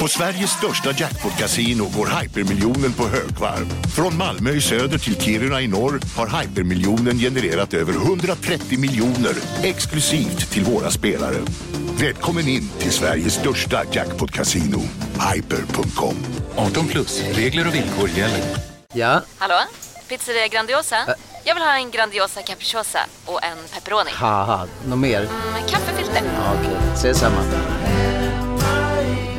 På Sveriges största jackpot-kasino går hypermiljonen på högvarv. Från Malmö i söder till Kiruna i norr har hypermiljonen genererat över 130 miljoner exklusivt till våra spelare. Välkommen in till Sveriges största jackpot-kasino, hyper.com. 18 plus, regler och villkor gäller. Ja, Hallå? Pizzeria Grandiosa? Jag vill ha en Grandiosa capriciosa och en pepperoni. något mer? Med kaffefilter. Ja, Okej, ses samma.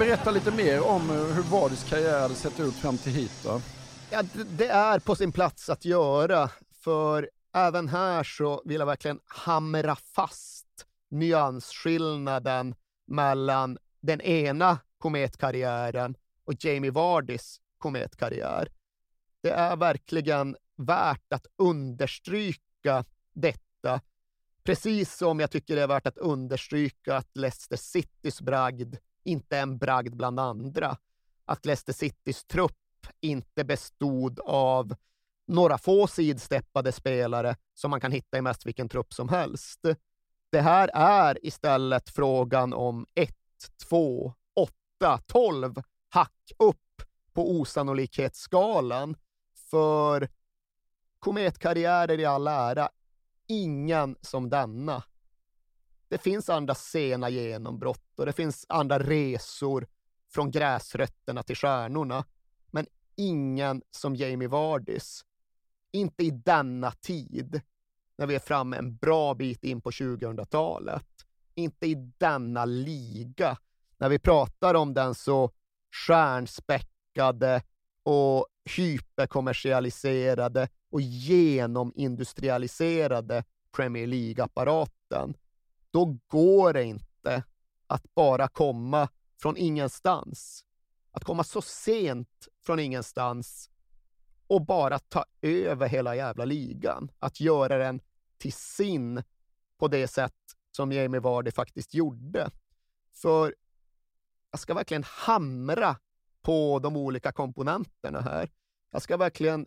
Berätta lite mer om eh, hur Vardys karriär hade sett ut fram till hit då. Ja, det är på sin plats att göra, för även här så vill jag verkligen hamra fast nyansskillnaden mellan den ena kometkarriären och Jamie Vardys kometkarriär. Det är verkligen värt att understryka detta, precis som jag tycker det är värt att understryka att Leicester Citys bragd inte en bragd bland andra. Att Leicester Citys trupp inte bestod av några få sidsteppade spelare som man kan hitta i mest vilken trupp som helst. Det här är istället frågan om 1, 2, 8, 12 hack upp på osannolikhetsskalan. För kometkarriärer i all ära, ingen som denna. Det finns andra sena genombrott och det finns andra resor från gräsrötterna till stjärnorna. Men ingen som Jamie Vardis. Inte i denna tid, när vi är framme en bra bit in på 2000-talet. Inte i denna liga, när vi pratar om den så stjärnspäckade och hyperkommersialiserade och genomindustrialiserade Premier League-apparaten. Då går det inte att bara komma från ingenstans. Att komma så sent från ingenstans och bara ta över hela jävla ligan. Att göra den till sin på det sätt som Jamie Vardy faktiskt gjorde. För jag ska verkligen hamra på de olika komponenterna här. Jag ska verkligen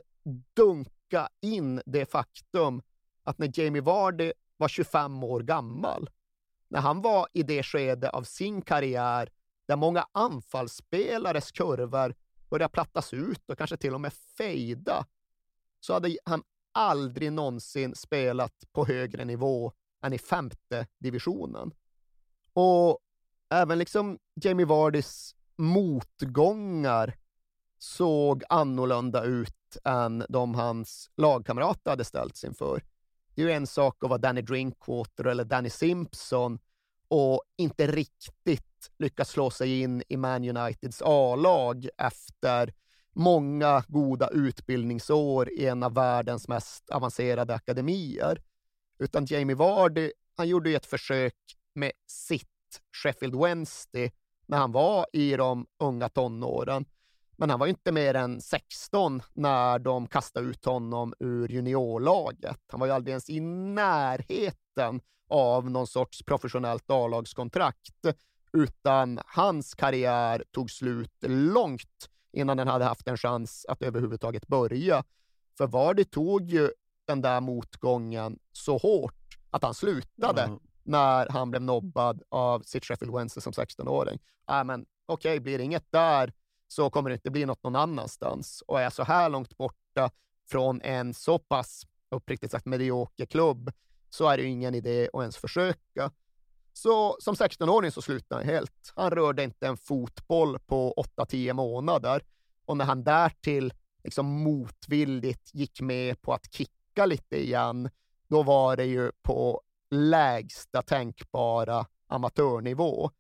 dunka in det faktum att när Jamie Vardy var 25 år gammal, när han var i det skede av sin karriär där många anfallsspelares kurvor började plattas ut och kanske till och med fejda, så hade han aldrig någonsin spelat på högre nivå än i femte divisionen. Och även liksom Jamie Vardys motgångar såg annorlunda ut än de hans lagkamrater hade ställts inför. Det är ju en sak att vara Danny Drinkwater eller Danny Simpson och inte riktigt lyckas slå sig in i Man Uniteds A-lag efter många goda utbildningsår i en av världens mest avancerade akademier. Utan Jamie Vardy, han gjorde ju ett försök med sitt Sheffield Wednesday när han var i de unga tonåren. Men han var ju inte mer än 16 när de kastade ut honom ur juniorlaget. Han var ju aldrig ens i närheten av någon sorts professionellt A-lagskontrakt, utan hans karriär tog slut långt innan den hade haft en chans att överhuvudtaget börja. För Vardy tog ju den där motgången så hårt att han slutade Mm. när han blev nobbad av sitt Sheffield Wednesday som 16-åring. Äh, men okej, blir det inget där så kommer det inte bli något någon annanstans. Och är jag så här långt borta från en så pass, uppriktigt sagt, medioker klubb så är det ju ingen idé att ens försöka. Så som 16-åring så slutade han helt. Han rörde inte en fotboll på 8-10 månader. Och när han därtill liksom motvilligt gick med på att kicka lite igen, då var det ju på lägsta tänkbara amatörnivå.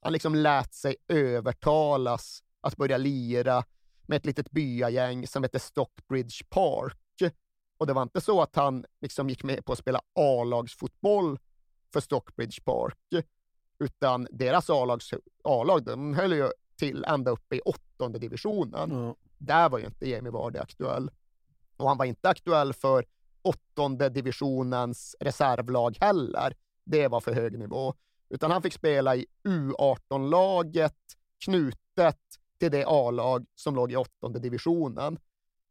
Han liksom lät sig övertalas att börja lira med ett litet byagäng som hette Stockbridge Park. Och det var inte så att han liksom gick med på att spela A-lagsfotboll för Stockbridge Park, utan deras A-lag, de höll ju till ända uppe i åttonde divisionen. Ja. Där var ju inte Jamie Vardy aktuell. Och han var inte aktuell för åttonde divisionens reservlag heller. Det var för hög nivå. Utan han fick spela i U18-laget knutet till det A-lag som låg i åttonde divisionen.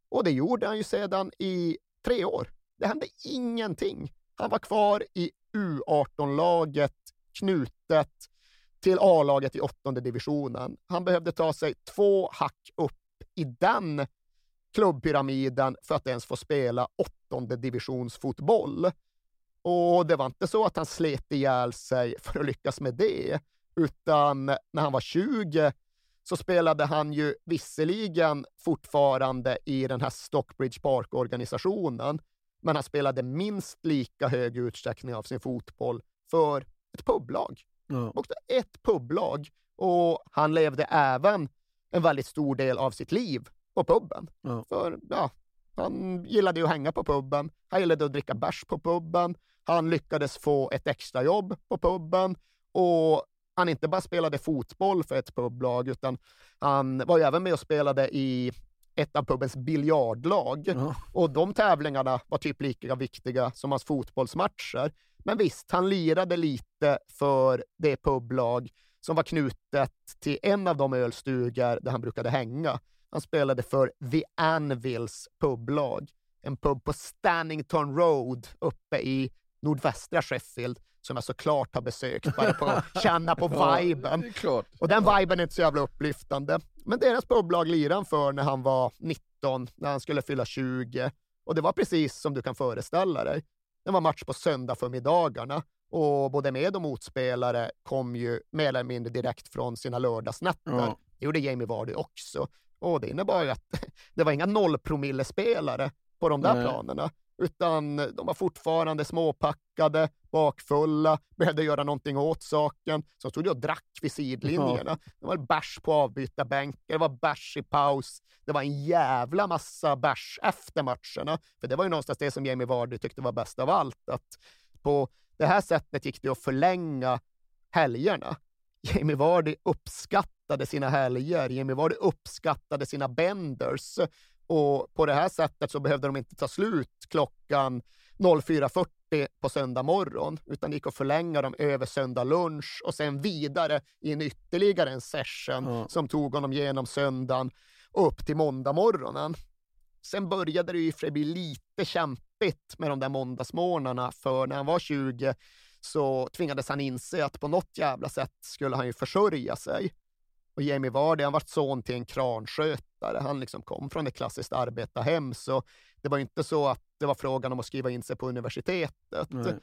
Och det gjorde han ju sedan i tre år. Det hände ingenting. Han var kvar i U18-laget knutet till A-laget i åttonde divisionen. Han behövde ta sig två hack upp i den klubbpyramiden för att ens få spela åttonde divisionsfotboll. Och det var inte så att han slet ihjäl sig för att lyckas med det, utan när han var 20 så spelade han ju visserligen fortfarande i den här Stockbridge Park-organisationen, men han spelade minst lika hög utsträckning av sin fotboll för ett publag. Ja. Och ett publag. Och han levde även en väldigt stor del av sitt liv på puben. Ja. För ja, han gillade ju att hänga på puben. Han gillade att dricka bärs på puben. Han lyckades få ett extrajobb på puben och han inte bara spelade fotboll för ett publag, utan han var ju även med och spelade i ett av pubens biljardlag. Ja. Och de tävlingarna var typ lika viktiga som hans fotbollsmatcher. Men visst, han lirade lite för det publag som var knutet till en av de ölstugor där han brukade hänga. Han spelade för The Anvils publag, en pub på Stannington Road uppe i nordvästra Sheffield som jag såklart har besökt bara på att känna på viben. klart. Och den viben är inte så jävla upplyftande. Men deras publag lirade han för när han var 19, när han skulle fylla 20. Och det var precis som du kan föreställa dig. Det var match på söndag för middagarna och både med och motspelare kom ju mer eller mindre direkt från sina lördagsnätter. Ja. Det gjorde Jamie Vardy också. Och det innebar ju att det var inga nollpromillespelare på de där Nej. planerna, utan de var fortfarande småpackade, bakfulla, behövde göra någonting åt saken. Så de stod och drack vid sidlinjerna. Det var bärs på avbytarbänken, det var bärs i paus. Det var en jävla massa bärs efter matcherna. För det var ju någonstans det som Jamie Vardy tyckte var bäst av allt. Att på det här sättet gick det att förlänga helgerna. Jamie Vardy uppskattade sina helger. Jamie Vardy uppskattade sina benders. Och på det här sättet så behövde de inte ta slut klockan 04.40 på söndag morgon, utan det gick att förlänga dem över söndag lunch och sen vidare i en ytterligare en session Ja. som tog honom genom söndagen och upp till måndag morgonen. Sen började det ju för sig bli lite kämpigt med de där måndagsmorgnarna, för när han var 20 så tvingades han inse att på något jävla sätt skulle han ju försörja sig. Och Jamie Vardy, han var son till en kranskötare. Han liksom kom från ett klassiskt arbetarhem, så det var inte så att det var frågan om att skriva in sig på universitetet. Nej.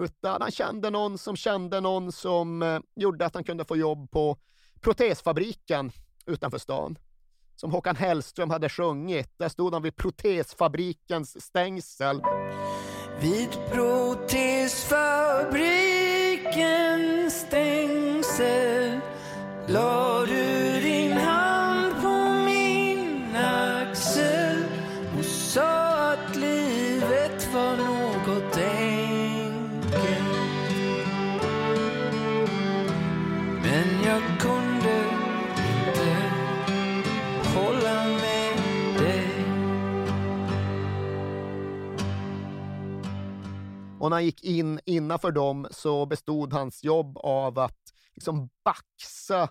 Utan han kände någon som kände någon som eh, gjorde att han kunde få jobb på protesfabriken utanför stan. Som Håkan Hellström hade sjungit. Där stod han vid protesfabrikens stängsel. Vid protesfabrikens stängsel Och när han gick in innanför dem så bestod hans jobb av att liksom baxa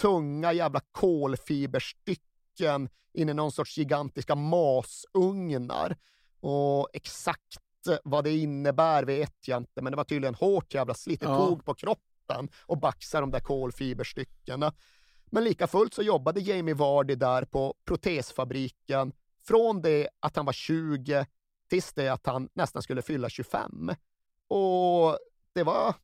tunga jävla kolfiberstycken in i någon sorts gigantiska masugnar. Och exakt vad det innebär vet jag inte, men det var tydligen hårt jävla slit. Det Ja. tog på kroppen och baxa de där kolfiberstyckena. Men lika fullt så jobbade Jamie Vardy där på protesfabriken från det att han var 20 tills det att han nästan skulle fylla 25. Och det var,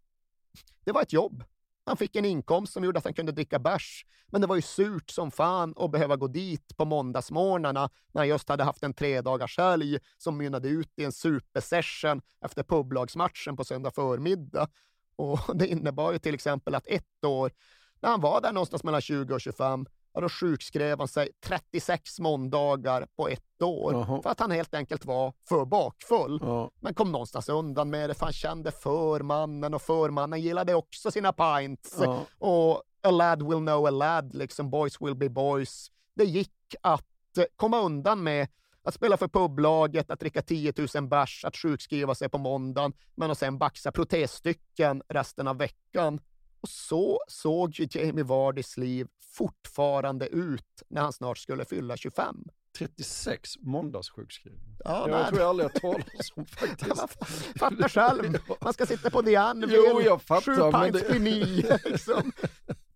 det var ett jobb. Han fick en inkomst som gjorde att han kunde dricka bärs. Men det var ju surt som fan att behöva gå dit på måndagsmorgnarna när han just hade haft en tredagars helg som mynnade ut i en supersession efter publagsmatchen på söndag förmiddag. Och det innebar ju till exempel att ett år, när han var där någonstans mellan 20 och 25, ja, då sjukskrev han sig 36 måndagar på ett år Jaha. för att han helt enkelt var för bakfull. Ja. Men kom någonstans undan med det för han kände förmannen och förmannen gillade också sina pints. Ja. Och a lad will know a lad, liksom boys will be boys. Det gick att eh, komma undan med att spela för publaget, att dricka 10 000 bärs, att sjukskriva sig på måndagen, men att sen baxa protesstycken resten av veckan. Och så såg ju Jamie Vardys liv fortfarande ut när han snart skulle fylla 25. 36 måndagssjukskrivning. Ja, jag nej. tror jag aldrig har talat om faktiskt. Fattar själv. Man ska sitta på The Anvil, Jo, jag fattar, sju pints det-. Liksom.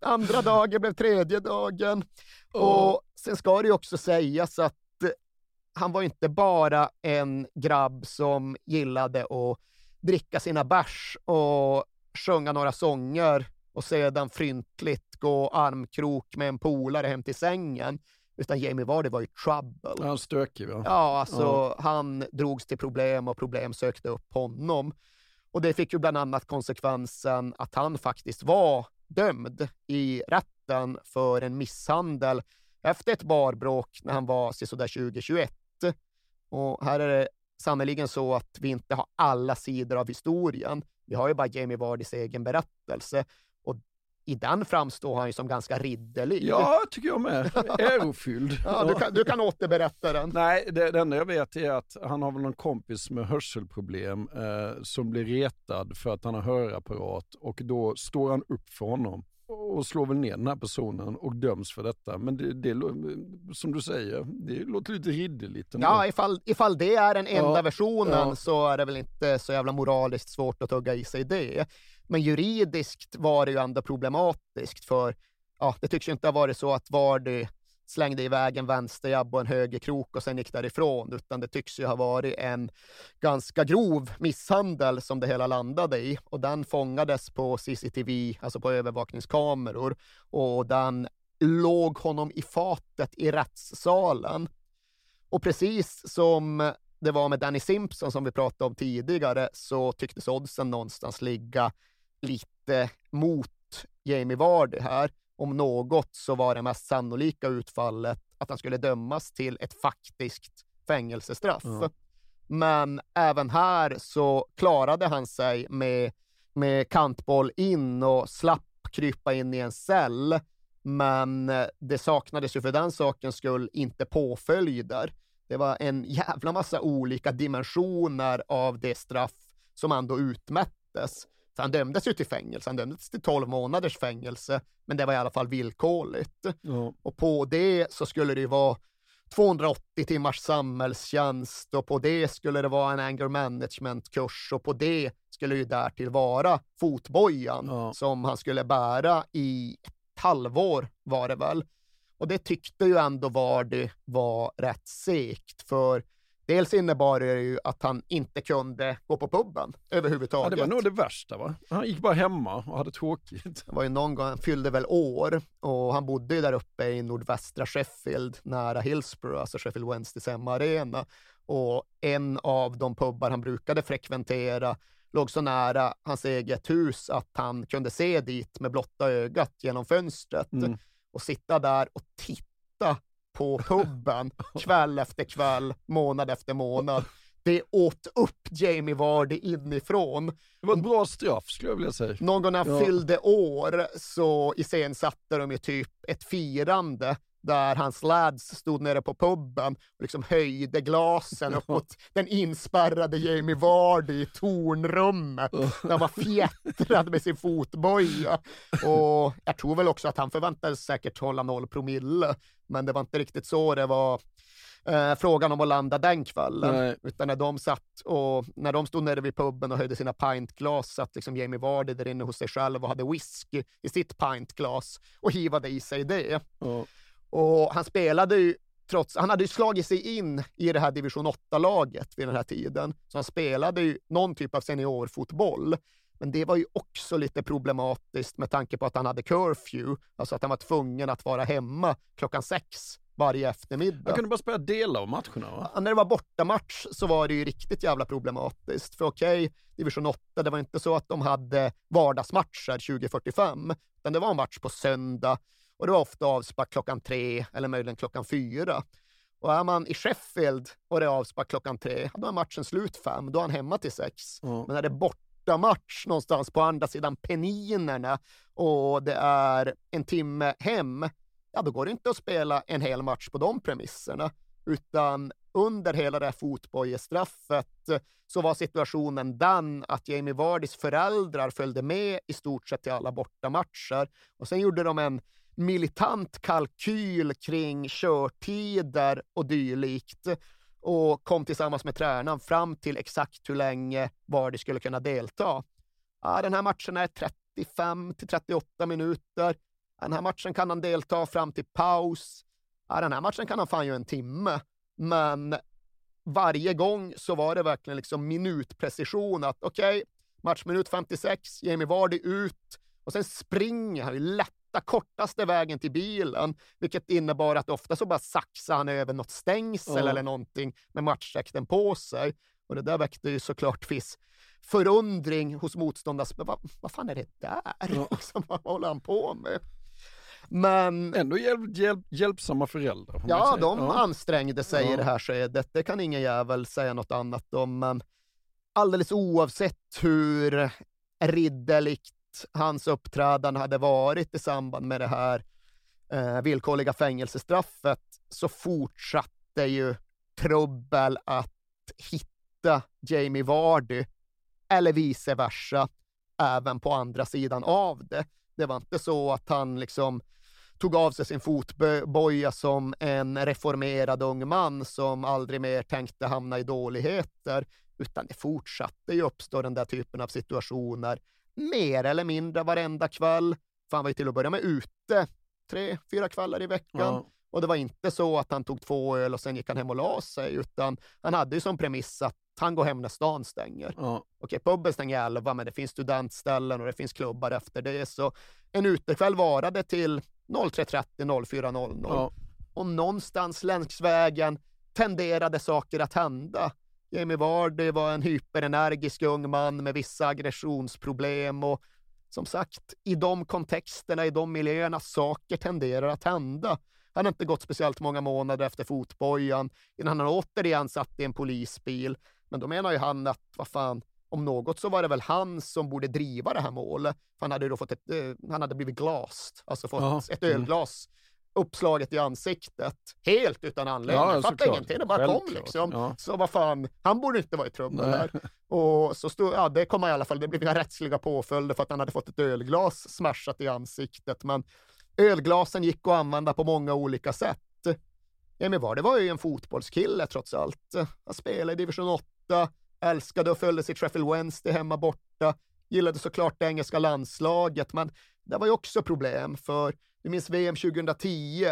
Andra dagen blev tredje dagen. Och sen ska det ju också sägas att eh, han var inte bara en grabb som gillade att dricka sina bärs och sjunga några sånger och sedan fryntligt gå armkrok med en polare hem till sängen. Utan Jamie Vardy var ju trouble. Han stökig va? Ja, alltså Ja. han drogs till problem och problem sökte upp honom. Och det fick ju bland annat konsekvensen att han faktiskt var dömd i rätten för en misshandel efter ett barbråk när han var sådär 2021. Och här är det sannerligen så att vi inte har alla sidor av historien. Vi har ju bara Jamie Vardys egen berättelse i den framstår han ju som ganska ridderlig. Ja, tycker jag med. Ärofylld. Ja, du, kan, du kan återberätta den. Nej, det, det enda jag vet är att han har väl någon kompis med hörselproblem eh, som blir retad för att han har hörapparat och då står han upp för honom och slår väl ner den här personen och döms för detta. Men det, det som du säger, det låter lite ridderligt. ändå. Ja, ifall, ifall det är den enda Ja, versionen ja. så är det väl inte så jävla moraliskt svårt att tugga i sig det. Men juridiskt var det ju ändå problematiskt för ja, det tycks ju inte ha varit så att Vardy slängde iväg en vänsterjabb och en högerkrok och sen gick därifrån, utan det tycks ju ha varit en ganska grov misshandel som det hela landade i och den fångades på CCTV, alltså på övervakningskameror och den låg honom i fatet i rättssalen. Och precis som det var med Danny Simpson som vi pratade om tidigare så tycktes oddsen någonstans ligga lite mot Jamie Vardy här. Om något så var det mest sannolika utfallet att han skulle dömas till ett faktiskt fängelsestraff. Ja. Men även här så klarade han sig med, med kantboll in och slapp krypa in i en cell. Men eh, det saknades ju för den sakens skull inte påföljder. Det var en jävla massa olika dimensioner av det straff som ändå utmättes. Så han dömdes ju till fängelse, han dömdes till 12 månaders fängelse, men det var i alla fall villkorligt. Ja. Och på det så skulle det ju vara 280 timmars samhällstjänst och på det skulle det vara en anger management-kurs och på det skulle ju därtill vara fotbojan Ja. som han skulle bära i ett halvår var det väl. Och det tyckte ju ändå Vardy var rätt segt för dels innebar det ju att han inte kunde gå på puben Ja, överhuvudtaget. det var nog det värsta va? Han gick bara hemma och hade tråkigt. Det var ju någon gång, han fyllde väl år och han bodde ju där uppe i nordvästra Sheffield nära Hillsborough, alltså Sheffield Wednesdays hemmaarena. Och en av de pubbar han brukade frekventera låg så nära hans eget hus att han kunde se dit med blotta ögat genom fönstret Mm. och sitta där och titta på puben kväll efter kväll, månad efter månad. Det åt upp Jamie Vardy inifrån. Det var ett bra straff skulle jag vilja säga. Någon när han Ja. fyllde år så iscensatte de ju typ ett firande där hans lads stod nere på puben och liksom höjde glasen upp mot den inspärrade Jamie Vardy i tornrummet där han var fjättrad med sin fotboja. Och jag tror väl också att han förväntades säkert hålla noll promille, men det var inte riktigt så det var eh, frågan om att landa den kvällen. Nej. Utan när de satt och när de stod nere vid puben och höjde sina pintglas satt liksom Jamie Vardy där inne hos sig själv och hade whisky i sitt pintglas och hivade i sig det. Ja. Och han spelade ju trots, han hade ju slagit sig in i det här division 8-laget vid den här tiden, så han spelade ju någon typ av seniorfotboll. Men det var ju också lite problematiskt med tanke på att han hade curfew, alltså att han var tvungen att vara hemma klockan sex varje eftermiddag. Jag kunde bara spela delar av matcherna va? Ja, När det var bortamatch så var det ju riktigt jävla problematiskt. För okej, division 8, det var inte så att de hade vardagsmatcher 2045, utan det var en match på söndag och det var ofta avspark klockan tre eller möjligen klockan fyra. Och är man i Sheffield och det är avspark klockan tre, då är matchen slut fem, då är han hemma till sex. Ja. Men när det är bortamatch någonstans på andra sidan Peninerna och det är en timme hem, ja då går det inte att spela en hel match på de premisserna, utan under hela det här fotbojestraffet så var situationen den att Jamie Vardys föräldrar följde med i stort sett till alla bortamatcher och sen gjorde de en militant kalkyl kring körtider och dylikt och kom tillsammans med tränaren fram till exakt hur länge Vardy skulle kunna delta. Ja, den här matchen är 35 till 38 minuter. Den här matchen kan han delta fram till paus. Ja, den här matchen kan han fan göra en timme. Men varje gång så var det verkligen liksom minutprecision att okej, matchminut 56, Jamie Vardy ut och sen springer han ju lätt kortaste vägen till bilen, vilket innebar att ofta så bara saxade han över något stängsel Ja. eller någonting med matchdräkten på sig. Och det där väckte ju såklart viss förundring hos motståndars... Vad, vad fan är det där? Liksom, vad håller han på med? Men Ändå hjälp, hjälp, hjälpsamma föräldrar. Ja, de Ja. ansträngde sig i Ja. det här skedet. Det kan ingen jävel säga något annat om. Men alldeles oavsett hur ridderligt hans uppträdande hade varit i samband med det här eh, villkorliga fängelsestraffet så fortsatte ju trubbel att hitta Jamie Vardy eller vice versa även på andra sidan av det. Det var inte så att han liksom tog av sig sin fotboja som en reformerad ung man som aldrig mer tänkte hamna i dåligheter, utan det fortsatte ju uppstå den där typen av situationer mer eller mindre varenda kväll. För han var ju till att börja med ute tre, fyra kvällar i veckan. Ja. Och det var inte så att han tog två öl och sen gick han hem och la sig, utan han hade ju som premiss att han går hem när stan stänger. Ja. Okej, puben stänger 11, men det finns studentställen och det finns klubbar efter det. Så en utekväll varade till 03.30, 04.00. Ja. Och någonstans längs vägen tenderade saker att hända. Jamie Vardy var en hyperenergisk ung man med vissa aggressionsproblem och som sagt, i de kontexterna, i de miljöerna, saker tenderar att hända. Han har inte gått speciellt många månader efter fotbojan innan han återigen satt i en polisbil. Men då menar ju han att, vad fan, om något så var det väl han som borde driva det här målet. Han hade då fått ett, eh, han hade blivit glast, alltså fått Ja. ett Mm. ölglas uppslaget i ansiktet. Helt utan anledning. Ja, såklart. ingenting, det bara kom Självklart. liksom. Ja. Så vad fan, han borde inte vara i trubbel här. Och så stod, ja det kom i alla fall, det blev inga rättsliga påföljder för att han hade fått ett ölglas smashat i ansiktet. Men ölglasen gick att använda på många olika sätt. Jamie Vardy var ju en fotbollskille trots allt. Han spelade i division 8, älskade och följde sitt Sheffield Wednesday hemma borta, gillade såklart det engelska landslaget, men det var ju också problem för vi minns VM 2010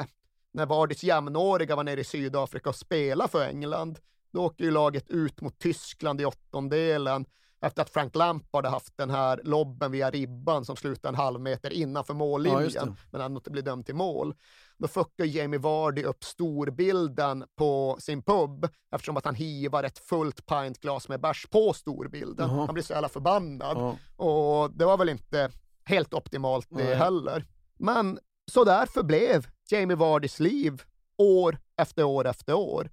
när Vardys jämnåriga var nere i Sydafrika och spelade för England. Då åker ju laget ut mot Tyskland i åttondelen efter att Frank Lampard hade haft den här lobben via ribban som slutade en halv meter innanför Ja, mållinjen, det. men han inte blev dömd till mål. Då fuckar Jamie Vardy upp storbilden på sin pub eftersom att han hivar ett fullt pintglas med bärs på storbilden. Jaha. Han blir så jävla förbannad. Ja. Och det var väl inte helt optimalt det Nej. heller. Men så där förblev Jamie Vardys liv år efter år efter år.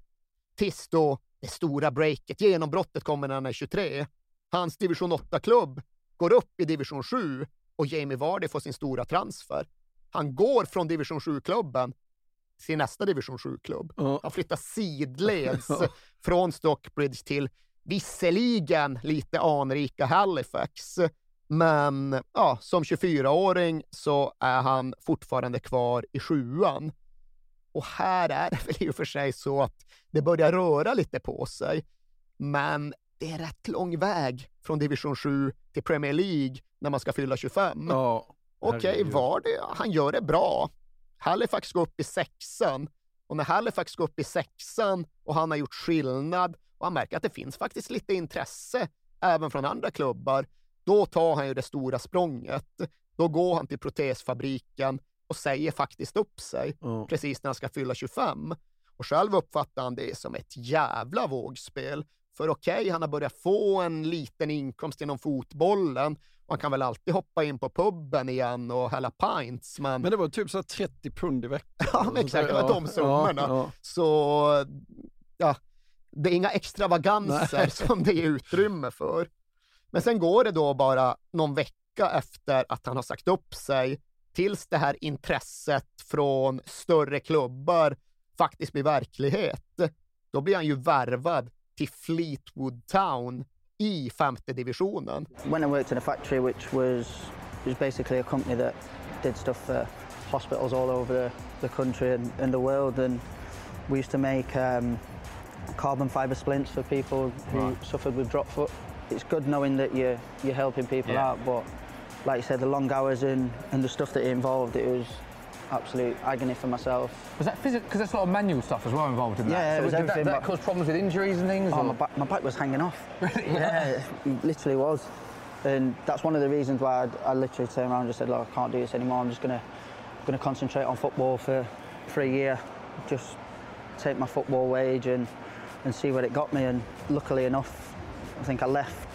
Tills då det stora breaket, genombrottet kommer när han är 23. Hans division 8-klubb går upp i division 7 och Jamie Vardy får sin stora transfer. Han går från division 7-klubben till nästa division 7-klubb. Ja. Han flyttar sidleds från Stockbridge till visserligen lite anrika Halifax. Men ja, som 24-åring så är han fortfarande kvar i sjuan. Och här är det väl i och för sig så att det börjar röra lite på sig. Men det är rätt lång väg från division 7 till Premier League när man ska fylla 25. Ja, Okej, var det, han gör det bra. Halifax går upp i sexan och när Halifax går upp i sexan och han har gjort skillnad och han märker att det finns faktiskt lite intresse även från andra klubbar, då tar han ju det stora språnget. Då går han till protesfabriken och säger faktiskt upp sig Ja. precis när han ska fylla 25. Och själv uppfattar han det som ett jävla vågspel. För okej, han har börjat få en liten inkomst inom fotbollen han kan väl alltid hoppa in på puben igen och hälla pints, men, Men det var typ så här 30 pund i veckan. Ja, men exakt, det var de summorna. Ja, ja. så ja, det är inga extravaganser Nej. som det är utrymme för. Men sen går det då bara någon vecka efter att han har sagt upp sig tills det här intresset från större klubbar faktiskt blir verklighet. Då blir han ju värvad till Fleetwood Town i femte divisionen. When I worked in a factory, which was was basically a company that did stuff for hospitals all over the, the country and, and the world, and we used to make um, carbon fiber splints for people who suffered with drop foot. It's good knowing that you're you're helping people Yeah. out, but like you said, the long hours and, and the stuff that it involved, it was absolute agony for myself. Was that physical? Because there's a lot of manual stuff as well involved in that. Yeah, it so was did that, everything, that but- cause problems with injuries and things? Oh, my back, my back was hanging off. Really? Yeah, it literally was. And that's one of the reasons why I, I literally turned around and just said, look, I can't do this anymore. I'm just going to gonna concentrate on football for, for a year. Just take my football wage and, and see where it got me. And luckily enough, I think I left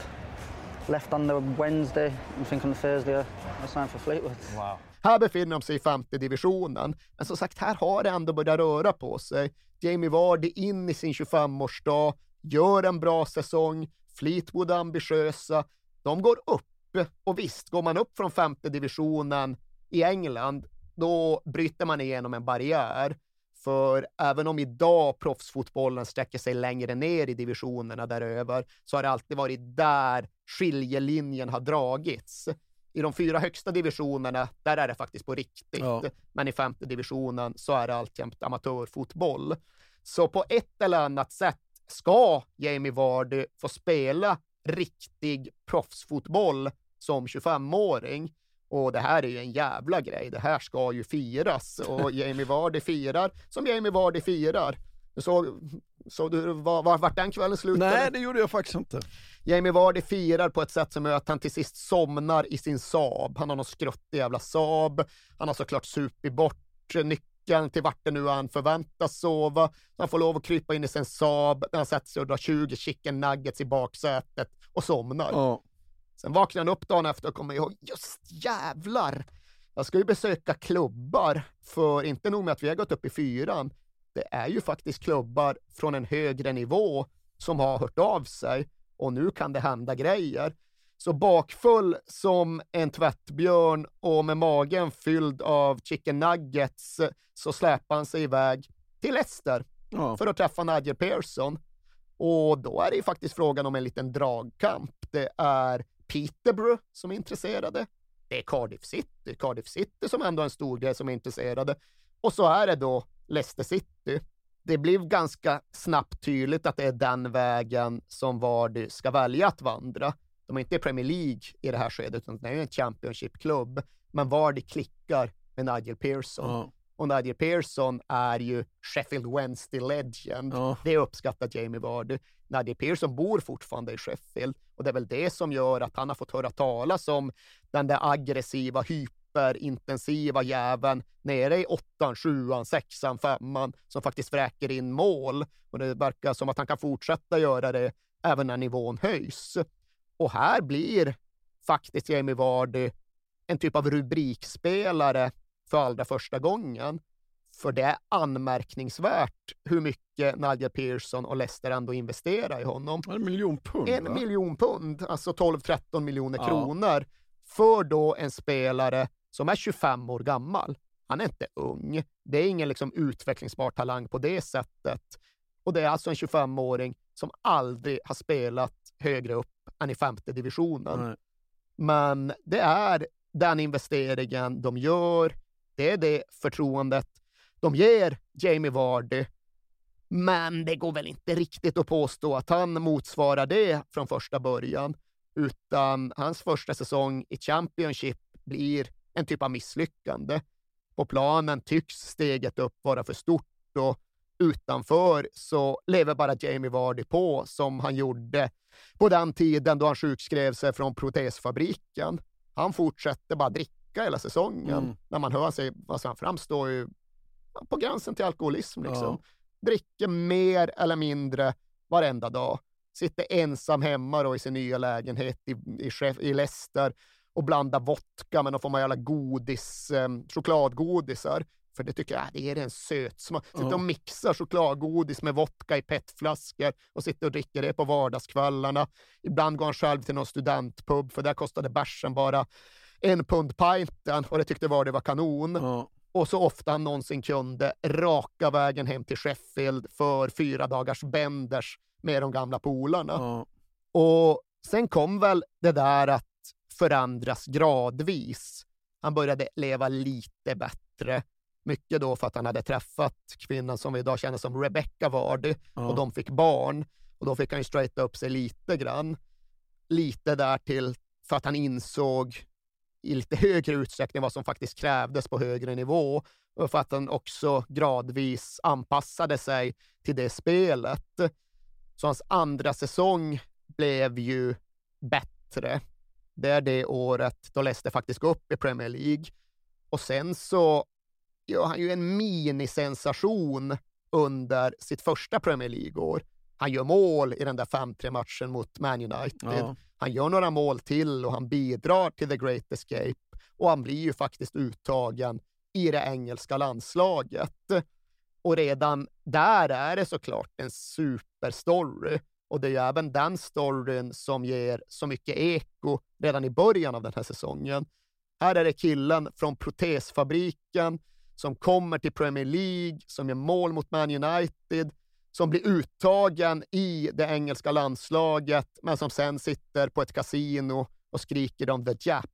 left on the Wednesday. I think on the Thursday I, signed for Fleetwood. Wow. Här befinner de sig i femte divisionen, men som sagt, här har det ändå börjat röra på sig. Jamie Vardy in i sin 25-årsdag, gör en bra säsong, Fleetwood är ambitiösa, de går upp. Och visst, går man upp från femte divisionen i England, då bryter man igenom en barriär. För även om idag proffsfotbollen sträcker sig längre ner i divisionerna däröver, så har det alltid varit där skiljelinjen har dragits. I de fyra högsta divisionerna, där är det faktiskt på riktigt. Ja. Men i femte divisionen så är det alltjämt amatörfotboll. Så på ett eller annat sätt ska Jamie Vardy få spela riktig proffsfotboll som 25-åring. Och det här är ju en jävla grej. Det här ska ju firas och Jamie Vardy firar som Jamie Vardy firar. Du såg, såg du var, var, vart den kvällen slutade? Nej, det gjorde jag faktiskt inte. Jamie Vardy firar på ett sätt som gör att han till sist somnar i sin Saab. Han har någon skruttig jävla Saab. Han har såklart supit bort nyckeln till vart det nu han förväntas sova. Han får lov att krypa in i sin Saab när han sätter sig och drar 20 chicken nuggets i baksätet och somnar. Ja. Sen vaknar han upp dagen efter och kommer ihåg, just jävlar! Jag ska ju besöka klubbar, för inte nog med att vi har gått upp i fyran, det är ju faktiskt klubbar från en högre nivå som har hört av sig och nu kan det hända grejer. Så bakfull som en tvättbjörn och med magen fylld av chicken nuggets så släpar han sig iväg till Leicester Ja. för att träffa Nigel Pearson. Och då är det ju faktiskt frågan om en liten dragkamp. Det är Peterborough som är intresserade. Det är Cardiff City. Cardiff City som ändå är en stor grej som är intresserade. Och så är det då Leicester City. Det blev ganska snabbt tydligt att det är den vägen som Vardy ska välja att vandra. De är inte i Premier League i det här skedet, utan det är en Championship-klubb. Men Vardy klickar med Nigel Pearson. Ja. Och Nigel Pearson är ju Sheffield Wednesday legend. Ja. Det uppskattar Jamie Vardy. Nigel Pearson bor fortfarande i Sheffield och det är väl det som gör att han har fått höra talas om den där aggressiva, hyperintensiva jäveln nere i åttan, sjuan, sexan, femman som faktiskt vräker in mål. Och det verkar som att han kan fortsätta göra det även när nivån höjs. Och här blir faktiskt Jamie Vardy en typ av rubrikspelare för allra första gången. För det är anmärkningsvärt hur mycket Nigel Pearson och Leicester ändå investerar i honom. En miljon pund, En va? miljon pund, alltså 12-13 miljoner Ja. kronor, för då en spelare som är 25 år gammal. Han är inte ung. Det är ingen liksom utvecklingsbar talang på det sättet. Och det är alltså en 25-åring som aldrig har spelat högre upp än i femte divisionen. Nej. Men det är den investeringen de gör. Det är det förtroendet de ger Jamie Vardy. Men det går väl inte riktigt att påstå att han motsvarar det från första början, utan hans första säsong i Championship blir en typ av misslyckande. På planen tycks steget upp vara för stort och utanför så lever bara Jamie Vardy på som han gjorde på den tiden då han sjukskrev sig från protesfabriken. Han fortsätter bara dricka hela säsongen. Mm. När man hör sig, alltså han framstår ju på gränsen till alkoholism. Liksom. Ja. Dricker mer eller mindre varenda dag. Sitter ensam hemma då i sin nya lägenhet i, i, Sheff- i Leicester och blandar vodka med någon form av jävla godis, eh, chokladgodisar. För det tycker jag, det ger en sötsmak. Sitter Ja. och mixar chokladgodis med vodka i petflaskor och sitter och dricker det på vardagskvällarna. Ibland går han själv till någon studentpub, för där kostade bärsen bara en pund pinten och det tyckte var det var kanon. Ja. Och så ofta han någonsin kunde, raka vägen hem till Sheffield för fyra dagars bänders med de gamla polarna. Ja. Och sen kom väl det där att förändras gradvis. Han började leva lite bättre. Mycket då för att han hade träffat kvinnan som vi idag känner som Rebecca Vardy Ja. och de fick barn. Och då fick han ju straighta upp sig lite grann. Lite därtill för att han insåg i lite högre utsträckning vad som faktiskt krävdes på högre nivå och för att han också gradvis anpassade sig till det spelet. Så hans andra säsong blev ju bättre. Det är det året då Leicester faktiskt går upp i Premier League. Och sen så gör han ju en minisensation under sitt första Premier League-år. Han gör mål i den där 5-3 matchen mot Man United. Ja. Han gör några mål till och han bidrar till The Great Escape och han blir ju faktiskt uttagen i det engelska landslaget. Och redan där är det såklart en superstory. Och det är ju även den storyn som ger så mycket eko redan i början av den här säsongen. Här är det killen från protesfabriken som kommer till Premier League, som gör mål mot Man United, som blir uttagen i det engelska landslaget, men som sen sitter på ett kasino och skriker om the Jap.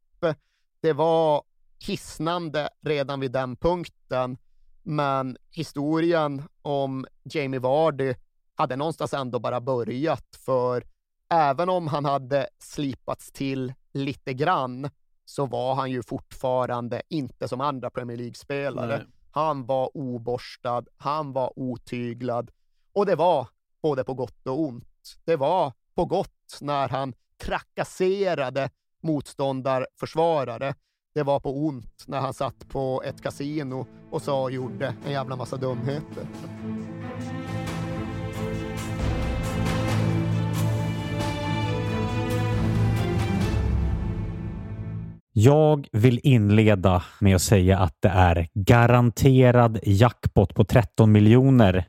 Det var hisnande redan vid den punkten, men historien om Jamie Vardy hade någonstans ändå bara börjat, för även om han hade slipats till lite grann så var han ju fortfarande inte som andra Premier League-spelare. Han var oborstad, han var otyglad och det var både på gott och ont. Det var på gott när han trakasserade motståndarförsvarare. Det var på ont när han satt på ett kasino och sa och gjorde en jävla massa dumheter. Jag vill inleda med att säga att det är garanterad jackpot på 13 miljoner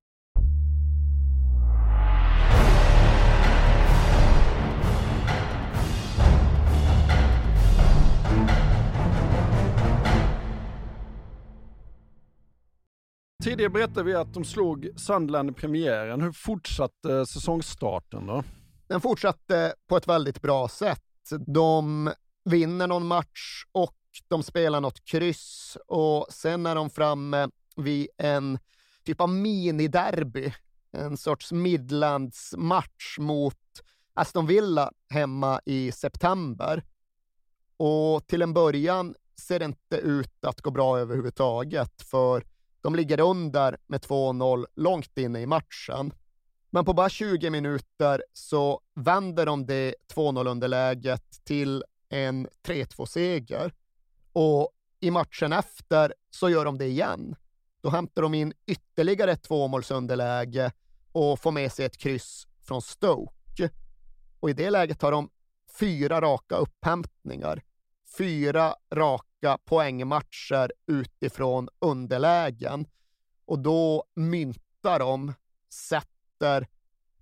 Tidigare berättade vi att de slog Sunderland i premiären. Hur fortsatte säsongstarten då? Den fortsatte på ett väldigt bra sätt. De vinner någon match och de spelar något kryss och sen är de framme vid en typ av miniderby. En sorts Midlands-match mot Aston Villa hemma i september. Och till en början ser det inte ut att gå bra överhuvudtaget, för de ligger under med 2-0 långt inne i matchen. Men på bara 20 minuter så vänder de det 2-0-underläget till en 3-2-seger. Och i matchen efter så gör de det igen. Då hämtar de in ytterligare ett tvåmålsunderläge och får med sig ett kryss från Stoke. Och i det läget har de fyra raka upphämtningar. Fyra raka poängmatcher utifrån underlägen. Och då myntar de, sätter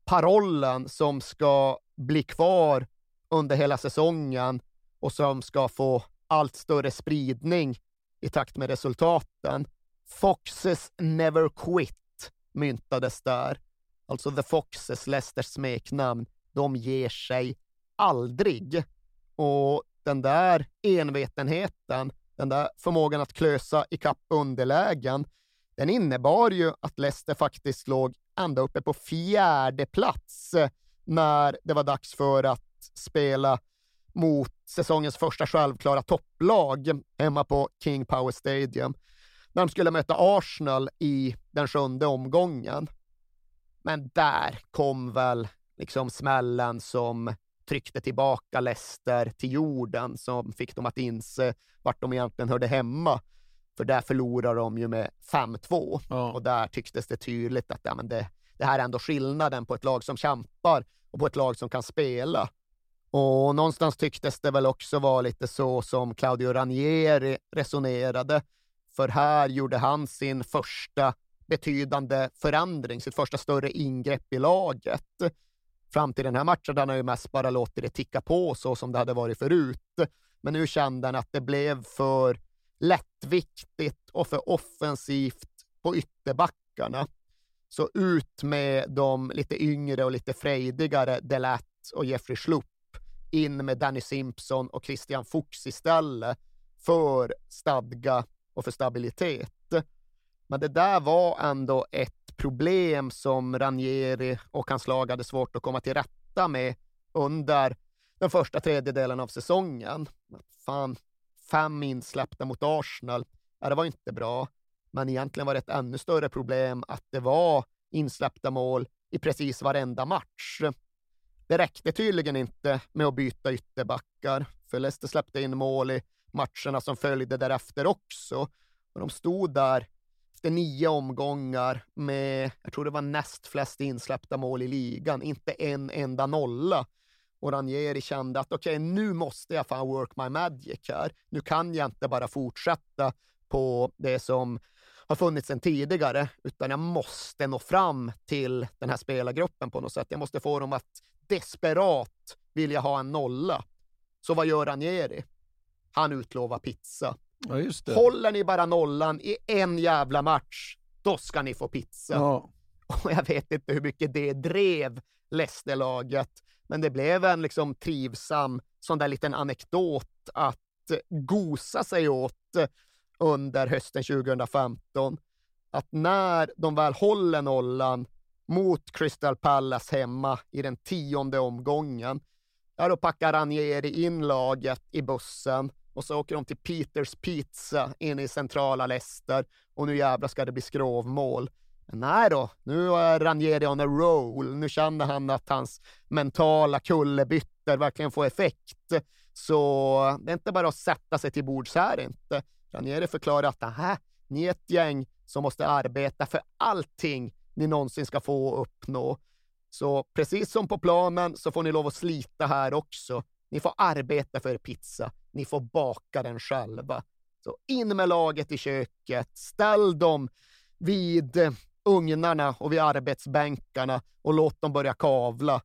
parollen som ska bli kvar under hela säsongen och som ska få allt större spridning i takt med resultaten. Foxes never quit myntades där. Alltså The Foxes, Leicesters smeknamn, de ger sig aldrig. Och den där envetenheten, den där förmågan att klösa i kapp underlägen, den innebar ju att Leicester faktiskt låg ända uppe på fjärde plats eh, när det var dags för att spela mot säsongens första självklara topplag hemma på King Power Stadium när de skulle möta Arsenal i den sjunde omgången. Men där kom väl liksom smällen som tryckte tillbaka Leicester till jorden, som fick dem att inse vart de egentligen hörde hemma. För där förlorar de ju med 5-2 Ja. och där tycktes det tydligt att ja, men det, det här är ändå skillnaden på ett lag som kämpar och på ett lag som kan spela. Och någonstans tycktes det väl också vara lite så som Claudio Ranieri resonerade. För här gjorde han sin första betydande förändring, sitt första större ingrepp i laget. Fram till den här matchen hade han ju mest bara låtit det ticka på så som det hade varit förut. Men nu kände han att det blev för lättviktigt och för offensivt på ytterbackarna. Så ut med de lite yngre och lite frejdigare Delat och Jeffrey Schlupp. In med Danny Simpson och Christian Fuchs istället för stadga och för stabilitet. Men det där var ändå ett problem som Ranieri och hans lag hade svårt att komma till rätta med under den första tredjedelen av säsongen. Fan, fem insläppta mot Arsenal, ja, det var inte bra. Men egentligen var det ett ännu större problem att det var insläppta mål i precis varenda match. Det räckte tydligen inte med att byta ytterbackar, för Leicester släppte in mål i matcherna som följde därefter också. Och de stod där efter nio omgångar med, jag tror det var näst flest insläppta mål i ligan, inte en enda nolla. Och Ranieri kände att okej, okay, nu måste jag fan work my magic här. Nu kan jag inte bara fortsätta på det som har funnits sedan tidigare, utan jag måste nå fram till den här spelargruppen på något sätt. Jag måste få dem att desperat vilja ha en nolla. Så vad gör Ranieri? Han utlovar pizza. Ja. Håller ni bara nollan i en jävla match, då ska ni få pizza. Ja. Och jag vet inte hur mycket det drev Leicester-laget, men det blev en liksom trivsam sån där liten anekdot att gosa sig åt under hösten 2015. Att när de väl håller nollan mot Crystal Palace hemma i den tionde omgången, ja, då packar Ranieri in laget i bussen och så åker de till Peters Pizza inne i centrala Leicester och nu jävlar ska det bli skrovmål. Men nej då, nu är Ranieri on a roll. Nu känner han att hans mentala kullerbyttor verkligen får effekt. Så det är inte bara att sätta sig till bords här inte. Ranieri förklarar att aha, ni är ett gäng som måste arbeta för allting ni någonsin ska få uppnå. Så precis som på planen så får ni lov att slita här också. Ni får arbeta för er pizza. Ni får baka den själva. Så in med laget i köket. Ställ dem vid eh, ugnarna och vid arbetsbänkarna och låt dem börja kavla.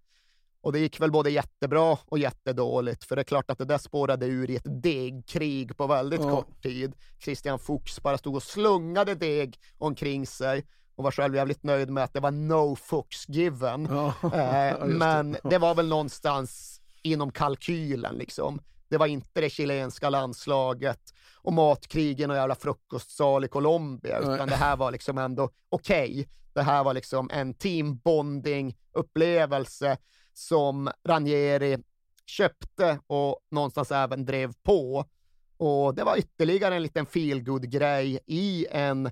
Och det gick väl både jättebra och jättedåligt, för det är klart att det där spårade ur i ett degkrig på väldigt Ja. kort tid. Christian Fuchs bara stod och slungade deg omkring sig och var själv jävligt nöjd med att det var no fucks given. Ja, Eh, men det var väl någonstans inom kalkylen liksom. Det var inte det chilenska landslaget och matkrigen och jävla frukostsal i Colombia, Nej. utan det här var liksom ändå okej. Det här var liksom en teambonding upplevelse som Ranieri köpte och någonstans även drev på. Och det var ytterligare en liten feelgood grej i en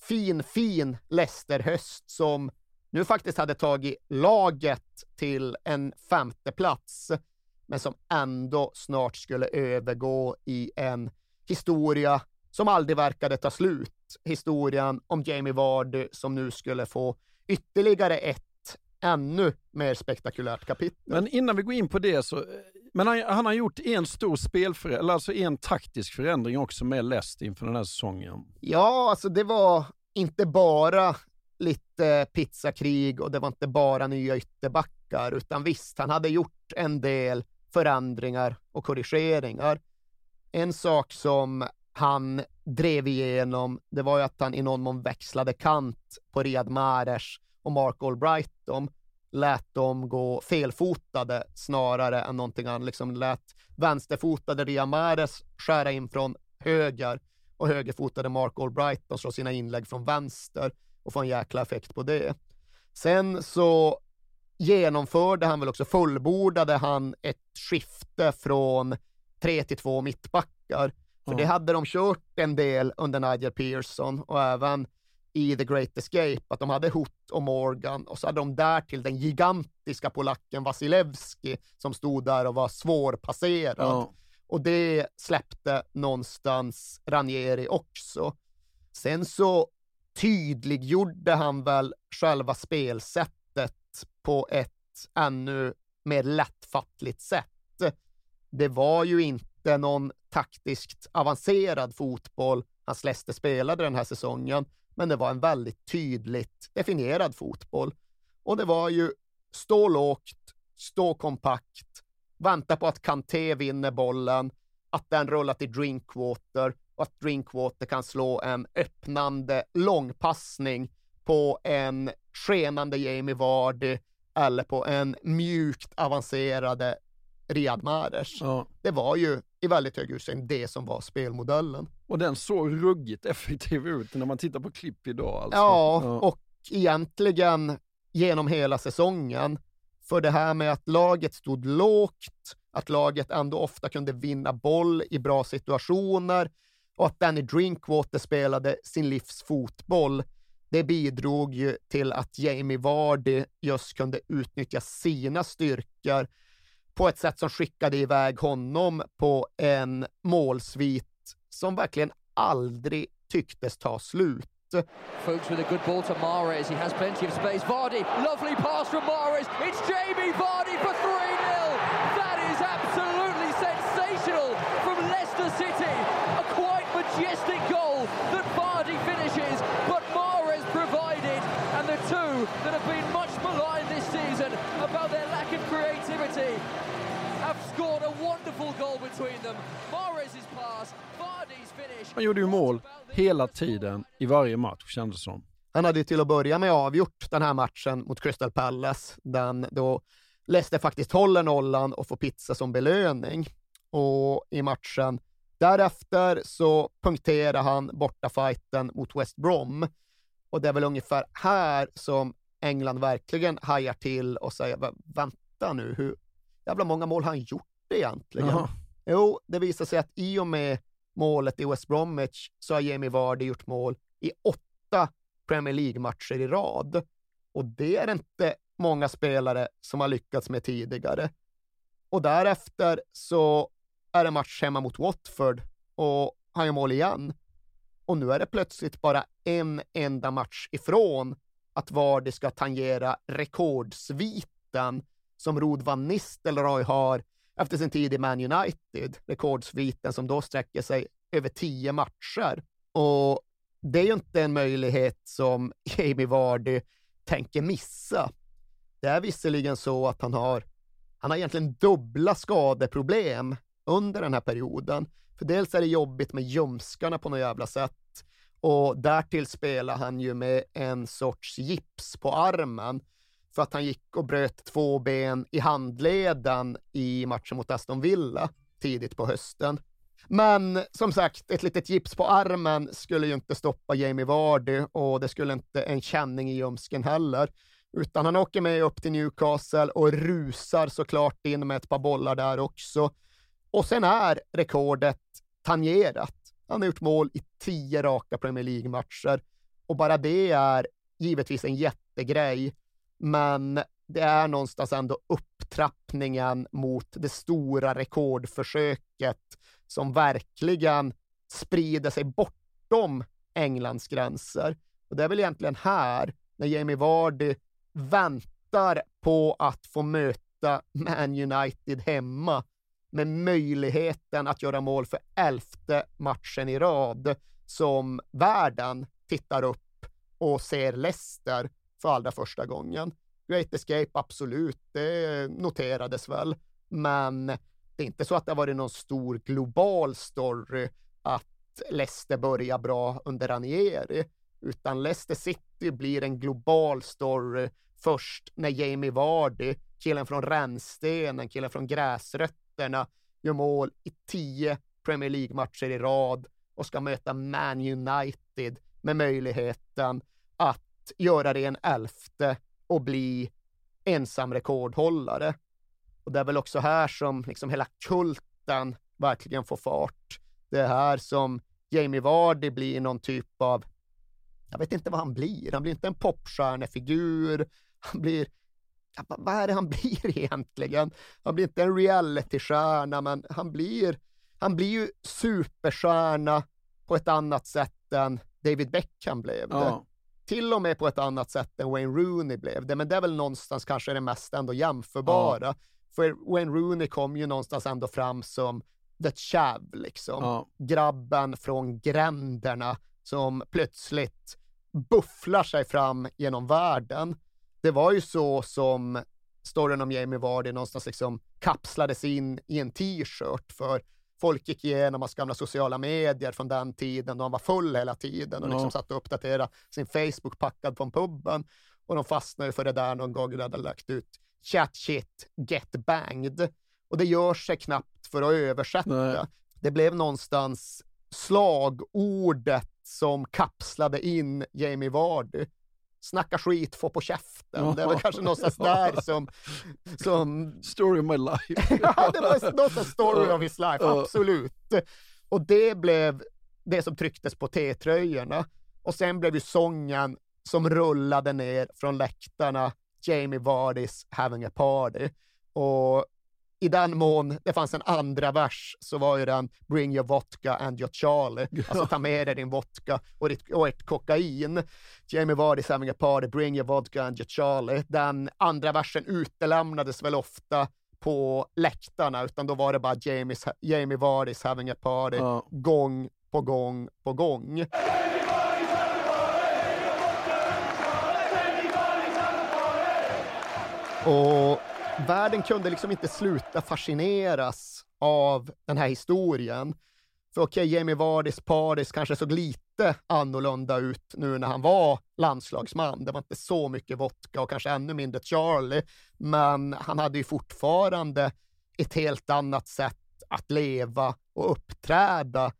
fin, fin Leicester-höst som nu faktiskt hade tagit laget till en femte plats men som ändå snart skulle övergå i en historia som aldrig verkade ta slut. Historien om Jamie Vardy som nu skulle få ytterligare ett ännu mer spektakulärt kapitel. Men innan vi går in på det så, men han, han har gjort en stor spelförändring, eller alltså en taktisk förändring också med Leicester inför den här säsongen. Ja, alltså det var inte bara lite pizzakrig och det var inte bara nya ytterbackar, utan visst, han hade gjort en del förändringar och korrigeringar. En sak som han drev igenom, det var ju att han i någon mån växlade kant på Riyad Mahrez och Mark Albrighton, lät dem gå felfotade snarare än någonting annat, liksom lät vänsterfotade Riyad Mahrez skära in från höger och högerfotade Mark Albrighton slå sina inlägg från vänster och få en jäkla effekt på det. Sen så genomförde han väl också, fullbordade han ett skifte från tre till två mittbackar. För Ja. det hade de kört en del under Nigel Pearson och även i The Great Escape, att de hade Hoot och Morgan och så hade de där till den gigantiska polacken Vasilevski som stod där och var svårpasserad. Ja. Och det släppte någonstans Ranieri också. Sen så tydliggjorde han väl själva spelsättet på ett ännu mer lättfattligt sätt. Det var ju inte någon taktiskt avancerad fotboll hans Leicester spelade den här säsongen, men det var en väldigt tydligt definierad fotboll. Och det var ju stå lågt, stå kompakt, vänta på att Kanté vinner bollen, att den rullar till Drinkwater och att Drinkwater kan slå en öppnande långpassning på en skenande Jamie Vardy eller på en mjukt avancerade Riyad Mahrez. Ja. Det var ju i väldigt hög utsträckning det som var spelmodellen. Och den såg ruggigt effektiv ut när man tittar på klipp idag. Alltså. Ja, och egentligen genom hela säsongen. För det här med att laget stod lågt, att laget ändå ofta kunde vinna boll i bra situationer och att Danny Drinkwater spelade sin livs fotboll. Det bidrog ju till att Jamie Vardy just kunde utnyttja sina styrkor på ett sätt som skickade iväg honom på en målsvit som verkligen aldrig tycktes ta slut. Fuchs with a good ball to Mares. He has plenty of space. Vardy, lovely pass from Mares. It's Jamie Vardy for 3-0. That is absolutely sensational from Leicester City. A quite majestic goal that Vardy finishes, but Mahrez provided. And the two that have been much maligned this season about their lack of creativity have scored a wonderful goal between them. Mahrez's pass, Vardy's finish. Han gjorde ju mål hela tiden i varje match kändes det som. Han hade ju till att börja med avgjort den här matchen mot Crystal Palace, den då Leicester faktiskt håller nollan och får pizza som belöning. Och i matchen därefter så punkterar han bortafajten mot West Brom. Och det är väl ungefär här som England verkligen hajar till och säger, "Va- vänta nu, hur jävla många mål har han gjort egentligen? Jaha. Jo, det visar sig att i och med målet i West Bromwich så har Jamie Vardy gjort mål i åtta Premier League-matcher i rad. Och det är inte många spelare som har lyckats med tidigare. Och därefter så är det match hemma mot Watford och han gör mål igen. Och nu är det plötsligt bara en enda match ifrån att Vardy ska tangera rekordsviten som Rod van Nistelrooy har efter sin tid i Man United. Rekordsviten som då sträcker sig över tio matcher. Och det är ju inte en möjlighet som Jamie Vardy tänker missa. Det är visserligen så att han har, han har egentligen dubbla skadeproblem under den här perioden. För dels är det jobbigt med ljumskarna på något jävla sätt och därtill spelar han ju med en sorts gips på armen för att han gick och bröt två ben i handleden i matchen mot Aston Villa tidigt på hösten. Men som sagt, ett litet gips på armen skulle ju inte stoppa Jamie Vardy och det skulle inte en känning i ljumsken heller. Utan han åker med upp till Newcastle och rusar såklart in med ett par bollar där också. Och sen är rekordet tangerat. Han har gjort mål i tio raka Premier League-matcher och bara det är givetvis en jättegrej. Men det är någonstans ändå upptrappningen mot det stora rekordförsöket som verkligen sprider sig bortom Englands gränser. Och det är väl egentligen här, när Jamie Vardy väntar på att få möta Man United hemma med möjligheten att göra mål för elfte matchen i rad som världen tittar upp och ser Leicester för allra första gången. Great Escape, absolut, det noterades väl, men det är inte så att det har varit någon stor global story att Leicester börjar bra under Ranieri, utan Leicester City blir en global story först när Jamie Vardy, killen från rännstenen, killen från gräsrötterna, gör mål i tio Premier League-matcher i rad och ska möta Man United med möjligheten att göra det en elfte och bli ensam rekordhållare. Och det är väl också här som liksom hela kulten verkligen får fart. Det är här som Jamie Vardy blir någon typ av, jag vet inte vad han blir, han blir inte en popstjärnefigur, han blir, ja, vad är det han blir egentligen? Han blir inte en realitystjärna, men han blir, han blir ju superstjärna på ett annat sätt än David Beckham blev det. Ja. Till och med på ett annat sätt än Wayne Rooney blev det, men det är väl någonstans kanske det mest ändå jämförbara. För Wayne Rooney kom ju någonstans ändå fram som the chav, liksom. Ja. Grabben från gränderna som plötsligt bufflar sig fram genom världen. Det var ju så som storyn om Jamie Vardy någonstans liksom kapslades in i en t-shirt för folk gick igenom hans gamla sociala medier från den tiden då han var full hela tiden och liksom Ja. satt och uppdaterade sin Facebook packad från puben. Och de fastnade för det där någon gång när de hade lagt ut chat shit, get banged. Och det gör sig knappt för att översätta. Det blev någonstans slagordet som kapslade in Jamie Vardy. Snacka skit, få på käften. Det var kanske någonstans där som... som Story of my life. ja, det var någonstans story of his life, absolut. Och det blev det som trycktes på T-tröjorna. Och sen blev ju sången som rullade ner från läktarna, Jamie Vardys Having a Party. Och i den mån det fanns en andra vers så var ju den Bring your vodka and your Charlie. Alltså ta med dig din vodka och, ditt, och ett kokain. Jamie Vardys Having a Party, Bring your vodka and your Charlie. Den andra versen utelämnades väl ofta på läktarna, utan då var det bara Jamies, Jamie Vardys Having a Party gång på gång på gång. Och världen kunde liksom inte sluta fascineras av den här historien. För okej, Jamie Vardys Paris kanske såg lite annorlunda ut nu när han var landslagsman. Det var inte så mycket vodka och kanske ännu mindre Charlie, men han hade ju fortfarande ett helt annat sätt att leva och uppträda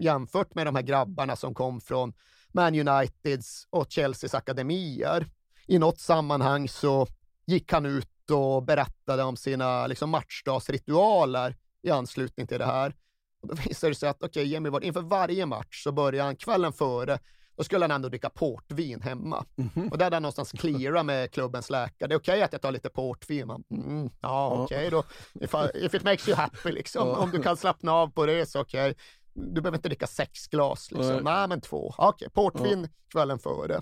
jämfört med de här grabbarna som kom från Man Uniteds och Chelseas akademier. I något sammanhang så gick han ut och berättade om sina liksom, matchdagsritualer i anslutning till det här. Och då visade det sig att okej, Jamie Ward, inför varje match så började han kvällen före, då skulle han ändå dricka portvin hemma. Och där hade han någonstans cleara med klubbens läkare. Det är okej att jag tar lite portvin. Man, mm, ja, okej då. If, I, if it makes you happy, liksom. Om du kan slappna av på det så okej. Du behöver inte dricka sex glas, liksom. Nej. Nej, men två. Okej, portvin kvällen före.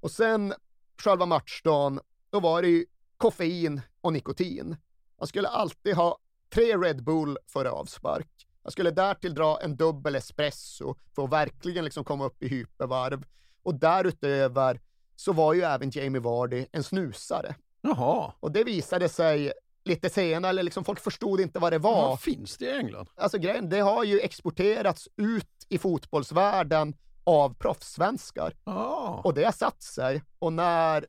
Och sen själva matchdagen, då var det ju koffein och nikotin. Man skulle alltid ha tre Red Bull före avspark. Jag skulle därtill dra en dubbel espresso för att verkligen liksom komma upp i hypervarv. Och därutöver så var ju även Jamie Vardy en snusare. Jaha. Och det visade sig lite senare, eller liksom folk förstod inte vad det var. Vad finns det i England? Alltså grejen, det har ju exporterats ut i fotbollsvärlden av proffssvenskar. Ah. Och det har satt sig. Och när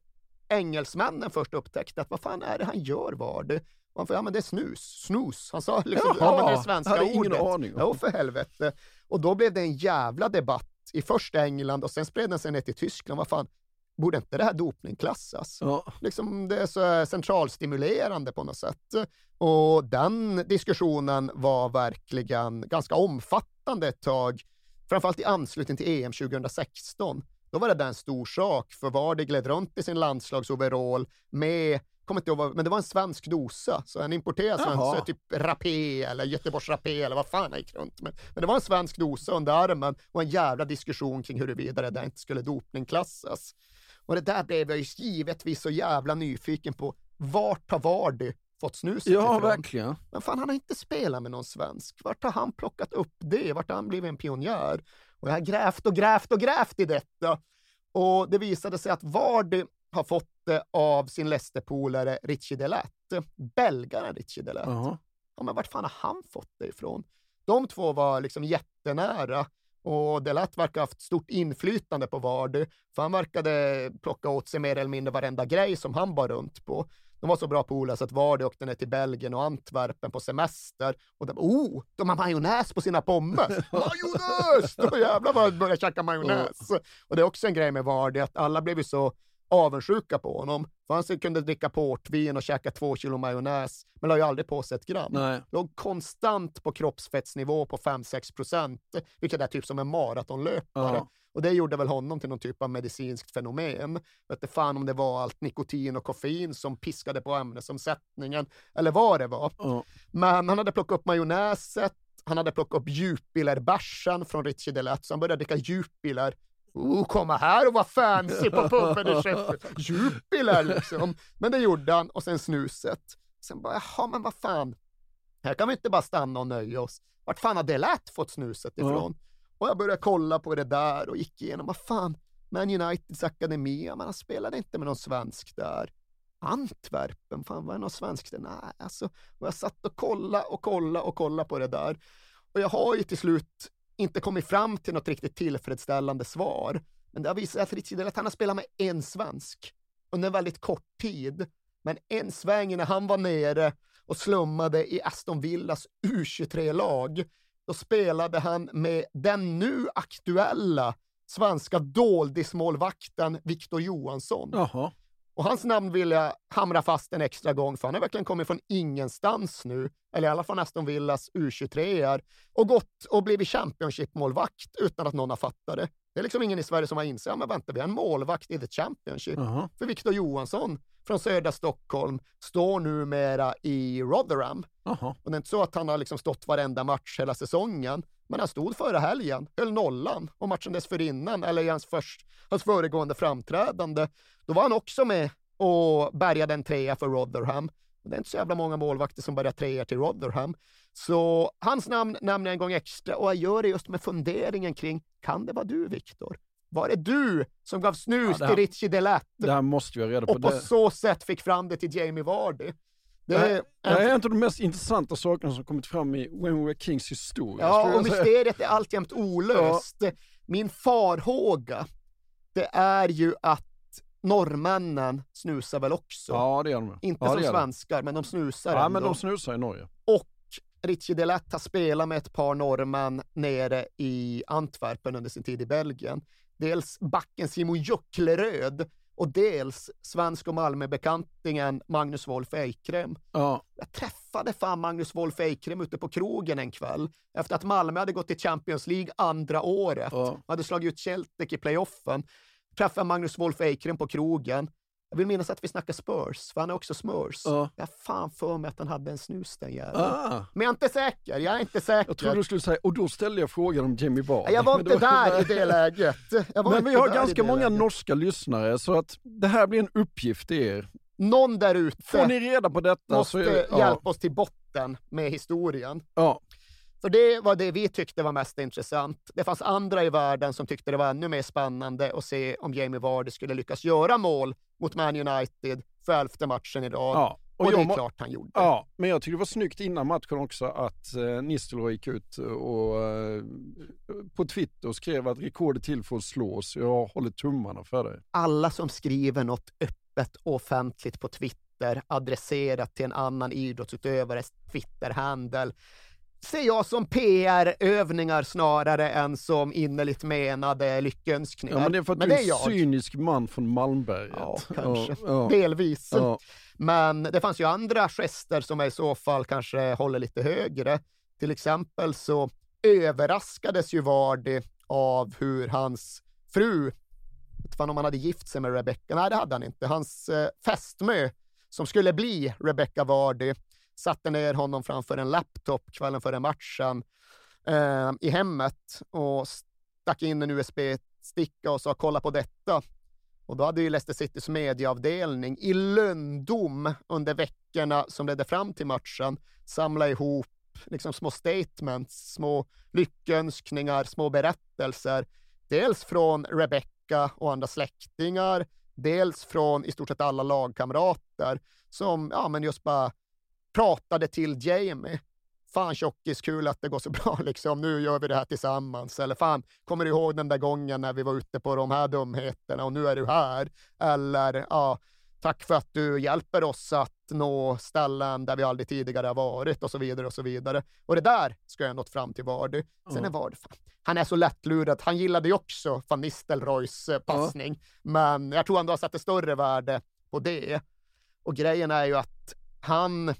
engelsmännen först upptäckte att vad fan är det han gör Vardy? Och han sa, ja men det är snus, snus. Han sa liksom, ja men det är svenska hade ordet. ingen aning. Jo, för helvete. Och då blev det en jävla debatt i först England och sen spred den sig ner till Tyskland. Vad fan, borde inte det här dopningklassas? Ja. Liksom, det är så centralstimulerande på något sätt. Och den diskussionen var verkligen ganska omfattande ett tag, framförallt i anslutning till EM 2016. Då var det där en stor sak, för Vardy gled runt i sin landslagsoverall med kommer inte ihåg, men det var en svensk dosa, så en importerad svensk, så typ Rapé eller Göteborgs Rapé eller vad fan han gick runt med. Men det var en svensk dosa under armen och en jävla diskussion kring huruvida det där inte skulle dopningklassas. Och det där blev jag ju givetvis så jävla nyfiken på. Vart har Vardy fått snuset Ja, ifrån? verkligen. Men fan, han har inte spelat med någon svensk. Vart har han plockat upp det? Vart har han blivit en pionjär? Och jag har grävt och grävt och grävt i detta. Och det visade sig att Vardy har fått det av sin Leicester-polare Richie Delette. Belgaren Richie Delette. Jaha. Ja, men vart fan har han fått det ifrån? De två var liksom jättenära och Delette verkar ha haft stort inflytande på Vardy, för han verkade plocka åt sig mer eller mindre varenda grej som han bar runt på. De var så bra polare så att Vardy åkte ner till Belgien och Antwerpen på semester och de oh, de har majonnäs på sina pommes! majonnäs! Då jävlar vad jag började käka majonnäs! Och det är också en grej med Vardy, att alla blev ju så avundsjuka på honom. För han kunde dricka portvin och käka två kilo majonnäs, men la ju aldrig på sig ett gram. Nej. Låg konstant på kroppsfettsnivå på 5-6 procent, vilket är typ som en maratonlöpare. Ja. Och det gjorde väl honom till någon typ av medicinskt fenomen. Vet fan om det var allt nikotin och koffein som piskade på ämnesomsättningen, eller vad det var. Ja. Men han hade plockat upp majonnäset, han hade plockat upp Jupiler-bärsen från Richie Delette, så han började dricka Jupiler. Oh, komma här och vara fancy på puben i Sheffield. Jupiler liksom. Men det gjorde han och sen snuset. Sen bara, jaha, men vad fan. Här kan vi inte bara stanna och nöja oss. Vart fan har Delette fått snuset Ja. ifrån? Och jag började kolla på det där och gick igenom, vad fan, Man Uniteds akademi, ja, han spelade inte med någon svensk där. Antwerpen, fan var det någon svensk där? Nej, alltså. Och jag satt och kolla och kolla och kolla på det där. Och jag har ju till slut inte kommit fram till något riktigt tillfredsställande svar. Men det har visat sig att han har spelat med en svensk under en väldigt kort tid. Men en sväng när han var nere och slummade i Aston Villas U23-lag, då spelade han med den nu aktuella svenska doldismålvakten Victor Johansson. Jaha. Och hans namn vill jag hamra fast en extra gång, för han har verkligen kommit från ingenstans nu, eller i alla fall Aston Villas U23 och gått och blivit Championship-målvakt utan att någon har fattat det. Det är liksom ingen i Sverige som har insett, men vänta, vi har en målvakt i the Championship. Jaha. För Victor Johansson från södra Stockholm står numera i Rotherham. Jaha. Och det är inte så att han har liksom stått varenda match hela säsongen, men han stod förra helgen, höll nollan och matchen dessförinnan, eller i hans, först, hans föregående framträdande, då var han också med och bärgade en trea för Rotherham. Det är inte så jävla många målvakter som bärgar treor till Rotherham. Så hans namn nämner jag en gång extra och jag gör det just med funderingen kring, kan det vara du Viktor? Var det du som gav snus Ja, det här- till Richie Delette Det här måste vi ha reda på. och på Det, så sätt fick fram det till Jamie Vardy? Det det, är här, det här är en av de mest intressanta sakerna som kommit fram i When We Were Kings historia. Ja, och mysteriet är alltjämt olöst. Min farhåga, det är ju att norrmännen snusar väl också. Ja, det gör de. Inte ja, som svenskar, men de snusar Ja, ändå. men de snusar i Norge. Och Richie Delette har spelat med ett par norrmän nere i Antwerpen under sin tid i Belgien. Dels backen Simon Juckleröd och dels svensk och Malmöbekantingen Magnus Wolf Eikrem. Ja. Jag träffade fan Magnus Wolf Eikrem ute på krogen en kväll efter att Malmö hade gått till Champions League andra året. Ja. Hade slagit ut Celtic i playoffen. Träffade Magnus Wolf Eikrem på krogen. Jag vill minnas att vi snackar Spurs, för han är också Smurs. Ja. Jag har fan för mig att han hade en snus den jäveln. Ah. Men jag är inte säker, jag är inte säker. Jag trodde du skulle säga, och då ställde jag frågan om Jamie Vardy. jag var inte där i det läget. Men vi har ganska många läget. norska lyssnare, så att det här blir en uppgift till er. Någon där ute Får ni reda på detta måste så det, hjälpa oss till botten med historien. Ja. För det var det vi tyckte var mest intressant. Det fanns andra i världen som tyckte det var ännu mer spännande att se om Jamie Vardy skulle lyckas göra mål mot Man United för elfte matchen i rad. Ja, och, och det är klart han gjorde. Ja, men jag tycker det var snyggt innan matchen också att eh, Nistelrooy gick ut och eh, på Twitter och skrev att rekordet till för att slås. Jag håller tummarna för det. Alla som skriver något öppet och offentligt på Twitter adresserat till en annan idrottsutövares Twitter-handel ser jag som PR-övningar snarare än som innerligt menade lyckönskningar. Ja, men det är för att Men du är är jag. en cynisk man från Malmberget. Ja, kanske. Ja. Delvis. Ja. Men det fanns ju andra gester som i så fall kanske håller lite högre. Till exempel så överraskades ju Vardy av hur hans fru, jag fan om han hade gift sig med Rebecca, nej det hade han inte, hans eh, fästmö som skulle bli Rebecca Vardy satte ner honom framför en laptop kvällen före matchen eh, i hemmet och stack in en USB-sticka och sa kolla på detta. Och då hade ju Leicester Citys medieavdelning i lönndom under veckorna som ledde fram till matchen samla ihop liksom små statements, små lyckönskningar, små berättelser. Dels från Rebecca och andra släktingar, dels från i stort sett alla lagkamrater som ja, men just bara pratade till Jamie. Fan tjockis, kul att det går så bra liksom. Nu gör vi det här tillsammans. Eller fan, kommer du ihåg den där gången när vi var ute på de här dumheterna och nu är du här? Eller ja, tack för att du hjälper oss att nå ställen där vi aldrig tidigare har varit och så vidare och så vidare. Och det där ska jag nått fram till Vardy. Sen är Vardy, fan, han är så lättlurad. Han gillade ju också van Nistelrooys eh, passning, men jag tror han har satt större värde på det. Och grejen är ju att han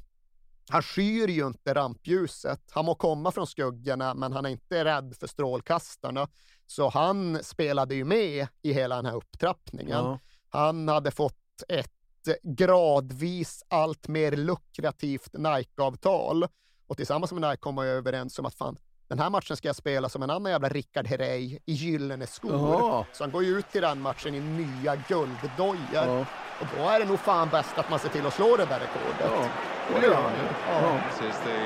han skyr ju inte rampljuset. Han må komma från skuggorna, men han är inte rädd för strålkastarna. Så han spelade ju med i hela den här upptrappningen. Ja. Han hade fått ett gradvis allt mer lukrativt Nike-avtal. Och tillsammans med Nike kom man överens om att fan, den här matchen ska jag spela som en annan jävla Rickard Herrey i gyllene skor. Jaha. Så han går ju ut i den matchen i nya gulddojor. Ja. Och då är det nog fan bäst att man ser till att slå det där rekordet. Ja. Och det gör han. Ja. This is the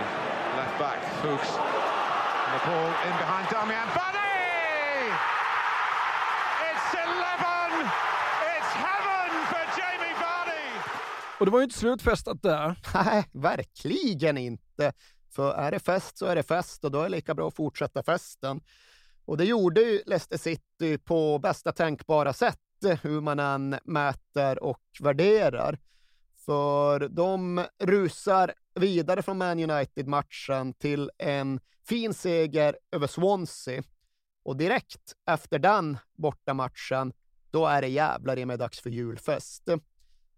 left back, Fuchs. The ball in behind Damian Bunny! It's 11! It's heaven for Jamie Vardy! Och det var ju inte slutfestat där. Nej, verkligen inte. För är det fest så är det fest och då är det lika bra att fortsätta festen. Och det gjorde ju Leicester City på bästa tänkbara sätt, hur man än mäter och värderar. För de rusar vidare från Man United-matchen till en fin seger över Swansea. Och direkt efter den bortamatchen, då är det jävlar i mig dags för julfest.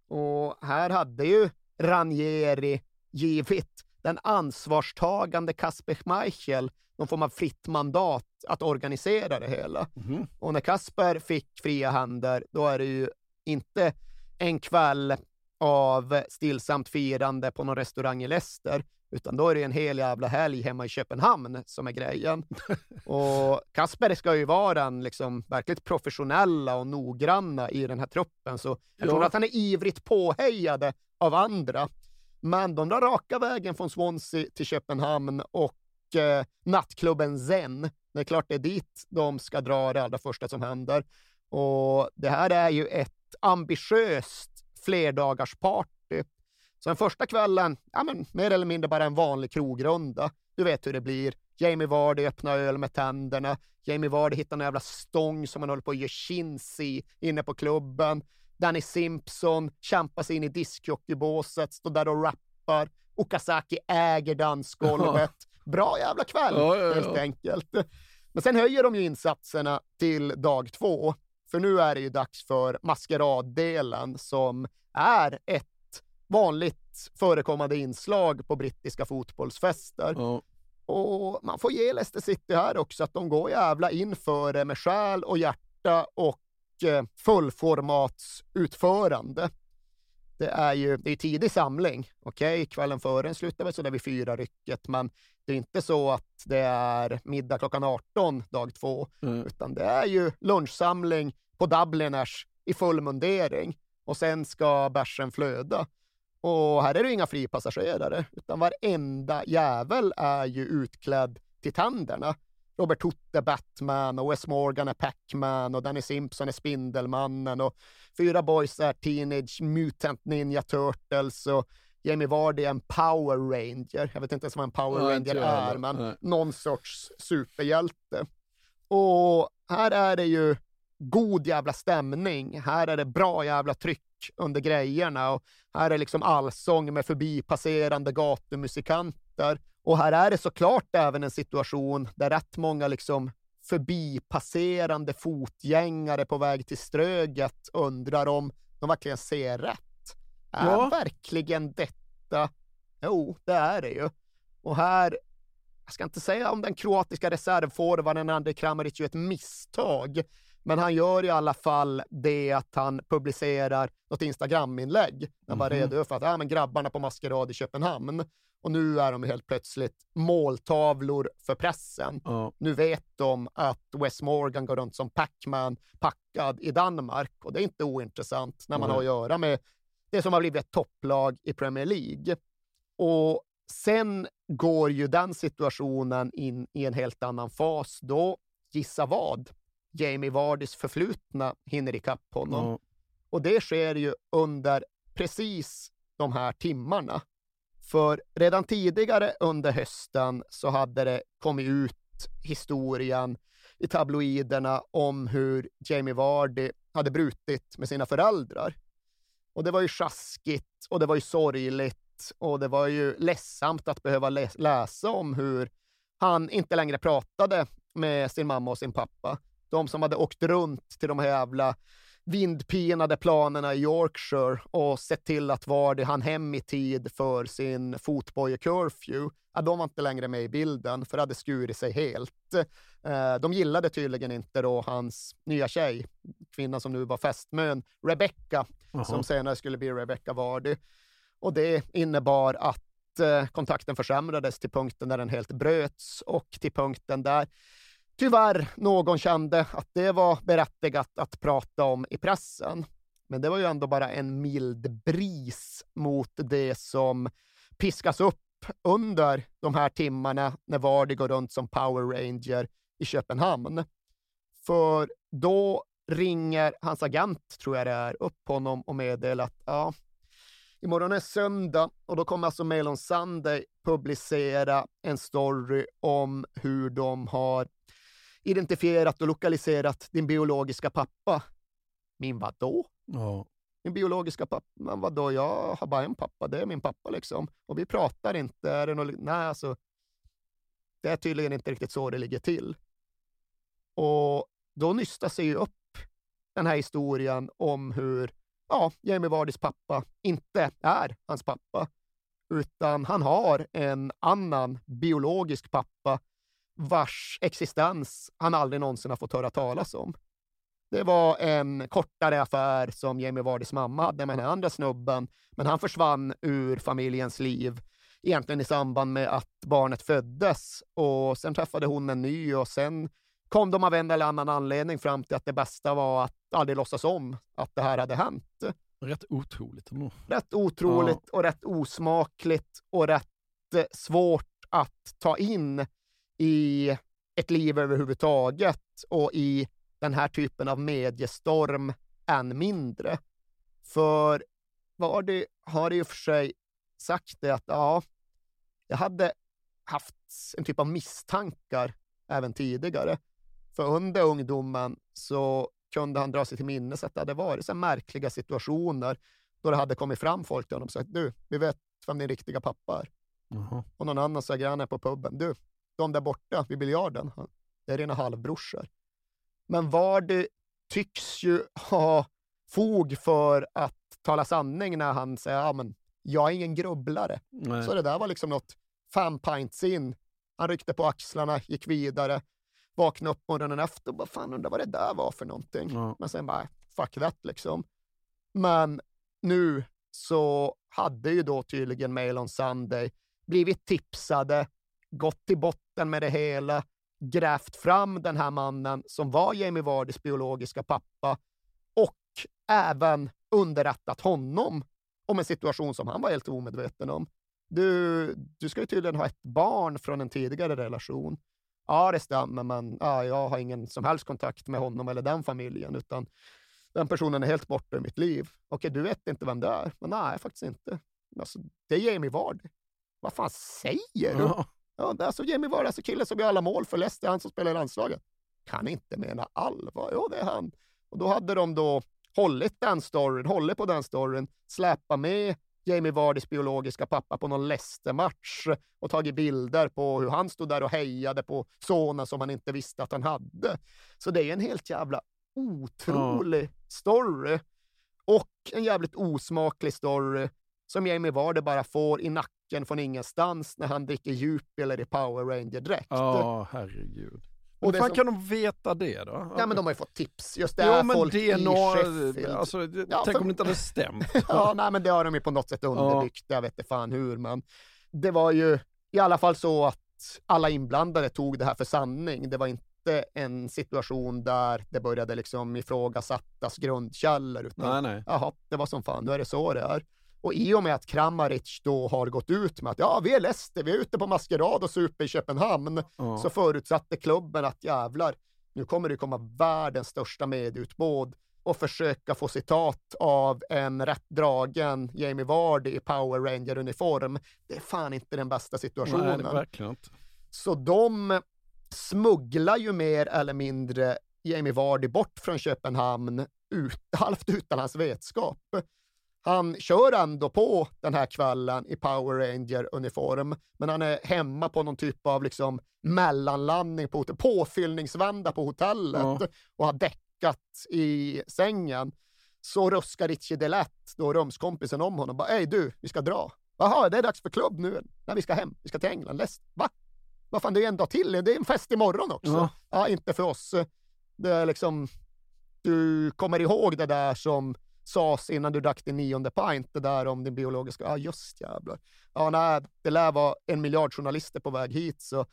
Och här hade ju Ranieri givit den ansvarstagande Kasper Schmeichel någon form av fritt mandat att organisera det hela. Mhm. Och när Kasper fick fria händer, då är det ju inte en kväll av stillsamt firande på någon restaurang i Leicester, utan då är det en hel jävla helg hemma i Köpenhamn som är grejen. och Kasper ska ju vara den liksom verkligt professionella och noggranna i den här truppen, så jag Ja. tror att han är ivrigt påhejade av andra. Men de drar raka vägen från Swansea till Köpenhamn och eh, nattklubben Zen. Det är klart det är dit de ska dra det allra första som händer. Och det här är ju ett ambitiöst flerdagarsparty. Så den första kvällen, ja men mer eller mindre bara en vanlig krogrunda. Du vet hur det blir. Jamie Vardy öppnar öl med tänderna. Jamie Vardy hittar en jävla stång som han håller på att göra chins i inne på klubben. Danny Simpson kämpar sig in i discjockeybåset, står där och rappar. Okazaki äger dansgolvet. Bra jävla kväll, Ja, ja, ja. helt enkelt. Men sen höjer de ju insatserna till dag två. För nu är det ju dags för maskeraddelen som är ett vanligt förekommande inslag på brittiska fotbollsfester. Ja. Och man får ge Leicester City här också att de går jävla in för det med själ och hjärta och eh, fullformatsutförande. Det är ju det är tidig samling. Okej, okay? kvällen före slutar väl så där vid fyra rycket, men det är inte så att det är middag klockan 18 dag två, mm. utan det är ju lunchsamling på Dubliners i full mundering och sen ska bärsen flöda. Och här är det inga fripassagerare, utan varenda jävel är ju utklädd till tänderna. Robert Hood är Batman och Wes Morgan är Pac-Man och Danny Simpson är Spindelmannen och fyra boys är Teenage Mutant Ninja Turtles och Jamie Vardy är en Power Ranger. Jag vet inte ens vad en Power ja, Ranger är, men Nej. någon sorts superhjälte. Och här är det ju god jävla stämning. Här är det bra jävla tryck under grejerna och här är liksom allsång med förbipasserande gatumusikanter. Och här är det såklart även en situation där rätt många liksom förbipasserande fotgängare på väg till Ströget undrar om de verkligen ser rätt. Är ja. verkligen detta? Jo, det är det ju. Och här, jag ska inte säga om den kroatiska reservforwarden Andrej Kramaric är ett misstag, men han gör i alla fall det att han publicerar något Instagram-inlägg. Han bara mm -hmm. redogör för att ah, men grabbarna på maskerad i Köpenhamn och nu är de helt plötsligt måltavlor för pressen. Ja. Nu vet de att Wes Morgan går runt som Pacman packad i Danmark och det är inte ointressant när man mm. har att göra med det som har blivit ett topplag i Premier League. Och sen går ju den situationen in i en helt annan fas. Då, gissa vad, Jamie Vardys förflutna hinner ikapp honom. Mm. Och det sker ju under precis de här timmarna. För redan tidigare under hösten så hade det kommit ut historien i tabloiderna om hur Jamie Vardy hade brutit med sina föräldrar. Och det var ju sjaskigt och det var ju sorgligt och det var ju ledsamt att behöva läsa om hur han inte längre pratade med sin mamma och sin pappa. De som hade åkt runt till de här jävla vindpinade planerna i Yorkshire och sett till att Vardy hann hem i tid för sin fotboje-curfew, ja, de var inte längre med i bilden, för det hade skurit sig helt. Eh, de gillade tydligen inte då hans nya tjej, kvinnan som nu var fästmön, Rebecca, som senare skulle bli Rebecca Vardy. Och det innebar att eh, kontakten försämrades till punkten där den helt bröts och till punkten där tyvärr någon kände att det var berättigat att prata om i pressen. Men det var ju ändå bara en mild bris mot det som piskas upp under de här timmarna när Vardy går runt som Power Ranger i Köpenhamn. För då ringer hans agent, tror jag det är, upp honom och meddelar att ja, imorgon är söndag och då kommer alltså Mail on Sunday publicera en story om hur de har identifierat och lokaliserat din biologiska pappa. Min vadå? Ja. Min biologiska pappa? Men vadå, jag har bara en pappa, det är min pappa liksom. Och vi pratar inte, är det något, nej alltså. Det är tydligen inte riktigt så det ligger till. Och då nystar sig ju upp den här historien om hur ja, Jamie Vardys pappa inte är hans pappa, utan han har en annan biologisk pappa vars existens han aldrig någonsin har fått höra talas om. Det var en kortare affär som Jamie Vardys mamma hade med den andra snubben, men han försvann ur familjens liv egentligen i samband med att barnet föddes och sen träffade hon en ny och sen kom de av en eller annan anledning fram till att det bästa var att aldrig låtsas om att det här hade hänt. Rätt otroligt. Ändå. Rätt otroligt ja. och rätt osmakligt och rätt svårt att ta in i ett liv överhuvudtaget och i den här typen av mediestorm än mindre. För Vardy har i och för sig sagt det att ja, jag hade haft en typ av misstankar även tidigare. För under ungdomen så kunde han dra sig till minnes att det hade varit så märkliga situationer då det hade kommit fram folk till honom och sagt du, vi vet vem din riktiga pappa är. -huh. Och någon annan sa granne på puben, du, de där borta vid biljarden, det är rena halvbrorsor. Men Vardy tycks ju ha fog för att tala sanning när han säger ja, men jag är ingen grubblare. Nej. Så det där var liksom något fem pints in. Han ryckte på axlarna, gick vidare. vaknade upp morgonen efter och bara, fan undrar vad det där var för någonting. Ja. Men sen bara, fuck that liksom. Men nu så hade ju då tydligen Mail on Sunday blivit tipsade, gått till botten med det hela, grävt fram den här mannen som var Jamie Vardys biologiska pappa och även underrättat honom om en situation som han var helt omedveten om. Du, du ska ju tydligen ha ett barn från en tidigare relation. Ja, det stämmer, men ja, jag har ingen som helst kontakt med honom eller den familjen, utan den personen är helt borta ur mitt liv. Okej, du vet inte vem det är? Men nej, faktiskt inte. Alltså, det är Jamie Vardy. Vad fan säger du? Ja. Ja, alltså Jamie Vardy, alltså killen som gör alla mål för Leicester, han som spelar i landslaget. Kan inte mena allvar. Jo, det är han. Och då hade de då hållit den storyn, hållit på den storyn, släppa med Jamie Vardys biologiska pappa på någon Leicester-match och tagit bilder på hur han stod där och hejade på sonen som han inte visste att han hade. Så det är en helt jävla otrolig story. Och en jävligt osmaklig story som Jamie Vardy bara får i nacken från ingenstans när han dricker Jupiler i Power Ranger-dräkt. Ja, herregud. Och Hur fan som- kan de veta det då? Ja, men de har ju fått tips. Just det Jo, är men folk i DNA, Sheffield. alltså, det- Ja, tänk för- om det inte hade stämt. ja, nej, men det har de ju på något sätt underbyggt. Jag vet inte fan hur, men det var ju i alla fall så att alla inblandade tog det här för sanning. Det var inte en situation där det började liksom ifrågasättas grundkällor, utan Nej, nej. jaha, det var som fan, nu är det så det är. Och i och med att Kramaric då har gått ut med att ja, vi är Leicester, vi är ute på maskerad och super i Köpenhamn, Ja. så förutsatte klubben att jävlar, nu kommer det komma världens största medieutbåd och försöka få citat av en rätt dragen Jamie Vardy i Power Ranger-uniform. Det är fan inte den bästa situationen. Nej, verkligen inte. Så de smugglar ju mer eller mindre Jamie Vardy bort från Köpenhamn ut, halvt utan hans vetskap. Han kör ändå på den här kvällen i Power Ranger-uniform, men han är hemma på någon typ av liksom mellanlandning på hotell, påfyllningsvända på hotellet Ja. och har däckat i sängen. Så ruskar Richie Delette, då rumskompisen, om honom. Bara, Ey du, vi ska dra. Jaha, det är dags för klubb nu. Nej, vi ska hem. Vi ska till England. Läs. Va? Vad fan, det är en dag till. Det är en fest imorgon också. Ja. Ja, inte för oss. Det är liksom, du kommer ihåg det där som sades innan du drack din nionde pint, det där om din biologiska, ja just jävlar. Ja, nej, det lär vara en miljard journalister på väg hit, så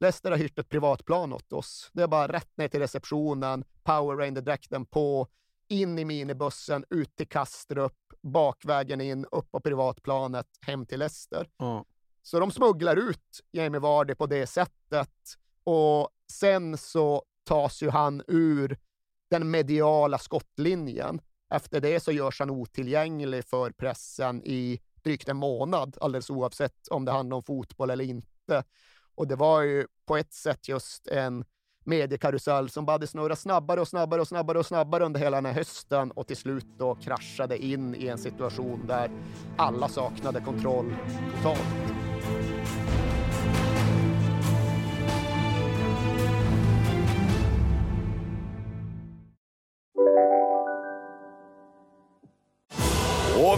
Leicester har hyrt ett privatplan åt oss. Det är bara rätt ner till receptionen, Power Ranger-dräkten på, in i minibussen, ut till Kastrup, bakvägen in, upp på privatplanet, hem till Leicester. Ja. Så de smugglar ut Jamie Vardy på det sättet och sen så tas ju han ur den mediala skottlinjen. Efter det så görs han otillgänglig för pressen i drygt en månad, alldeles oavsett om det handlar om fotboll eller inte. Och det var ju på ett sätt just en mediekarusell som bara hade snurrat snabbare och snabbare och snabbare och snabbare under hela den här hösten och till slut då kraschade in i en situation där alla saknade kontroll totalt.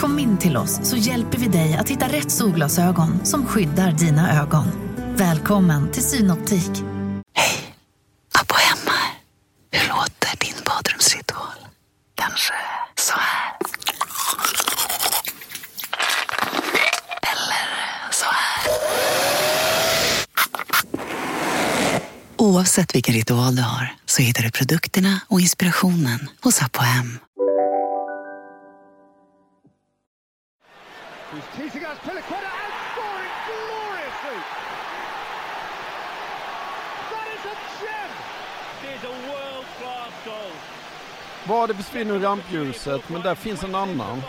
Kom in till oss så hjälper vi dig att hitta rätt solglasögon som skyddar dina ögon. Välkommen till Synoptik. Hej! Abba hemma. Hur låter din badrumsritual? Kanske så här. Eller så här. Oavsett vilken ritual du har så hittar du produkterna och inspirationen hos Apohem. Who's teasing us, Piliqueta, and scoring gloriously! That is a gem! It is a world-class goal. Vad det försvinner rampljuset, men där finns en annan.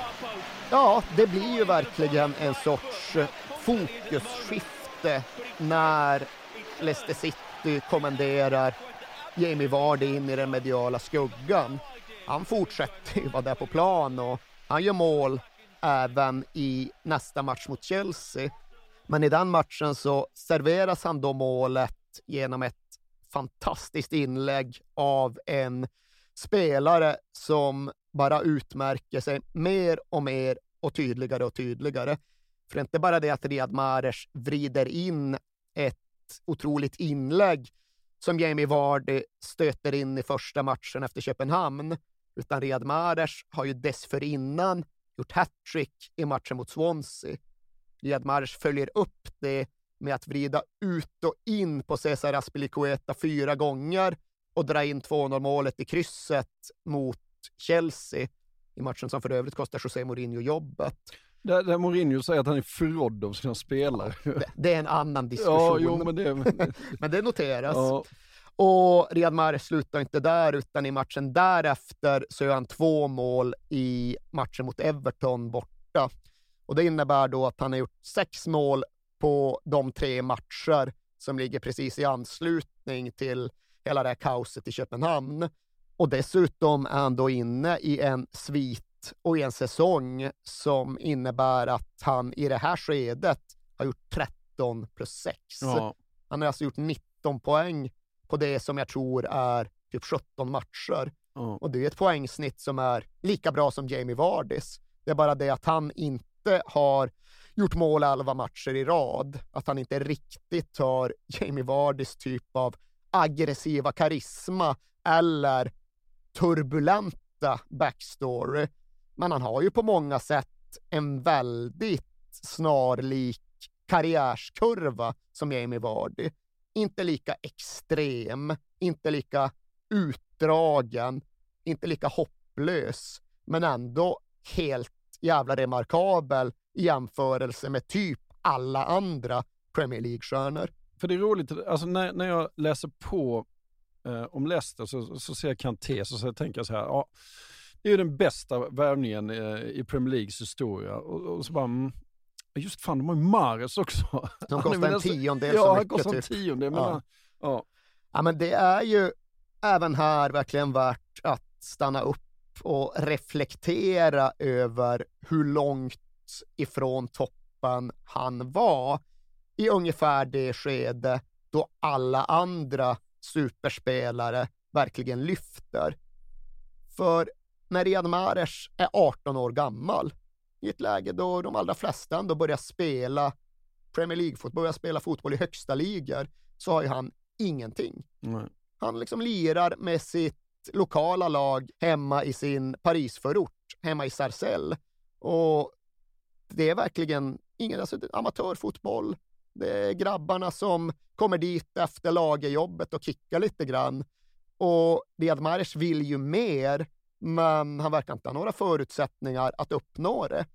Ja, det blir ju verkligen en sorts eh, fokusskifte när Leicester City kommenderar Jamie Vardy in i den mediala skuggan. han fortsätter ju vara där på plan och han gör mål även i nästa match mot Chelsea. Men i den matchen så serveras han då målet genom ett fantastiskt inlägg av en spelare som bara utmärker sig mer och mer och tydligare och tydligare. För det är inte bara det att Riyad Mahrez vrider in ett otroligt inlägg som Jamie Vardy stöter in i första matchen efter Köpenhamn, utan Riyad Mahrez har ju dessförinnan gjort hattrick i matchen mot Swansea. Riyad Mahrez följer upp det med att vrida ut och in på Cesar Aspilicueta fyra gånger och dra in 2-0 målet i krysset mot Chelsea i matchen som för övrigt kostar José Mourinho jobbet. Där, där Mourinho säger att han är förrådd av sina spelare. Det, det är en annan diskussion. Ja, jo, men, det... men det noteras. Ja. Och Riyad Mahrez slutar inte där, utan i matchen därefter så gör han två mål i matchen mot Everton borta. Och det innebär då att han har gjort sex mål på de tre matcher som ligger precis i anslutning till hela det här kaoset i Köpenhamn. Och dessutom är han då inne i en svit och i en säsong som innebär att han i det här skedet har gjort 13 plus 6. Ja. Han har alltså gjort 19 poäng på det som jag tror är typ 17 matcher. Ja. Och det är ett poängsnitt som är lika bra som Jamie Vardys. Det är bara det att han inte har gjort mål 11 matcher i rad. Att han inte riktigt har Jamie Vardys typ av aggressiva karisma eller turbulenta backstory. Men han har ju på många sätt en väldigt snarlik karriärskurva som Jamie Vardy. Inte lika extrem, inte lika utdragen, inte lika hopplös, men ändå helt jävla remarkabel i jämförelse med typ alla andra Premier League-stjärnor. För det är roligt, alltså när, när jag läser på eh, om Leicester så, så ser jag Kanté så, så tänker jag så här, ja, det är ju den bästa värvningen eh, i Premier Leagues historia. Och, och så bara, mm, just fan, de har ju Mares också. De kostar en tiondel ja, så han mycket. kostar en typ. tiondel. Men Ja. han- ja. Ja, men det är ju även här verkligen värt att stanna upp och reflektera över hur långt ifrån toppen han var i ungefär det skede då alla andra superspelare verkligen lyfter. För när Riyad Mahrez är 18 år gammal, i ett läge då de allra flesta ändå börjar spela Premier League-fotboll, börjar spela fotboll i högsta ligor, så har ju han ingenting. Nej. Han liksom lirar med sitt lokala lag hemma i sin Parisförort, hemma i Sarcelles. Och det är verkligen ingen, alltså amatörfotboll. Det är grabbarna som kommer dit efter lagerjobbet och kickar lite grann. Och Riyad Mahrez vill ju mer, men han verkar inte ha några förutsättningar att uppnå det.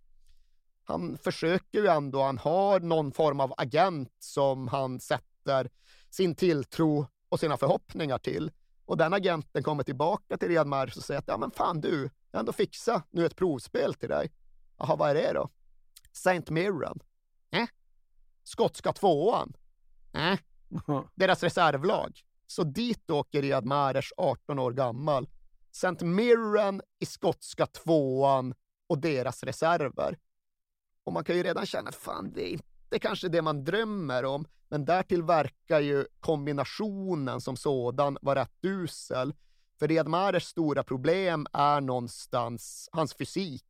Han försöker ju ändå, han har någon form av agent som han sätter sin tilltro och sina förhoppningar till. Och den agenten kommer tillbaka till Riyad Mahrez och säger att ja men fan du, jag har ändå fixat nu ett provspel till dig. Jaha, vad är det då? Saint Mirren. Eh? Skotska tvåan. Eh? Deras reservlag. Så dit åker Riyad Mahrez 18 år gammal. St. Mirren i skotska tvåan och deras reserver. Och man kan ju redan känna att fan, det är inte kanske det man drömmer om, men därtill verkar ju kombinationen som sådan vara rätt usel. För Riyad Mahrez stora problem är någonstans hans fysik,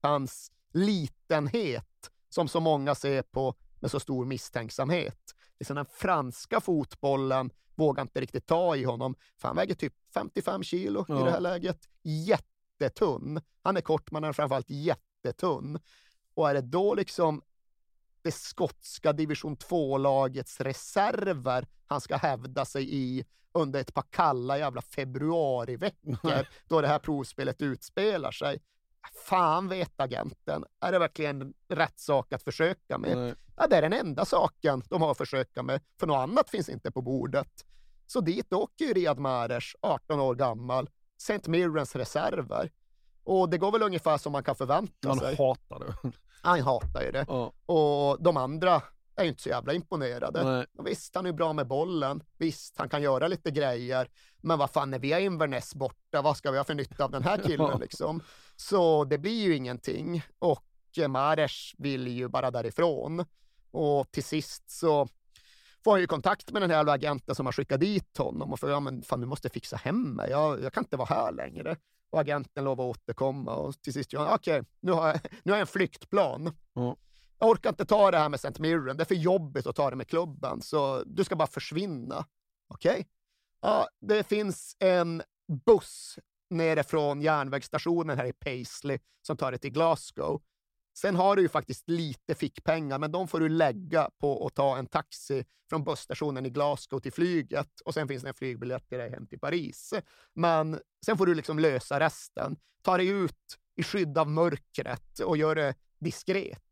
hans litenhet, som så många ser på med så stor misstänksamhet. Liksom den franska fotbollen vågar inte riktigt ta i honom, för han väger typ 55 kilo i Ja. det här läget. Jättetunn. Han är kort, men han är framförallt jättetunn. Och är det då liksom det skotska division 2-lagets reserver han ska hävda sig i under ett par kalla jävla februariveckor då det här provspelet utspelar sig. Fan vet agenten, är det verkligen rätt sak att försöka med? Nej. Ja, det är den enda saken de har att försöka med, för något annat finns inte på bordet. Så dit åker ju Riyad Mahrez, 18 år gammal, St. Mirrens reserver. Och det går väl ungefär som man kan förvänta Han sig. hatar det. Han hatar ju det. Ja. Och de andra är ju inte så jävla imponerade. Nej. Och visst, han är bra med bollen. Visst, han kan göra lite grejer. Men vad fan, när vi har Inverness borta, vad ska vi ha för nytta av den här killen Ja. liksom? Så det blir ju ingenting. Och eh, Mares vill ju bara därifrån. Och till sist så får han ju kontakt med den här jävla agenten som har skickat dit honom och frågar, ja men fan du måste fixa hem mig, jag, jag kan inte vara här längre. Och agenten lovar återkomma och till sist okej, nu, har jag, nu har jag en flyktplan. Ja. Jag orkar inte ta det här med St. Mirren, det är för jobbigt att ta det med klubben, så du ska bara försvinna. Okej? Ja, det finns en buss nere från järnvägsstationen här i Paisley som tar dig till Glasgow. Sen har du ju faktiskt lite fickpengar, men de får du lägga på att ta en taxi från busstationen i Glasgow till flyget och sen finns det en flygbiljett till dig hem till Paris. Men sen får du liksom lösa resten. Ta dig ut i skydd av mörkret och gör det diskret.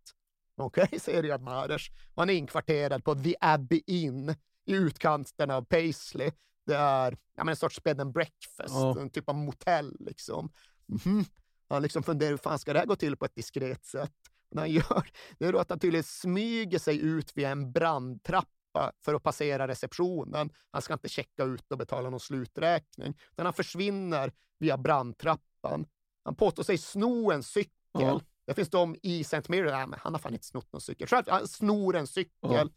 Okej, säger Riyad Mahrez. Han är inkvarterad på The Abbey Inn i utkanten av Paisley. Det är ja, men en sorts bed and breakfast, Ja. en typ av motell liksom. Mhm. Han liksom funderar, hur fan ska det här gå till på ett diskret sätt? Han gör det är då att han tydligen smyger sig ut via en brandtrappa för att passera receptionen. Han ska inte checka ut och betala någon sluträkning, utan han försvinner via brandtrappan. Han påstår sig sno en cykel. Ja. Det finns de i St. Mirren, nej, men han har fan inte snott någon cykel. Själv, han snor en cykel, Ja.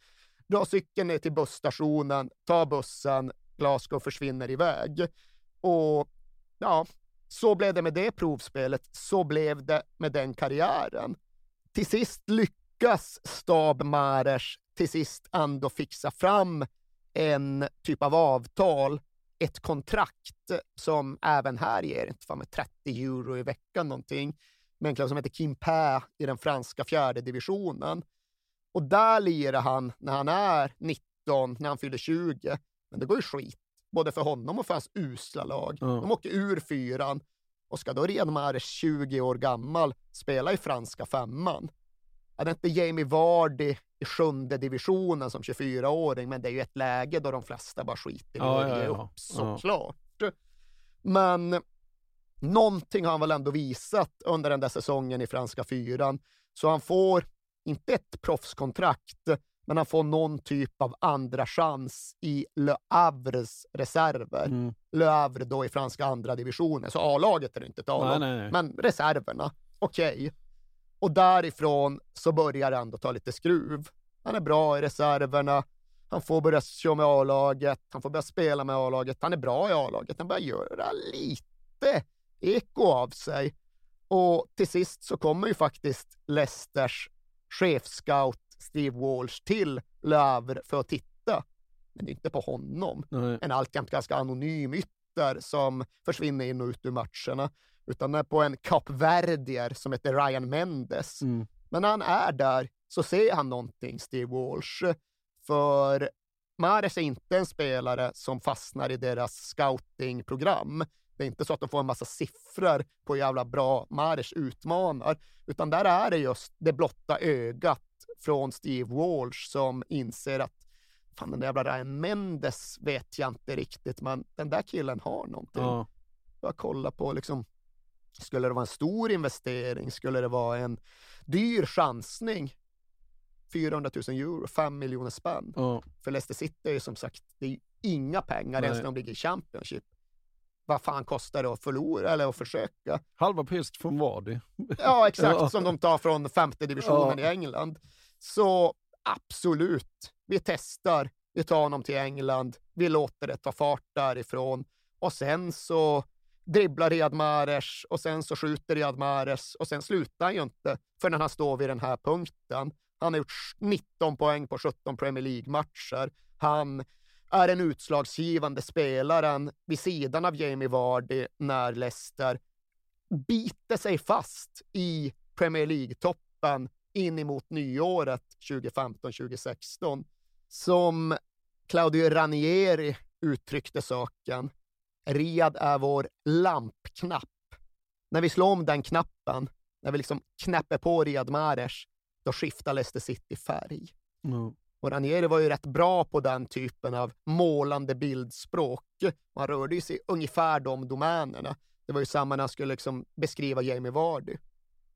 drar cykeln ner till busstationen, tar bussen, Glasgow försvinner iväg. Och ja, så blev det med det provspelet. Så blev det med den karriären. Till sist lyckas Stab Mares till sist ändå fixa fram en typ av avtal, ett kontrakt som även här ger inte fan med 30 euro i veckan någonting, med en klubb som heter Quimper i den franska fjärde divisionen. Och där lirar han när han är 19, när han fyller 20. Men det går ju skit, både för honom och för hans usla lag. Ja. De åker ur fyran och ska då redan Mahrez, 20 år gammal, spela i franska femman. Ja, det är inte Jamie Vardy i sjunde divisionen som 24-åring, men det är ju ett läge då de flesta bara skiter i Ja, att ja, ge ja. upp, Ja. såklart. Men någonting har han väl ändå visat under den där säsongen i franska fyran, så han får inte ett proffskontrakt, men han får någon typ av andra chans i Le Havres reserver. Mm. Le Havre då i franska andra divisionen, så A-laget är det inte tal om, men reserverna, okej. Och därifrån så börjar det ändå ta lite skruv. Han är bra i reserverna, han får börja köra med A-laget, han får börja spela med A-laget, han är bra i A-laget, han börjar göra lite eko av sig. Och till sist så kommer ju faktiskt Leicesters chefscout Steve Walsh till Le Havre för att titta. Men inte på honom. Nej. En alltjämt ganska anonym ytter som försvinner in och ut ur matcherna. Utan är på en kapverdier som heter Ryan Mendes. Mm. Men när han är där så ser han någonting, Steve Walsh. För Mahrez är inte en spelare som fastnar i deras scoutingprogram. Det är inte så att de får en massa siffror på hur jävla bra Mahrez utmanar, utan där är det just det blotta ögat från Steve Walsh som inser att fan den där jävla Ryan Mendes vet jag inte riktigt, men den där killen har någonting. Ja. Bara kolla på liksom, skulle det vara en stor investering? Skulle det vara en dyr chansning? 400 000 euro, 5 miljoner spänn. Ja. För Leicester City är ju som sagt, det är ju inga pengar Nej. ens när de ligger i Championship. Vad fan kostar det att förlora eller att försöka? Halva priset från Vardy. Ja, exakt, som de tar från femte divisionen Ja. i England. Så absolut, vi testar. Vi tar honom till England. Vi låter det ta fart därifrån. Och sen så dribblar Riyad Mahrez och sen så skjuter Riyad Mahrez och sen slutar han ju inte förrän han står vid den här punkten. Han har gjort 19 poäng på 17 Premier League-matcher. Han är den utslagsgivande spelaren vid sidan av Jamie Vardy när Leicester biter sig fast i Premier League-toppen in emot nyåret 2015-2016. Som Claudio Ranieri uttryckte saken, Riyad är vår lampknapp. När vi slår om den knappen, när vi liksom knäpper på Riyad Mahrez, då skiftar Leicester City färg. Mm. Och Ranieri var ju rätt bra på den typen av målande bildspråk. Man rörde ju sig ungefär de domänerna. Det var ju samma när han skulle liksom beskriva Jamie Vardy.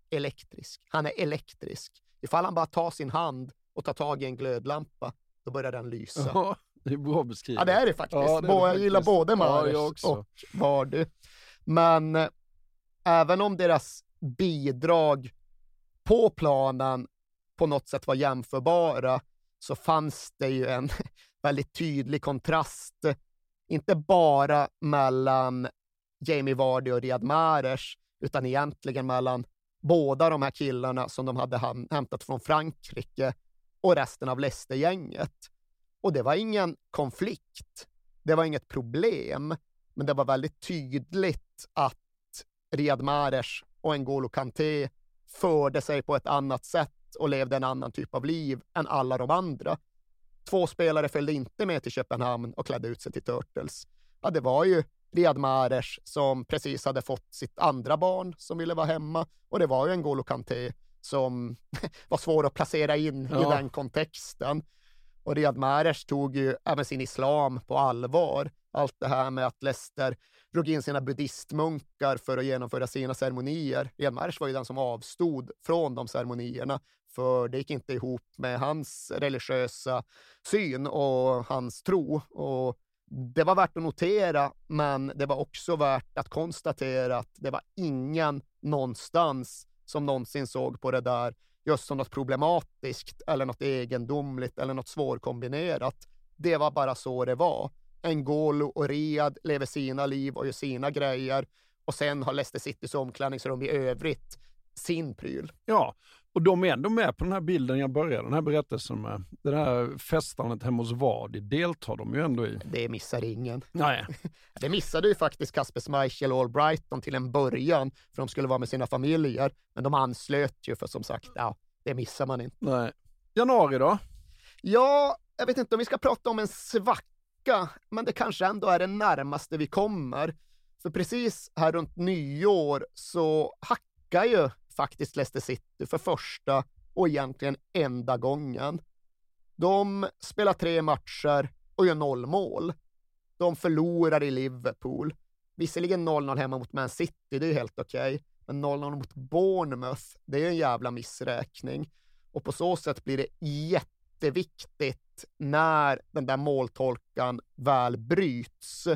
Elektrisk. Han är elektrisk. Ifall han bara tar sin hand och tar tag i en glödlampa, då börjar den lysa. Ja, det är bra beskrivet. Ja, det är det faktiskt. Ja, det är det jag gillar både Ja, jag också. och Vardy. Men eh, även om deras bidrag på planen på något sätt var jämförbara så fanns det ju en väldigt tydlig kontrast, inte bara mellan Jamie Vardy och Riyad Mahrez, utan egentligen mellan båda de här killarna som de hade hämtat från Frankrike och resten av Leicester-gänget. Och det var ingen konflikt, det var inget problem, men det var väldigt tydligt att Riyad Mahrez och N'Golo Kanté förde sig på ett annat sätt och levde en annan typ av liv än alla de andra. Två spelare följde inte med till Köpenhamn och klädde ut sig till Turtles. Ja, det var ju Riyad Mahrez som precis hade fått sitt andra barn som ville vara hemma och det var ju N'Golo Kanté som var svår att placera in i Ja. den kontexten. Och Riyad Mahrez tog ju även sin islam på allvar. Allt det här med att Leicester drog in sina buddhistmunkar för att genomföra sina ceremonier. Riyad var ju den som avstod från de ceremonierna, för det gick inte ihop med hans religiösa syn och hans tro. Och det var värt att notera, men det var också värt att konstatera att det var ingen någonstans som någonsin såg på det där just som något problematiskt eller något egendomligt eller något svårkombinerat. Det var bara så det var. N'Golo och Riyad lever sina liv och gör sina grejer och sen har Leicester Citys omklädningsrum i övrigt sin pryl. Ja, och de är ändå med på den här bilden jag började den här berättelsen med. Det här festandet hemma hos Vardy deltar de ju ändå i. Det missar ingen. Nej. Det missade ju faktiskt Kasper Schmeichel och Albrighton till en början, för de skulle vara med sina familjer. Men de anslöt ju, för som sagt, ja, det missar man inte. Nej. Januari då? Ja, jag vet inte om vi ska prata om en svacka, men det kanske ändå är det närmaste vi kommer. För precis här runt nyår så hackar ju faktiskt Leicester City för första och egentligen enda gången. De spelar tre matcher och gör noll mål. De förlorar i Liverpool. Visserligen 0-0 hemma mot Man City, det är ju helt okej. Men 0-0 mot Bournemouth, det är en jävla missräkning. Och på så sätt blir det jätteviktigt när den där måltolkan väl bryts.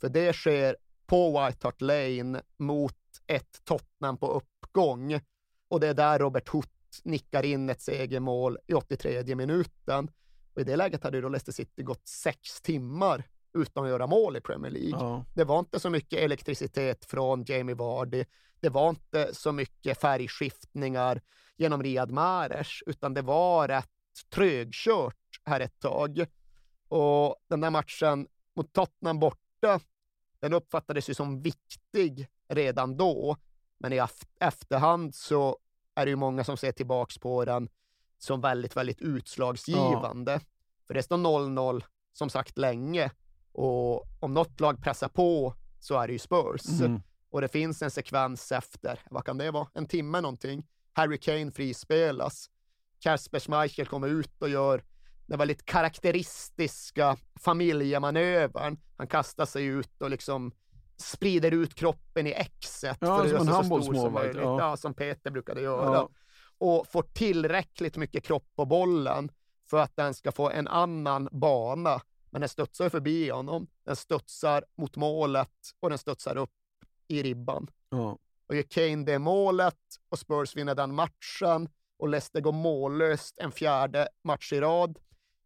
För det sker på White Hart Lane mot ett Tottenham på uppgång. Och det är där Robert Hutt nickar in ett segermål i 83 minuten. Och i det läget hade ju då Leicester City gått sex timmar utan att göra mål i Premier League. Ja. Det var inte så mycket elektricitet från Jamie Vardy. Det var inte så mycket färgskiftningar genom Riyad Mahrez, utan det var rätt trögkört här ett tag. Och den där matchen mot Tottenham borta, den uppfattades ju som viktig redan då. Men i eft- efterhand så är det ju många som ser tillbaks på den som väldigt, väldigt utslagsgivande. För det står 0-0 som sagt länge och om något lag pressar på så är det ju Spurs. Mm. Och det finns en sekvens efter, vad kan det vara, en timme någonting. Harry Kane frispelas. Kasper Schmeichel kommer ut och gör den väldigt karaktäristiska familjemanövern. Han kastar sig ut och liksom sprider ut kroppen i Xet Ja, för att göra sig så stor som möjligt. ja. Ja, som Peter brukade göra. Ja. Och får tillräckligt mycket kropp på bollen för att den ska få en annan bana. Men den studsar ju förbi honom. Den studsar mot målet och den studsar upp i ribban. Ja. Och gör Kane det målet och Spurs vinner den matchen och Leicester går mållöst en fjärde match i rad,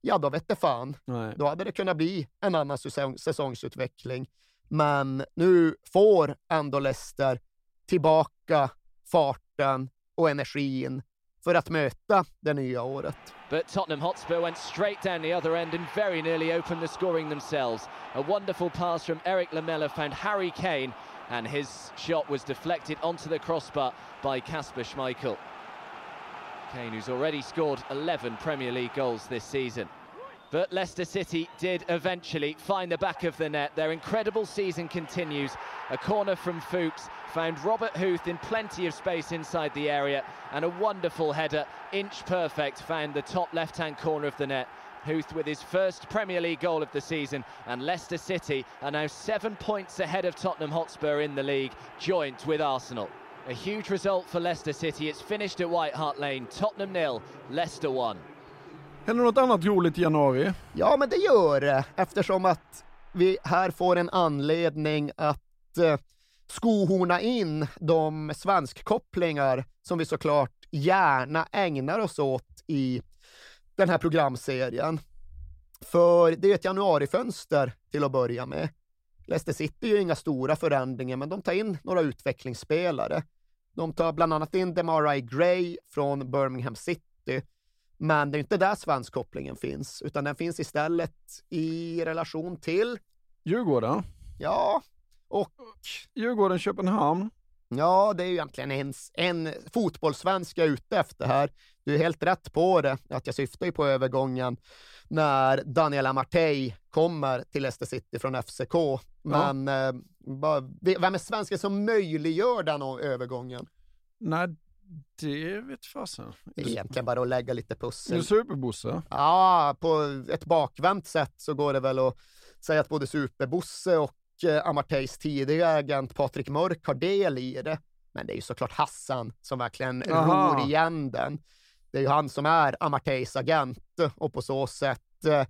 ja då vet det fan. Nej. Då hade det kunnat bli en annan säsong, säsongsutveckling. Men nu får ändå Leicester tillbaka farten och energin för att möta det nya året. But Tottenham Hotspur went straight down the other end and very nearly opened the scoring themselves. A wonderful pass from Eric Lamella found Harry Kane, and his shot was deflected onto the crossbar by Kasper Schmeichel. Kane, who's already scored 11 Premier League goals this season. But Leicester City did eventually find the back of the net. Their incredible season continues. A corner from Fuchs found Robert Huth in plenty of space inside the area, and a wonderful header, inch perfect, found the top left hand corner of the net. Huth with his first Premier League goal of the season, and Leicester City are now seven points ahead of Tottenham Hotspur in the league, joint with Arsenal. A huge result for Leicester City. It's finished at White Hart Lane. Tottenham nil, Leicester one. Händer något annat roligt i januari? Ja, men det gör det eftersom att vi här får en anledning att eh, skohorna in de svenskkopplingar som vi såklart gärna ägnar oss åt i den här programserien. För det är ett januarifönster till att börja med. Leicester City gör inga stora förändringar, men de tar in några utvecklingsspelare. De tar bland annat in Demarai Gray från Birmingham City. Men det är inte där svenskkopplingen finns, utan den finns istället i relation till Djurgården? Ja, och... Djurgården-Köpenhamn? Ja, det är ju egentligen en, en fotbollssvensk jag är ute efter här. Du är helt rätt på det, att jag syftar ju på övergången när Daniel Amartey kommer till Leicester City från FCK. Men ja. eh, vem är svensken som möjliggör den övergången? Nej, det vet fasen. Det är egentligen bara att lägga lite pussel. Du Superbosse? Ja, på ett bakvänt sätt så går det väl att säga att både Superbosse och eh, Amarteys tidiga agent Patrik Mörk har del i det. Men det är ju såklart Hassan som verkligen Aha. ror igen den. Det är ju han som är Amarteys agent och på så sätt eh,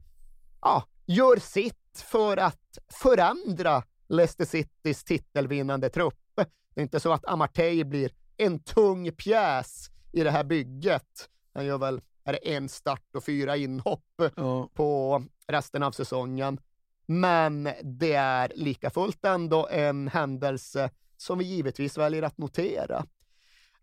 ja, gör sitt för att förändra Leicester Citys titelvinnande trupp. Det är inte så att Amartey blir en tung pjäs i det här bygget. Han gör väl är det en start och fyra inhopp ja. på resten av säsongen. Men det är lika fullt ändå en händelse som vi givetvis väljer att notera.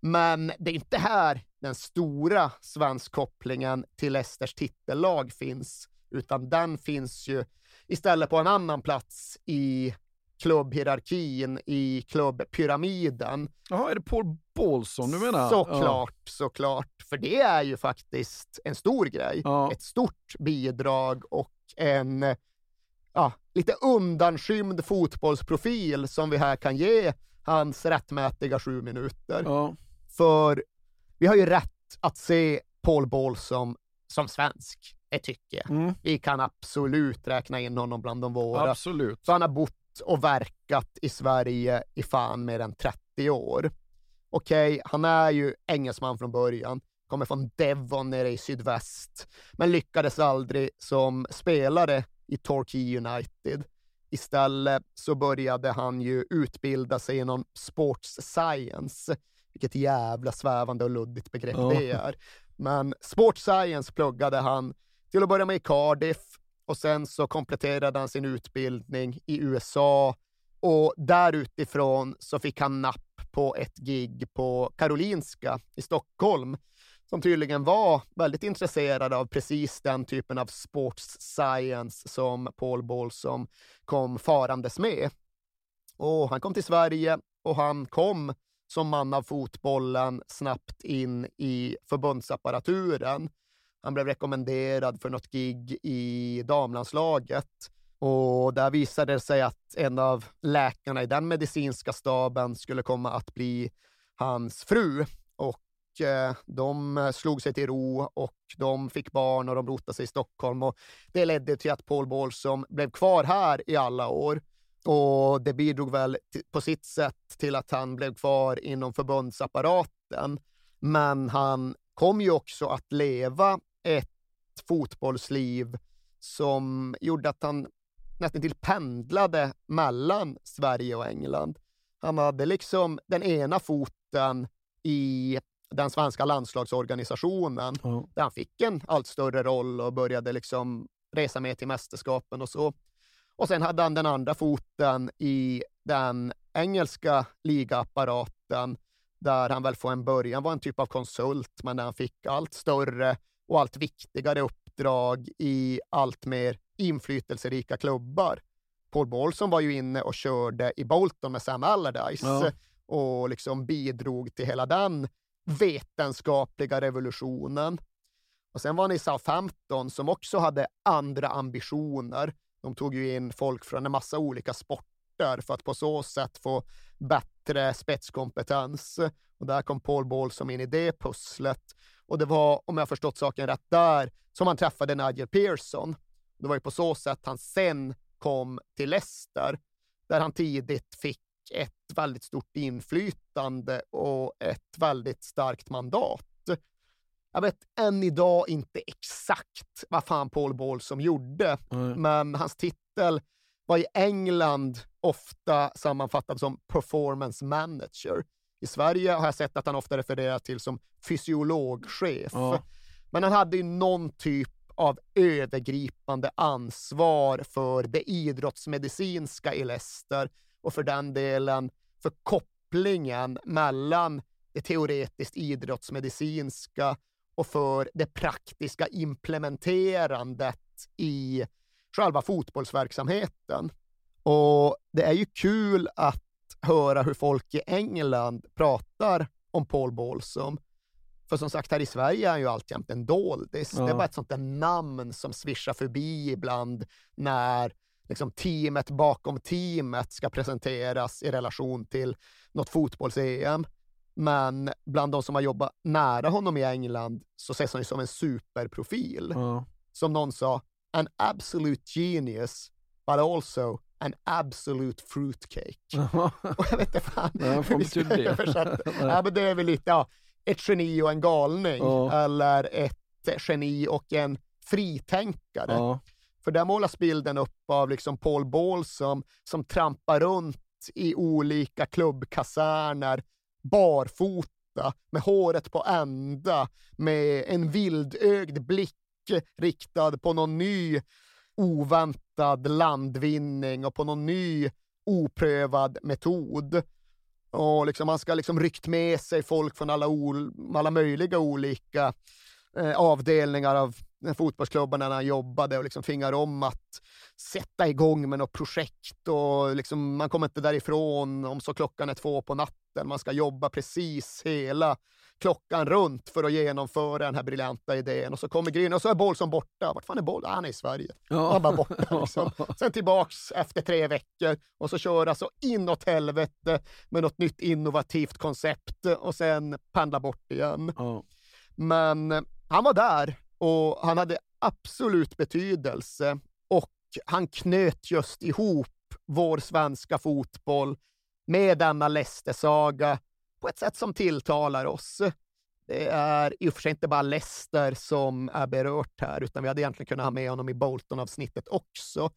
Men det är inte här den stora svenskkopplingen till Leicesters titellag finns, utan den finns ju istället på en annan plats i klubbhierarkin, i klubbpyramiden. Jaha, är det Paul Paulsson du menar? Såklart, ja. såklart. För det är ju faktiskt en stor grej. Ja. Ett stort bidrag och en ja, lite undanskymd fotbollsprofil som vi här kan ge hans rättmätiga sju minuter. Ja. För vi har ju rätt att se Paul Ball som, som svensk, det tycker jag. Mm. Vi kan absolut räkna in honom bland de våra. Absolut. Så han har bott och verkat i Sverige i fan mer än 30 år. Okej, okay, han är ju engelsman från början, kommer från Devon nere i sydväst, men lyckades aldrig som spelare i Torquay United. Istället så började han ju utbilda sig inom sports science, vilket jävla svävande och luddigt begrepp ja. det är. Men sports science pluggade han till att börja med i Cardiff och sen så kompletterade han sin utbildning i USA och där utifrån så fick han napp på ett gig på Karolinska i Stockholm som tydligen var väldigt intresserade av precis den typen av sports science som Paul Bolsom kom farandes med. Och han kom till Sverige och han kom som man av fotbollen snabbt in i förbundsapparaturen. Han blev rekommenderad för något gig i damlandslaget och där visade det sig att en av läkarna i den medicinska staben skulle komma att bli hans fru. Och Eh, de slog sig till ro och de fick barn och de rotade sig i Stockholm. Och det ledde till att Paul som blev kvar här i alla år. Och det bidrog väl på sitt sätt till att han blev kvar inom förbundsapparaten. Men han kom ju också att leva ett fotbollsliv som gjorde att han nästan till pendlade mellan Sverige och England. Han hade liksom den ena foten i den svenska landslagsorganisationen, mm. där han fick en allt större roll och började liksom resa med till mästerskapen och så. Och sen hade han den andra foten i den engelska ligaapparaten, där han väl från en början var en typ av konsult, men där han fick allt större och allt viktigare uppdrag i allt mer inflytelserika klubbar. Paul Bolson var ju inne och körde i Bolton med Sam Allardyce ja. och liksom bidrog till hela den vetenskapliga revolutionen. Och sen var han i Southampton som också hade andra ambitioner. De tog ju in folk från en massa olika sporter för att på så sätt få bättre spetskompetens. Och där kom Paul Ball som in i det pusslet. Och det var, om jag förstått saken rätt, där som han träffade Nigel Pearson. Det var ju på så sätt han sen kom till Leicester, där han tidigt fick ett väldigt stort inflytande och ett väldigt starkt mandat. Jag vet än idag inte exakt vad fan Paul Bolsom gjorde, Mm. men hans titel var i England ofta sammanfattad som performance manager. I Sverige har jag sett att han ofta refererar till som fysiologchef. Ja. Men han hade ju någon typ av övergripande ansvar för det idrottsmedicinska i Leicester och för den delen för kopplingen mellan det teoretiskt idrottsmedicinska och för det praktiska implementerandet i själva fotbollsverksamheten. Och det är ju kul att höra hur folk i England pratar om Paul Bolsom. För som sagt, här i Sverige är han ju alltjämt en doldis. Ja. Det är bara ett sånt där namn som svischar förbi ibland när liksom, teamet bakom teamet ska presenteras i relation till något fotbolls-EM. Men bland de som har jobbat nära honom i England så ses han ju som en superprofil. Ja. Som någon sa, an absolute genius, but also an absolute fruitcake. Och jag vet inte fan Ja, hur vi ska översätta. Ja, men det är väl lite, ja, ett geni och en galning. Ja. Eller ett geni och en fritänkare. För där målas bilden upp av liksom Paul Bolsom som trampar runt i olika klubbkaserner barfota, med håret på ända, med en vildögd blick riktad på någon ny oväntad landvinning och på någon ny oprövad metod. Och liksom, man ska liksom ryckt med sig folk från alla, ol- alla möjliga olika eh, avdelningar av den fotbollsklubben när han jobbade och liksom fingar om att sätta igång med något projekt och liksom, man kommer inte därifrån om så klockan är två på natten. Man ska jobba precis hela klockan runt för att genomföra den här briljanta idén och så kommer Gryn och så är Bolson borta. Vart fan är Boll? Ah, Han är i Sverige. Ja. Han var borta liksom. Sen tillbaks efter tre veckor och så köra så inåt helvete med något nytt innovativt koncept och sen pendla bort igen. Ja. Men eh, han var där och han hade absolut betydelse och han knöt just ihop vår svenska fotboll med denna Leicester-saga på ett sätt som tilltalar oss. Det är i och för sig inte bara Leicester som är berört här, utan vi hade egentligen kunnat ha med honom i Bolton-avsnittet också.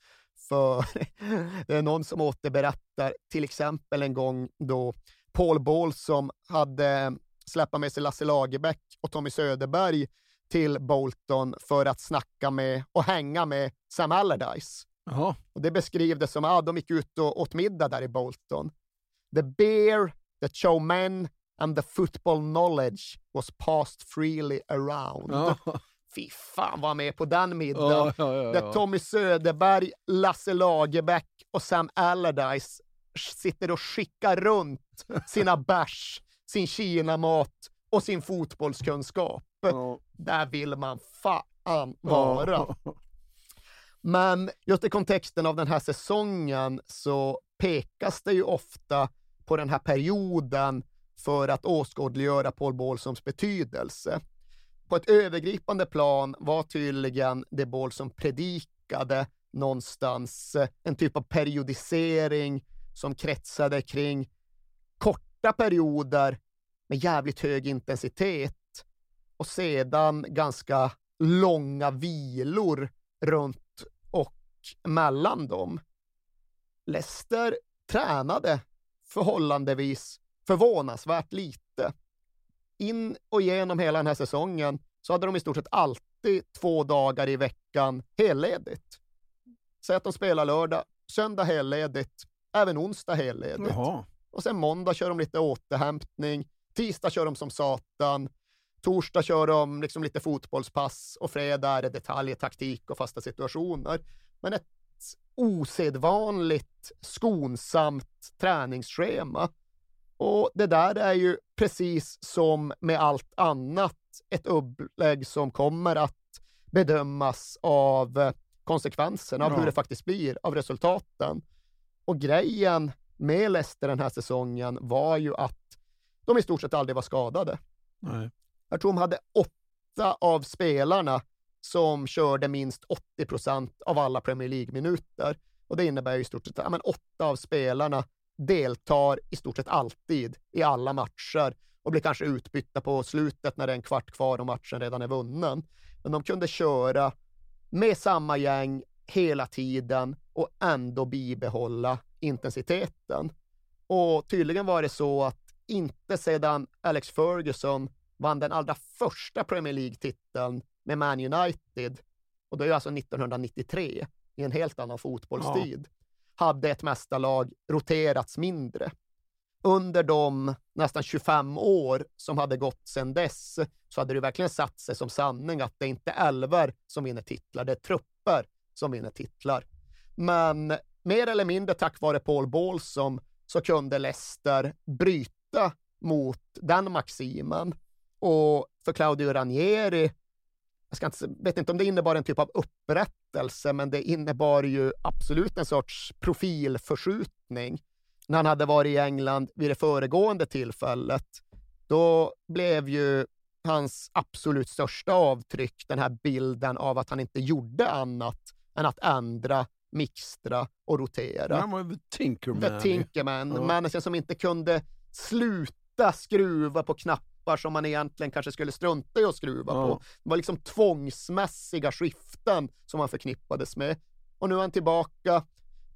För det är någon som återberättar till exempel en gång då Paul Ball som hade släppa med sig Lasse Lagerbäck och Tommy Söderberg till Bolton för att snacka med och hänga med Sam Allardyce. Jaha. Och det beskrivs som att ah, de gick ut och åt middag där i Bolton. The beer, the showmen and the football knowledge was passed freely around. Ja. Fy fan var med på den middagen. Ja, ja. Där Tommy Söderberg, Lasse Lagerbäck och Sam Allardyce sitter och skickar runt sina bärs, sin kinamat och sin fotbollskunskap. Där vill man fan vara. Men just i kontexten av den här säsongen så pekas det ju ofta på den här perioden för att åskådliggöra Paul Bålsons betydelse. På ett övergripande plan var tydligen det Bålsson predikade någonstans eh, en typ av periodisering som kretsade kring korta perioder med jävligt hög intensitet och sedan ganska långa vilor runt och mellan dem. Leicester tränade förhållandevis förvånansvärt lite. In och igenom hela den här säsongen så hade de i stort sett alltid två dagar i veckan helledigt. Säg att de spelar lördag, söndag helledigt, även onsdag helledigt. Jaha. Och sen måndag kör de lite återhämtning, tisdag kör de som satan, torsdag kör de liksom lite fotbollspass och fredag är det detaljer, taktik och fasta situationer. Men ett osedvanligt skonsamt träningsschema. Och det där är ju precis som med allt annat ett upplägg som kommer att bedömas av konsekvenserna av hur det faktiskt blir, av resultaten. Och grejen med Leicester den här säsongen var ju att de i stort sett aldrig var skadade. Nej. Jag tror de hade åtta av spelarna som körde minst 80 procent av alla Premier League-minuter. Och det innebär ju i stort sett att ja, men åtta av spelarna deltar i stort sett alltid i alla matcher och blir kanske utbytta på slutet när det är en kvart kvar och matchen redan är vunnen. Men de kunde köra med samma gäng hela tiden och ändå bibehålla intensiteten. Och tydligen var det så att inte sedan Alex Ferguson vann den allra första Premier League-titeln med Man United, och det är alltså 1993, i en helt annan fotbollstid, ja. hade ett mästarlag roterats mindre. Under de nästan 25 år som hade gått sedan dess så hade det verkligen satt sig som sanning att det inte är älver som vinner titlar, det är trupper som vinner titlar. Men mer eller mindre tack vare Paul Bålsson så kunde Leicester bryta mot den maximen. Och för Claudio Ranieri, jag inte, vet inte om det innebar en typ av upprättelse, men det innebar ju absolut en sorts profilförskjutning. När han hade varit i England vid det föregående tillfället, då blev ju hans absolut största avtryck den här bilden av att han inte gjorde annat än att ändra, mixtra och rotera. Han var the Tinkerman. The Tinkerman. Ja. Människan som inte kunde sluta skruva på knappar som man egentligen kanske skulle strunta i att skruva ja. på. Det var liksom tvångsmässiga skiften som han förknippades med. Och nu är han tillbaka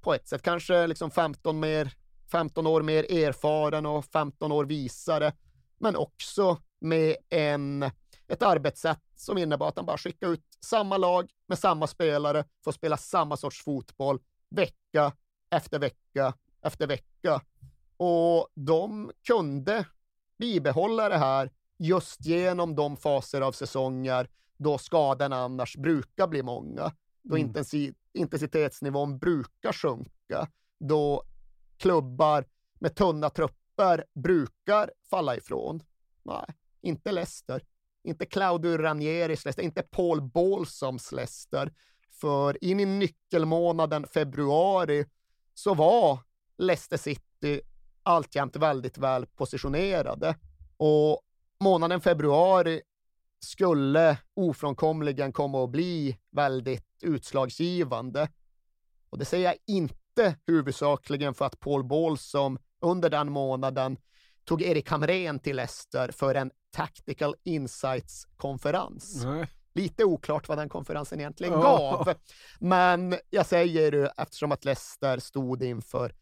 på ett sätt, kanske liksom 15, mer, 15 år mer erfaren och 15 år visare, men också med en, ett arbetssätt som innebar att han bara skickade ut samma lag med samma spelare för att spela samma sorts fotboll vecka efter vecka efter vecka. Och de kunde bibehålla det här just genom de faser av säsonger då skadorna annars brukar bli många. Då mm. intensitetsnivån brukar sjunka. Då klubbar med tunna trupper brukar falla ifrån. Nej, inte Leicester. Inte Claudio Ranieris Leicester, inte Paul Bålsoms Leicester. För in i nyckelmånaden februari så var Leicester City alltjämt väldigt väl positionerade. Och månaden februari skulle ofrånkomligen komma att bli väldigt utslagsgivande. Och det säger jag inte huvudsakligen för att Paul Bålsom under den månaden tog Erik Hamrén till Leicester för en Tactical Insights-konferens. Lite oklart vad den konferensen egentligen oh. gav, men jag säger det eftersom att Leicester stod inför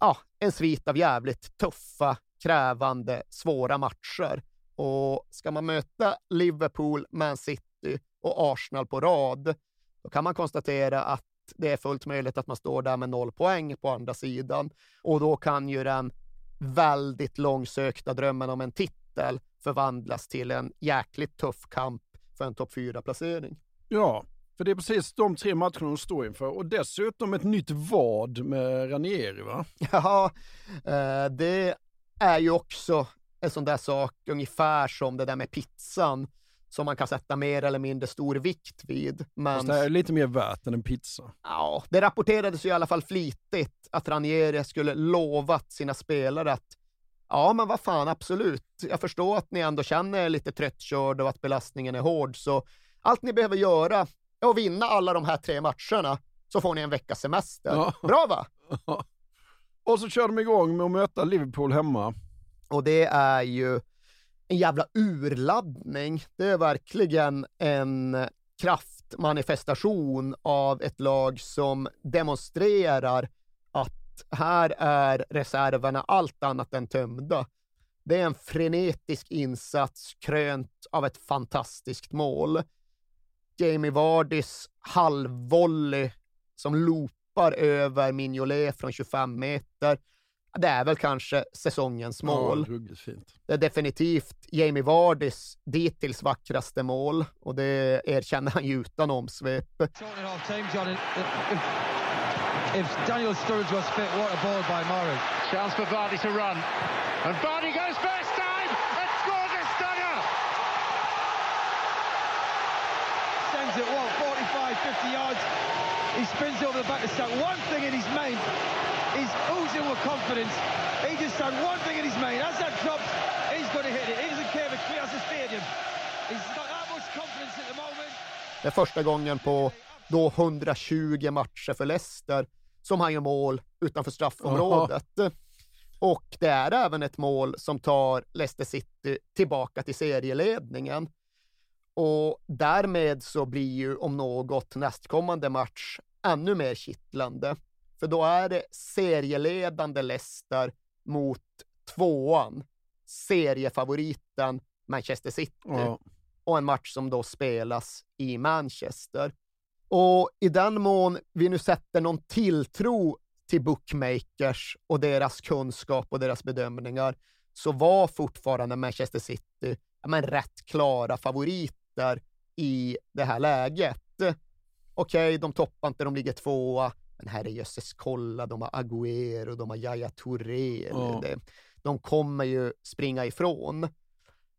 ja, en svit av jävligt tuffa, krävande, svåra matcher. Och ska man möta Liverpool, Man City och Arsenal på rad, då kan man konstatera att det är fullt möjligt att man står där med noll poäng på andra sidan. Och då kan ju den väldigt långsökta drömmen om en titel förvandlas till en jäkligt tuff kamp för en topp 4-placering. Ja, för det är precis de tre matcherna de står inför och dessutom ett nytt vad med Ranieri va? Ja, eh, det är ju också en sån där sak ungefär som det där med pizzan som man kan sätta mer eller mindre stor vikt vid. Men... Fast det är lite mer värt än en pizza. Ja, det rapporterades ju i alla fall flitigt att Ranieri skulle lovat sina spelare att ja, men vad fan, absolut. Jag förstår att ni ändå känner er lite tröttkörda och att belastningen är hård, så allt ni behöver göra att vinna alla de här tre matcherna, så får ni en veckas semester. Ja. Bra va? Och så kör de igång med att möta Liverpool hemma. Och det är ju en jävla urladdning. Det är verkligen en kraftmanifestation av ett lag som demonstrerar att här är reserverna allt annat än tömda. Det är en frenetisk insats krönt av ett fantastiskt mål. Jamie Vardys halvvolley som loopar över Mignolet från 25 meter det är väl kanske säsongens mål. Ja, fint. Det är definitivt Jamie Vardys dittills vackraste mål och det erkänner han ju utan omsvep. If Daniel Sturridge was fit, what a ball by Murray. Chance for Vardy to run. And Vardy goes first time and scores a stunner! Sends it, what, 45, 50 yards. He spins over the back of Stoke. One thing in his main He's oozing with confidence. He just done one thing in his main. As that drops, he's going to hit it. He doesn't care if it clears the stadium. He's got that much confidence at the moment. Det är första gången på då 120 matcher för Leicester som han gör mål utanför straffområdet. Och det är även ett mål som tar Leicester City tillbaka till serieledningen. Och därmed så blir ju om något nästkommande match ännu mer kittlande. För då är det serieledande Leicester mot tvåan, seriefavoriten Manchester City. Ja. Och en match som då spelas i Manchester. Och i den mån vi nu sätter någon tilltro till bookmakers och deras kunskap och deras bedömningar så var fortfarande Manchester City ja, men rätt klara favoriter i det här läget. Okej, okay, de toppar inte, de ligger tvåa, men herrejösses, kolla, de har Agüero, de har Yahya Touré. Det- De kommer ju springa ifrån.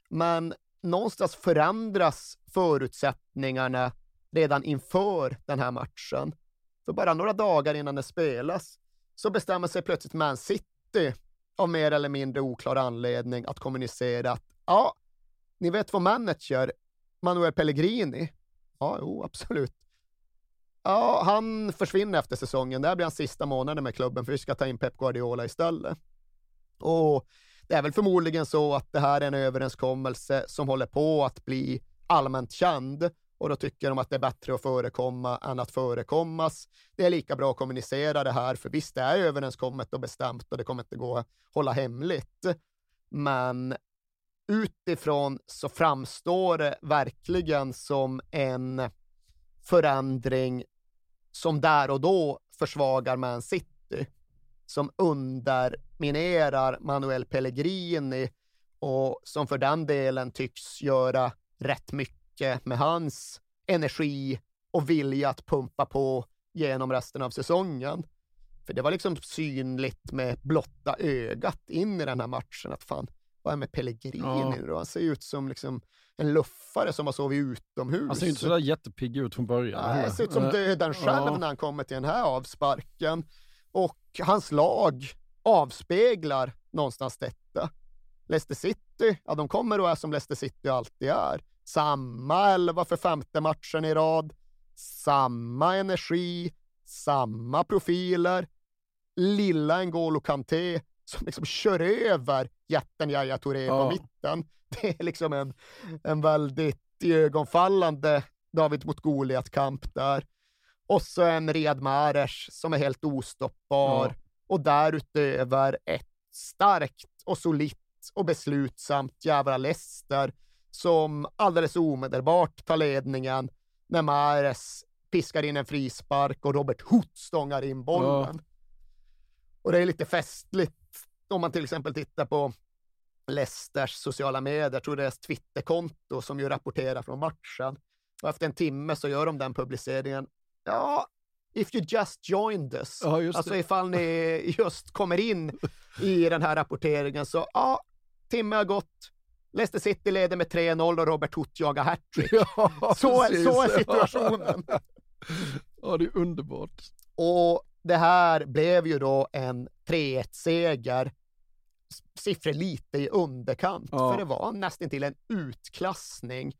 Men någonstans förändras förutsättningarna redan inför den här matchen. För bara några dagar innan det spelas så bestämmer sig plötsligt Man City av mer eller mindre oklar anledning att kommunicera att ja, ni vet vår manager, Manuel Pellegrini, ja, jo, absolut. Ja, han försvinner efter säsongen. Det här blir hans sista månader med klubben för vi ska ta in Pep Guardiola istället. Och det är väl förmodligen så att det här är en överenskommelse som håller på att bli allmänt känd och då tycker de att det är bättre att förekomma än att förekommas. Det är lika bra att kommunicera det här, för visst det är överenskommet och bestämt och det kommer inte gå att hålla hemligt. Men utifrån så framstår det verkligen som en förändring som där och då försvagar Man City, som underminerar Manuel Pellegrini och som för den delen tycks göra rätt mycket med hans energi och vilja att pumpa på genom resten av säsongen. För det var liksom synligt med blotta ögat in i den här matchen att fan, vad är med Pellegrini Ja. nu då? Han ser ut som liksom en luffare som har sovit utomhus. Han ser inte sådär jättepigg ut från början. Nej, han ser ut som döden själv ja. när han kommer till den här avsparken. Och hans lag avspeglar någonstans detta. Leicester City, ja de kommer och är som Leicester City alltid är. Samma elva för femte matchen i rad, samma energi, samma profiler. Lilla N'Golo Kanté som liksom kör över jätten Yahya Touré på Ja. mitten. Det är liksom en, en väldigt iögonfallande David mot Goliat-kamp där. Och så en Riyad Mahrez som är helt ostoppbar. Ja. Och därutöver ett starkt och solitt och beslutsamt jävla Leicester som alldeles omedelbart tar ledningen när Mahrez piskar in en frispark och Robert Hoot stångar in bollen. Och det är lite festligt om man till exempel tittar på Leicesters sociala medier, jag tror det är deras Twitterkonto som ju rapporterar från matchen. Och efter en timme så gör de den publiceringen. Ja, if you just joined us. Ja, just alltså det. ifall ni just kommer in i den här rapporteringen så ja, timme har gått. Leicester City leder med 3-0 och Robert Hoot jagar hattrick. Ja, så, precis. så är situationen. Ja, det är underbart. Och det här blev ju då en 3-1-seger. Siffror lite i underkant, Ja. för det var nästan till en utklassning.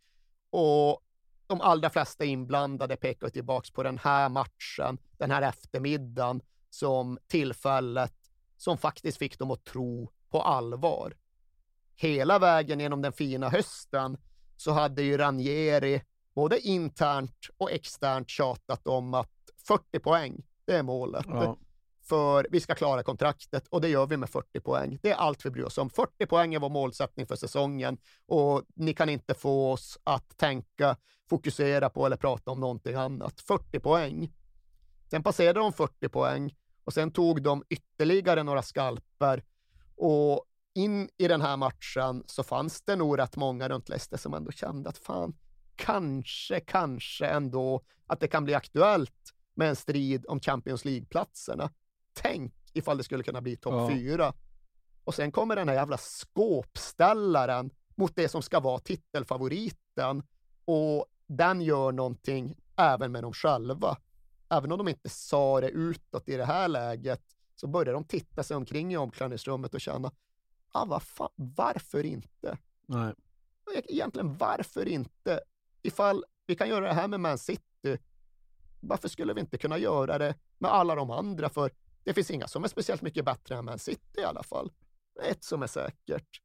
Och de allra flesta inblandade pekar tillbaks på den här matchen, den här eftermiddagen, som tillfället som faktiskt fick dem att tro på allvar. Hela vägen genom den fina hösten så hade ju Ranieri både internt och externt tjatat om att 40 poäng, det är målet. Ja. För vi ska klara kontraktet och det gör vi med 40 poäng. Det är allt vi bryr oss om. 40 poäng är vår målsättning för säsongen och ni kan inte få oss att tänka, fokusera på eller prata om någonting annat. 40 poäng. Sen passerade de 40 poäng och sen tog de ytterligare några skalper och in i den här matchen så fanns det nog rätt många runt Leicester som ändå kände att fan, kanske, kanske ändå att det kan bli aktuellt med en strid om Champions League-platserna. Tänk ifall det skulle kunna bli topp Ja. fyra. Och sen kommer den här jävla skåpställaren mot det som ska vara titelfavoriten och den gör någonting även med dem själva. Även om de inte sa det utåt i det här läget så börjar de titta sig omkring i omklädningsrummet och känna, ah, vad fan, varför inte? Nej. Egentligen varför inte? Ifall vi kan göra det här med Man City, varför skulle vi inte kunna göra det med alla de andra? För Det finns inga som är speciellt mycket bättre än Man City i alla fall. Ett som är säkert.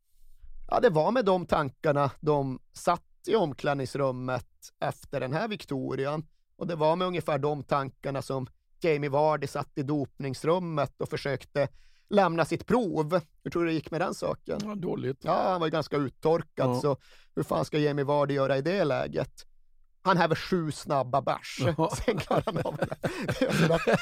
Ja, det var med de tankarna de satt i omklädningsrummet efter den här viktorian. Och det var med ungefär de tankarna som Jamie Vardy satt i dopningsrummet och försökte lämna sitt prov. Hur tror du det gick med den saken? Ja, dåligt. Ja, han var ju ganska uttorkad, Ja. så hur fan ska Jamie Vardy göra i det läget? Han häver sju snabba bärs, sen klarar han av det.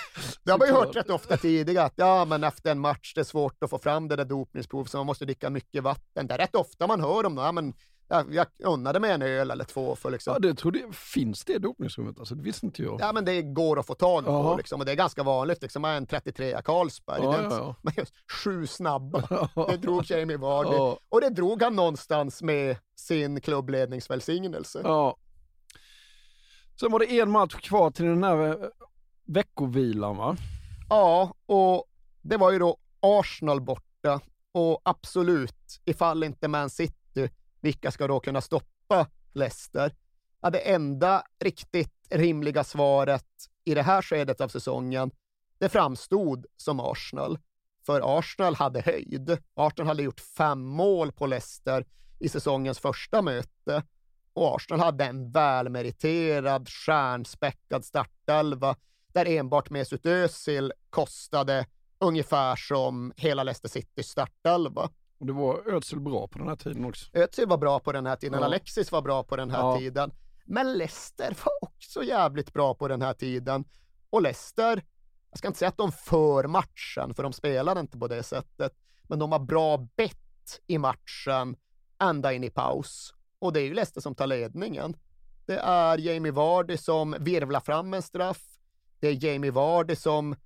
Det- har man ju hört rätt ofta tidigare, att ja, men efter en match det är svårt att få fram det där dopningsprovet, så man måste dricka mycket vatten. Det är rätt ofta man hör om det, ja, men jag, jag unnade mig en öl eller två för liksom Ja, det trodde jag. Finns det dopningsrummet? Alltså, det visste inte jag. Ja, men det går att få tag på liksom, och det är ganska vanligt. Liksom, en 33 Carlsberg. Ja, är ja, ja. Men just sju snabba, det drog Jamie Vardy. Och det drog han någonstans med sin klubbledningsvälsignelse. Ja. Sen var det en match kvar till den här eh, veckovilan va? Ja, och det var ju då Arsenal borta. Och absolut, ifall inte Man City, vilka ska då kunna stoppa Leicester? Ja, det enda riktigt rimliga svaret i det här skedet av säsongen, det framstod som Arsenal. För Arsenal hade höjd. Arsenal hade gjort fem mål på Leicester i säsongens första möte. Och Arsenal hade en välmeriterad, stjärnspäckad startelva där enbart Mesut Özil kostade ungefär som hela Leicester Citys startelva. Och det var Özil bra på den här tiden också. Özil var bra på den här tiden, Ja. Alexis var bra på den här Ja. tiden. Men Leicester var också jävligt bra på den här tiden. Och Leicester, jag ska inte säga att de för matchen, för de spelade inte på det sättet, men de har bra bett i matchen ända in i paus. Och det är ju Leicester som tar ledningen. Det är Jamie Vardy som virvlar fram en straff. Det är Jamie Vardy som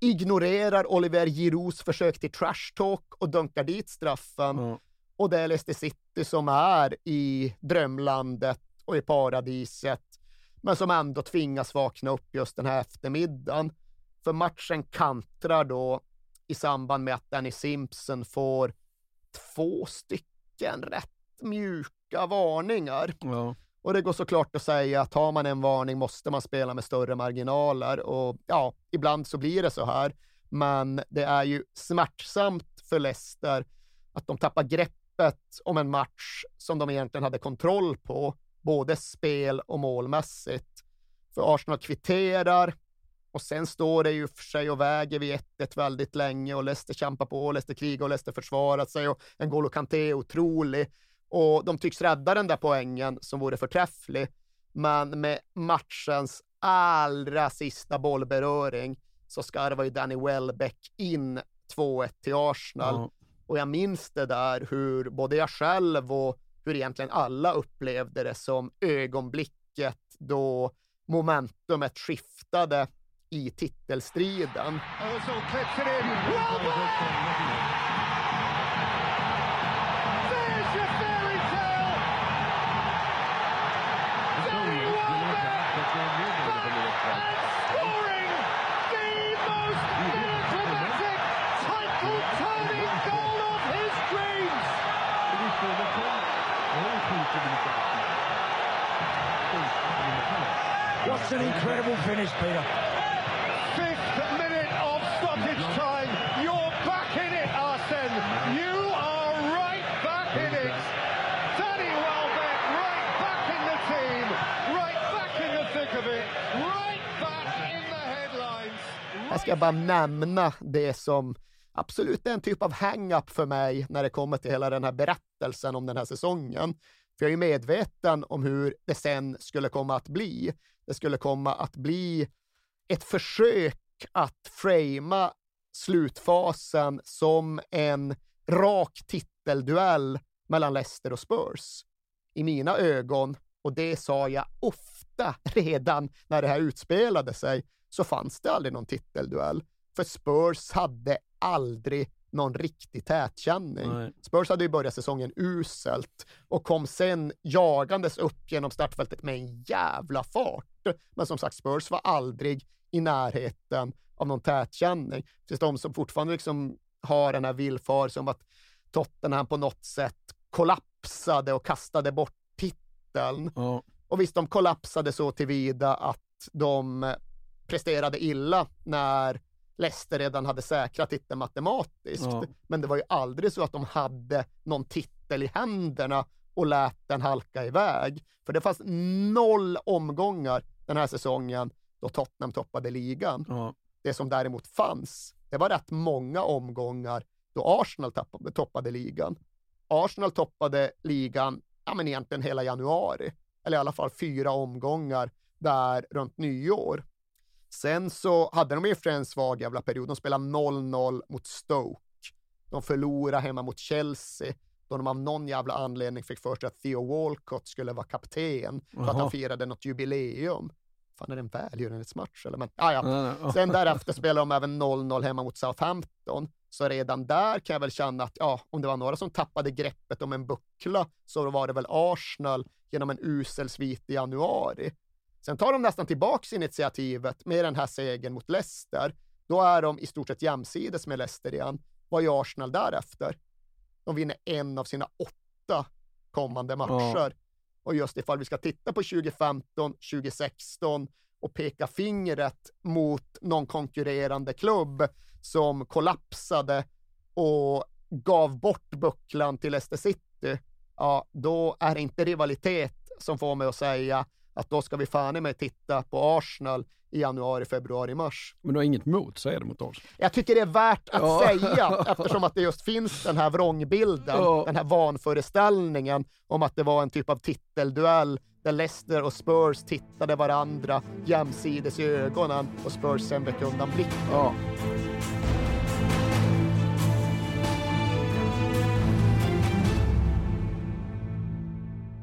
ignorerar Oliver Giroux försök till trash talk och dunkar dit straffen. Och det är Leicester City som är i drömlandet och i paradiset, men som ändå tvingas vakna upp just den här eftermiddagen. För matchen kantrar då i samband med att Danny Simpson får två stycken rätt mjuka varningar. Ja. Och det går såklart att säga att har man en varning måste man spela med större marginaler och ja, ibland så blir det så här. Men det är ju smärtsamt för Leicester att de tappar greppet om en match som de egentligen hade kontroll på, både spel och målmässigt. För Arsenal kvitterar och sen står det ju för sig och väger vid 1-1 väldigt länge och Leicester kämpar på, Leicester krigar och Leicester försvarar sig och N'Golo Kanté är otrolig. Och de tycks rädda den där poängen som vore förträfflig. Men med matchens allra sista bollberöring så skarvar ju Danny Welbeck in 2-1 till Arsenal. Ja. Och jag minns det där hur både jag själv och hur egentligen alla upplevde det som ögonblicket då momentumet skiftade i titelstriden. Incredible finish, Peter? Fifth minute of stoppage time. You're back in it, Arsene. You are right back in it. Danny Welbeck, right back in the team. Right back in the thick of it. Right back in the headlines. Här ska jag bara nämna det som absolut är en typ av hang-up för mig när det kommer till hela den här berättelsen om den här säsongen. För jag är ju medveten om hur det sen skulle komma att bli. Det skulle komma att bli ett försök att framea slutfasen som en rak titelduell mellan Leicester och Spurs. I mina ögon, och det sa jag ofta redan när det här utspelade sig, så fanns det aldrig någon titelduell. För Spurs hade aldrig någon riktig tätkänning. Nej. Spurs hade ju börjat säsongen uselt och kom sen jagandes upp genom startfältet med en jävla fart. Men som sagt, Spurs var aldrig i närheten av någon tätkänning. Det finns de som fortfarande liksom har den här villfarelsen om att Tottenham på något sätt kollapsade och kastade bort titeln. Ja. Och visst, de kollapsade så tillvida att de presterade illa när Leicester redan hade säkrat titeln matematiskt. Ja. Men det var ju aldrig så att de hade någon titel i händerna och lät den halka iväg. För det fanns noll omgångar den här säsongen då Tottenham toppade ligan. Ja. Det som däremot fanns, det var rätt många omgångar då Arsenal tappade, toppade ligan. Arsenal toppade ligan, ja men egentligen hela januari, eller i alla fall fyra omgångar där runt nyår. Sen så hade de ju för en svag jävla period. De spelade 0-0 mot Stoke. De förlorade hemma mot Chelsea då de av någon jävla anledning fick för sig att Theo Walcott skulle vara kapten för att Jaha. han firade något jubileum. Fan, är det en välgörenhetsmatch eller? Men, ah, ja. Sen därefter spelade de även 0-0 hemma mot Southampton. Så redan där kan jag väl känna att, ja, om det var några som tappade greppet om en buckla så var det väl Arsenal genom en usel svit i januari. Sen tar de nästan tillbaks initiativet med den här segern mot Leicester. Då är de i stort sett jämsides med Leicester igen. Vad gör Arsenal därefter? De vinner en av sina åtta kommande matcher. Och just ifall vi ska titta på 2015, 2016 och peka fingret mot någon konkurrerande klubb som kollapsade och gav bort bucklan till Leicester City, ja, då är det inte rivalitet som får mig att säga att då ska vi fan mig titta på Arsenal i januari, februari, mars. Men du har inget emot, säger det mot oss. Jag tycker det är värt att Ja. säga eftersom att det just finns den här vrångbilden, Ja. den här vanföreställningen om att det var en typ av titelduell där Leicester och Spurs tittade varandra jämsides i ögonen och Spurs sen vek undan blicken. Ja.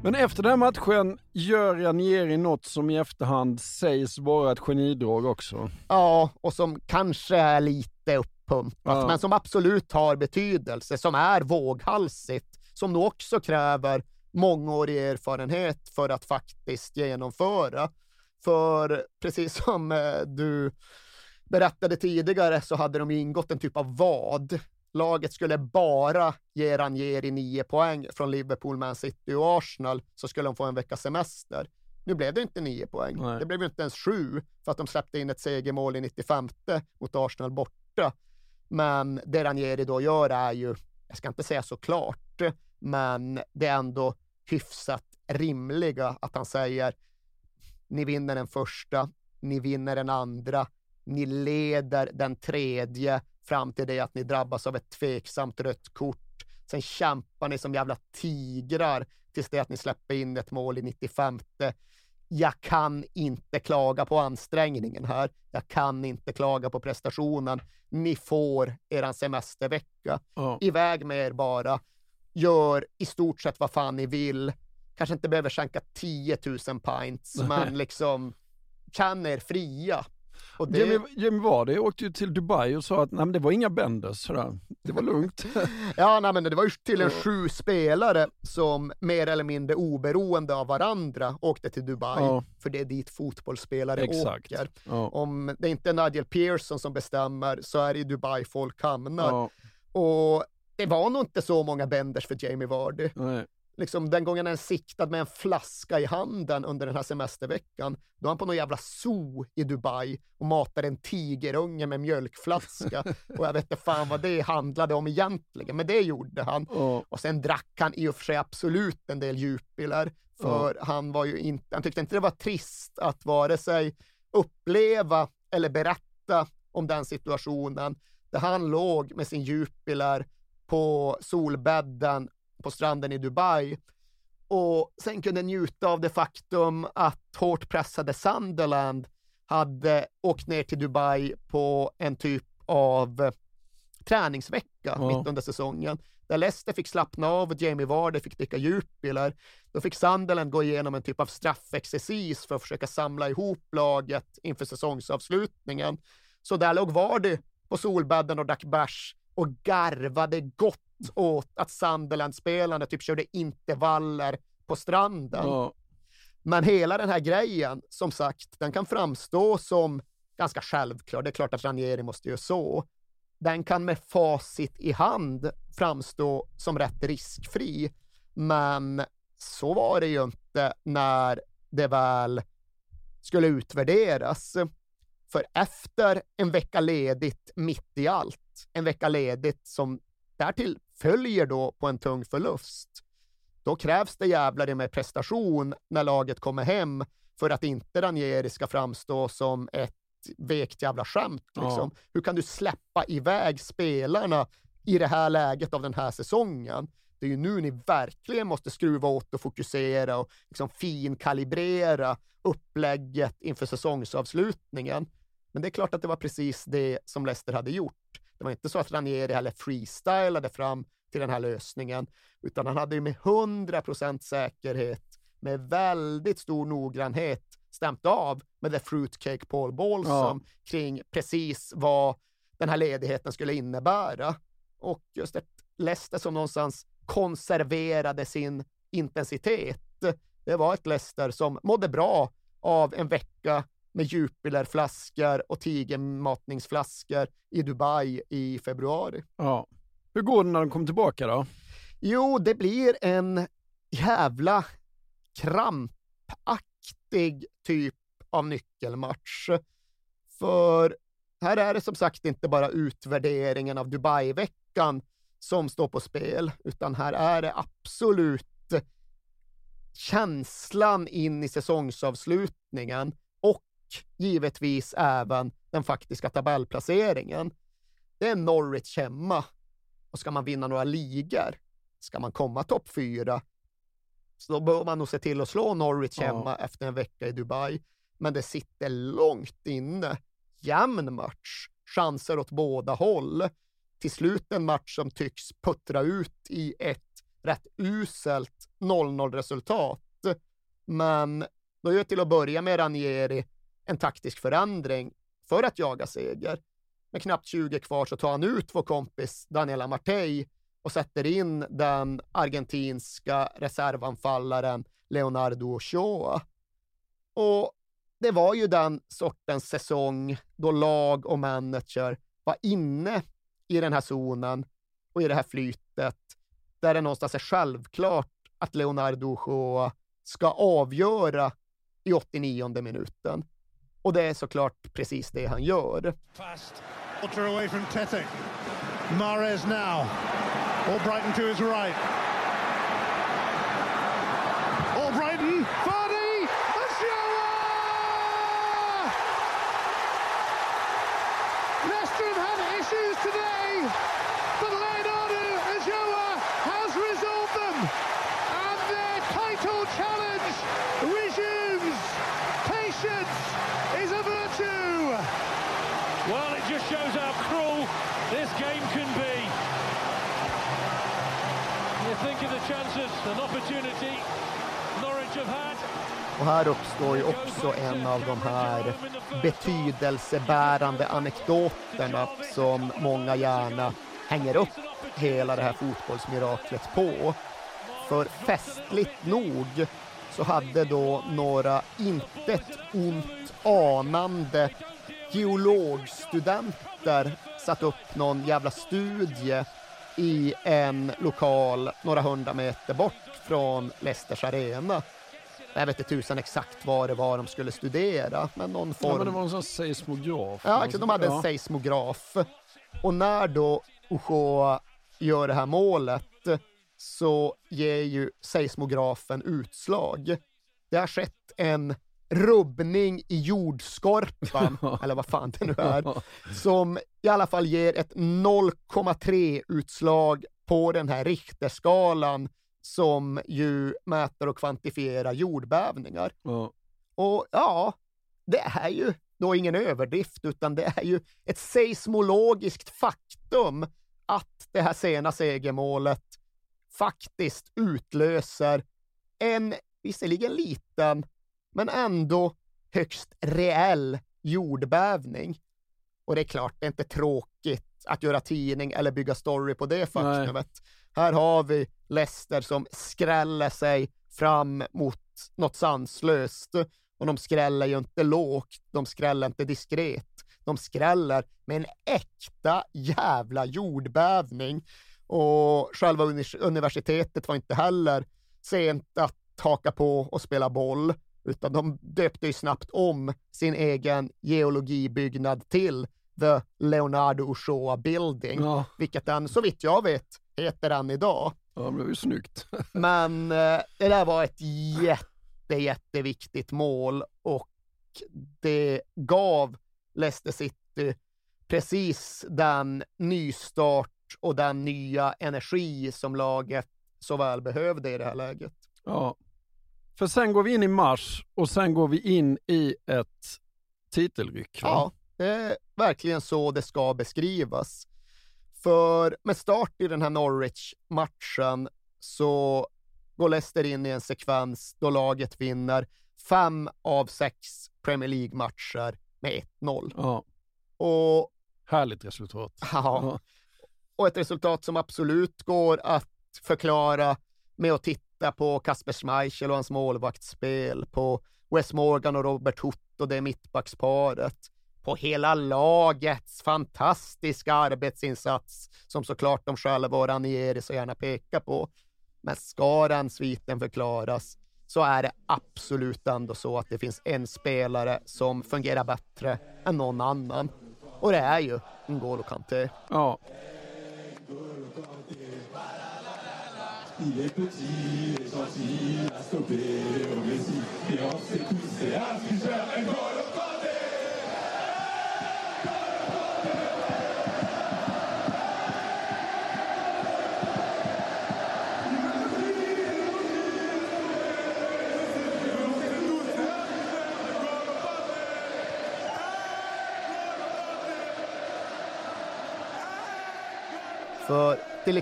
Men efter den här matchen gör Ranieri något som i efterhand sägs vara ett genidrag också. Ja, och som kanske är lite uppumpat, Ja. men som absolut har betydelse, som är våghalsigt, som nog också kräver mångårig erfarenhet för att faktiskt genomföra. För precis som eh, du berättade tidigare så hade de ingått en typ av vad. Laget skulle bara ge Ranieri nio poäng från Liverpool, Man City och Arsenal, så skulle de få en veckas semester. Nu blev det inte nio poäng. Nej. Det blev ju inte ens sju för att de släppte in ett segermål i 95 mot Arsenal borta. Men det Ranieri då gör är ju, jag ska inte säga såklart, men det är ändå hyfsat rimliga att han säger ni vinner den första, ni vinner den andra, ni leder den tredje fram till det att ni drabbas av ett tveksamt rött kort. Sen kämpar ni som jävla tigrar tills det att ni släpper in ett mål i 95. Jag kan inte klaga på ansträngningen här. Jag kan inte klaga på prestationen. Ni får eran semestervecka. Ja. Iväg med er bara. Gör i stort sett vad fan ni vill. Kanske inte behöver skänka 10 000 pints, men liksom kan er fria. Och det... Jamie, Jamie Vardy åkte ju till Dubai och sa att nej, men det var inga benders, sådär. det var lugnt. Ja, nej, men det var ju tydligen sju spelare som mer eller mindre oberoende av varandra åkte till Dubai, Ja. för det är dit fotbollsspelare Exakt. åker. Ja. Om det inte är Nigel Pearson som bestämmer så är det i Dubai folk hamnar. Ja. Och det var nog inte så många benders för Jamie Vardy. Nej. Liksom den gången han siktad med en flaska i handen under den här semesterveckan, då är han på någon jävla zoo i Dubai och matar en tigerunge med mjölkflaska. och jag vet inte fan vad det handlade om egentligen, men det gjorde han. Ja. Och sen drack han i och för sig absolut en del djupilar, för han var ju inte, han tyckte inte det var trist att vare sig uppleva eller berätta om den situationen där han låg med sin djupilar på solbädden på stranden i Dubai och sen kunde njuta av det faktum att hårt pressade Sunderland hade åkt ner till Dubai på en typ av träningsvecka Ja. mitt under säsongen. Där Leicester fick slappna av och Jamie Vardy fick dricka djupilar. Då fick Sunderland gå igenom en typ av straffexercis för att försöka samla ihop laget inför säsongsavslutningen. Så där låg Vardy på solbädden och drack bärs och garvade gott åt att Sunderland-spelarna typ körde intervaller på stranden. Ja. Men hela den här grejen, som sagt, den kan framstå som ganska självklar. Det är klart att Ranieri måste göra så. Den kan med facit i hand framstå som rätt riskfri. Men så var det ju inte när det väl skulle utvärderas. För efter en vecka ledigt mitt i allt, en vecka ledigt som därtill följer då på en tung förlust, då krävs det jävlar med prestation när laget kommer hem för att inte Ranieri ska framstå som ett vekt jävla skämt. Liksom. Ja. Hur kan du släppa iväg spelarna i det här läget av den här säsongen? Det är ju nu ni verkligen måste skruva åt och fokusera och liksom finkalibrera upplägget inför säsongsavslutningen. Men det är klart att det var precis det som Leicester hade gjort. Det var inte så att Ranieri heller freestylade fram till den här lösningen, utan han hade ju med 100% säkerhet, med väldigt stor noggrannhet stämt av med the fruitcake Paul Ballsam Ja. kring precis vad den här ledigheten skulle innebära. Och just ett Leicester som någonstans konserverade sin intensitet. Det var ett Leicester som mådde bra av en vecka med Jupilerflaskor och tigermatningsflaskor i Dubai i februari. Ja. Hur går det när de kommer tillbaka då? Jo, det blir en jävla krampaktig typ av nyckelmatch. För här är det som sagt inte bara utvärderingen av Dubai-veckan som står på spel, utan här är det absolut känslan in i säsongsavslutningen givetvis även den faktiska tabellplaceringen. Det är Norwich hemma och ska man vinna några ligor, ska man komma topp fyra, så då bör man nog se till att slå Norwich Ja. hemma efter en vecka i Dubai. Men det sitter långt inne. Jämn match, chanser åt båda håll. Till slut en match som tycks puttra ut i ett rätt uselt 0-0-resultat. Men då gör till att börja med Ranieri en taktisk förändring för att jaga seger. Med knappt 20 kvar så tar han ut vår kompis Daniela Martey och sätter in den argentinska reservanfallaren Leonardo Ochoa. Och det var ju den sortens säsong då lag och manager var inne i den här zonen och i det här flytet där det någonstans är självklart att Leonardo Ochoa ska avgöra i 89 minuten. Och det är såklart precis det han gör. Fast. Walter away from Tete. Mares now. Albrighton to his right. Albrighton. Vardy. Ochoa! Leicester have had issues today, but Leonardo Ochoa has resolved them. And their title challenge resumes. Patience is a virtue. Well, it just shows how cruel this game can be. You think of the chances and opportunity Norwich have had. Och här uppstår ju också en av de här betydelsebärande anekdoterna som många gärna hänger upp hela det här fotbollsmiraklet på. För festligt nog så hade då några intet ont anande geologstudenter satt upp någon jävla studie i en lokal några hundra meter bort från Leicesters arena. Jag vet inte tusan exakt vad det var de skulle studera, men någon Ja, form. men det var en sån seismograf. Ja, exakt, de hade en Ja. seismograf. Och när då Ochoa gör det här målet så ger ju seismografen utslag. Det har skett en rubbning i jordskorpan, eller vad fan det nu är, som i alla fall ger ett 0,3 utslag på den här Richterskalan som ju mäter och kvantifierar jordbävningar. Ja. Och ja, det är ju då ingen överdrift, utan det är ju ett seismologiskt faktum att det här sena segermålet faktiskt utlöser en, visserligen liten, men ändå högst reell jordbävning. Och det är klart, det är inte tråkigt att göra tidning eller bygga story på det faktumet. Här har vi Leicester som skräller sig fram mot något sanslöst. Och de skräller ju inte lågt, de skräller inte diskret. De skräller med en äkta jävla jordbävning. Och själva univers- universitetet var inte heller sent att haka på och spela boll. Utan de döpte ju snabbt om sin egen geologibyggnad till The Leonardo Ochoa Building, Ja. vilket den, så vitt jag vet, heter än idag. Ja, det blev ju snyggt. Men eh, det där var ett jätte, jätteviktigt mål och det gav Leicester City precis den nystart och den nya energi som laget så väl behövde i det här läget. Ja. För sen går vi in i mars och sen går vi in i ett titelryck. Va? Ja, det är verkligen så det ska beskrivas. För med start i den här Norwich-matchen så går Leicester in i en sekvens då laget vinner fem av sex Premier League-matcher med 1-0. Ja. Och, Härligt resultat. ja, och ett resultat som absolut går att förklara med att titta på Kasper Schmeichel och hans målvaktsspel, på Wes Morgan och Robert Hutt och det mittbacksparet, på hela lagets fantastiska arbetsinsats som såklart de själva och Ranieri så gärna pekar på. Men ska den sviten förklaras så är det absolut ändå så att det finns en spelare som fungerar bättre än någon annan. Och det är ju N'Golo Kanté. Ja. Il est petit, il est gentil, il a stoppé au Messi. Et on sait tous, För till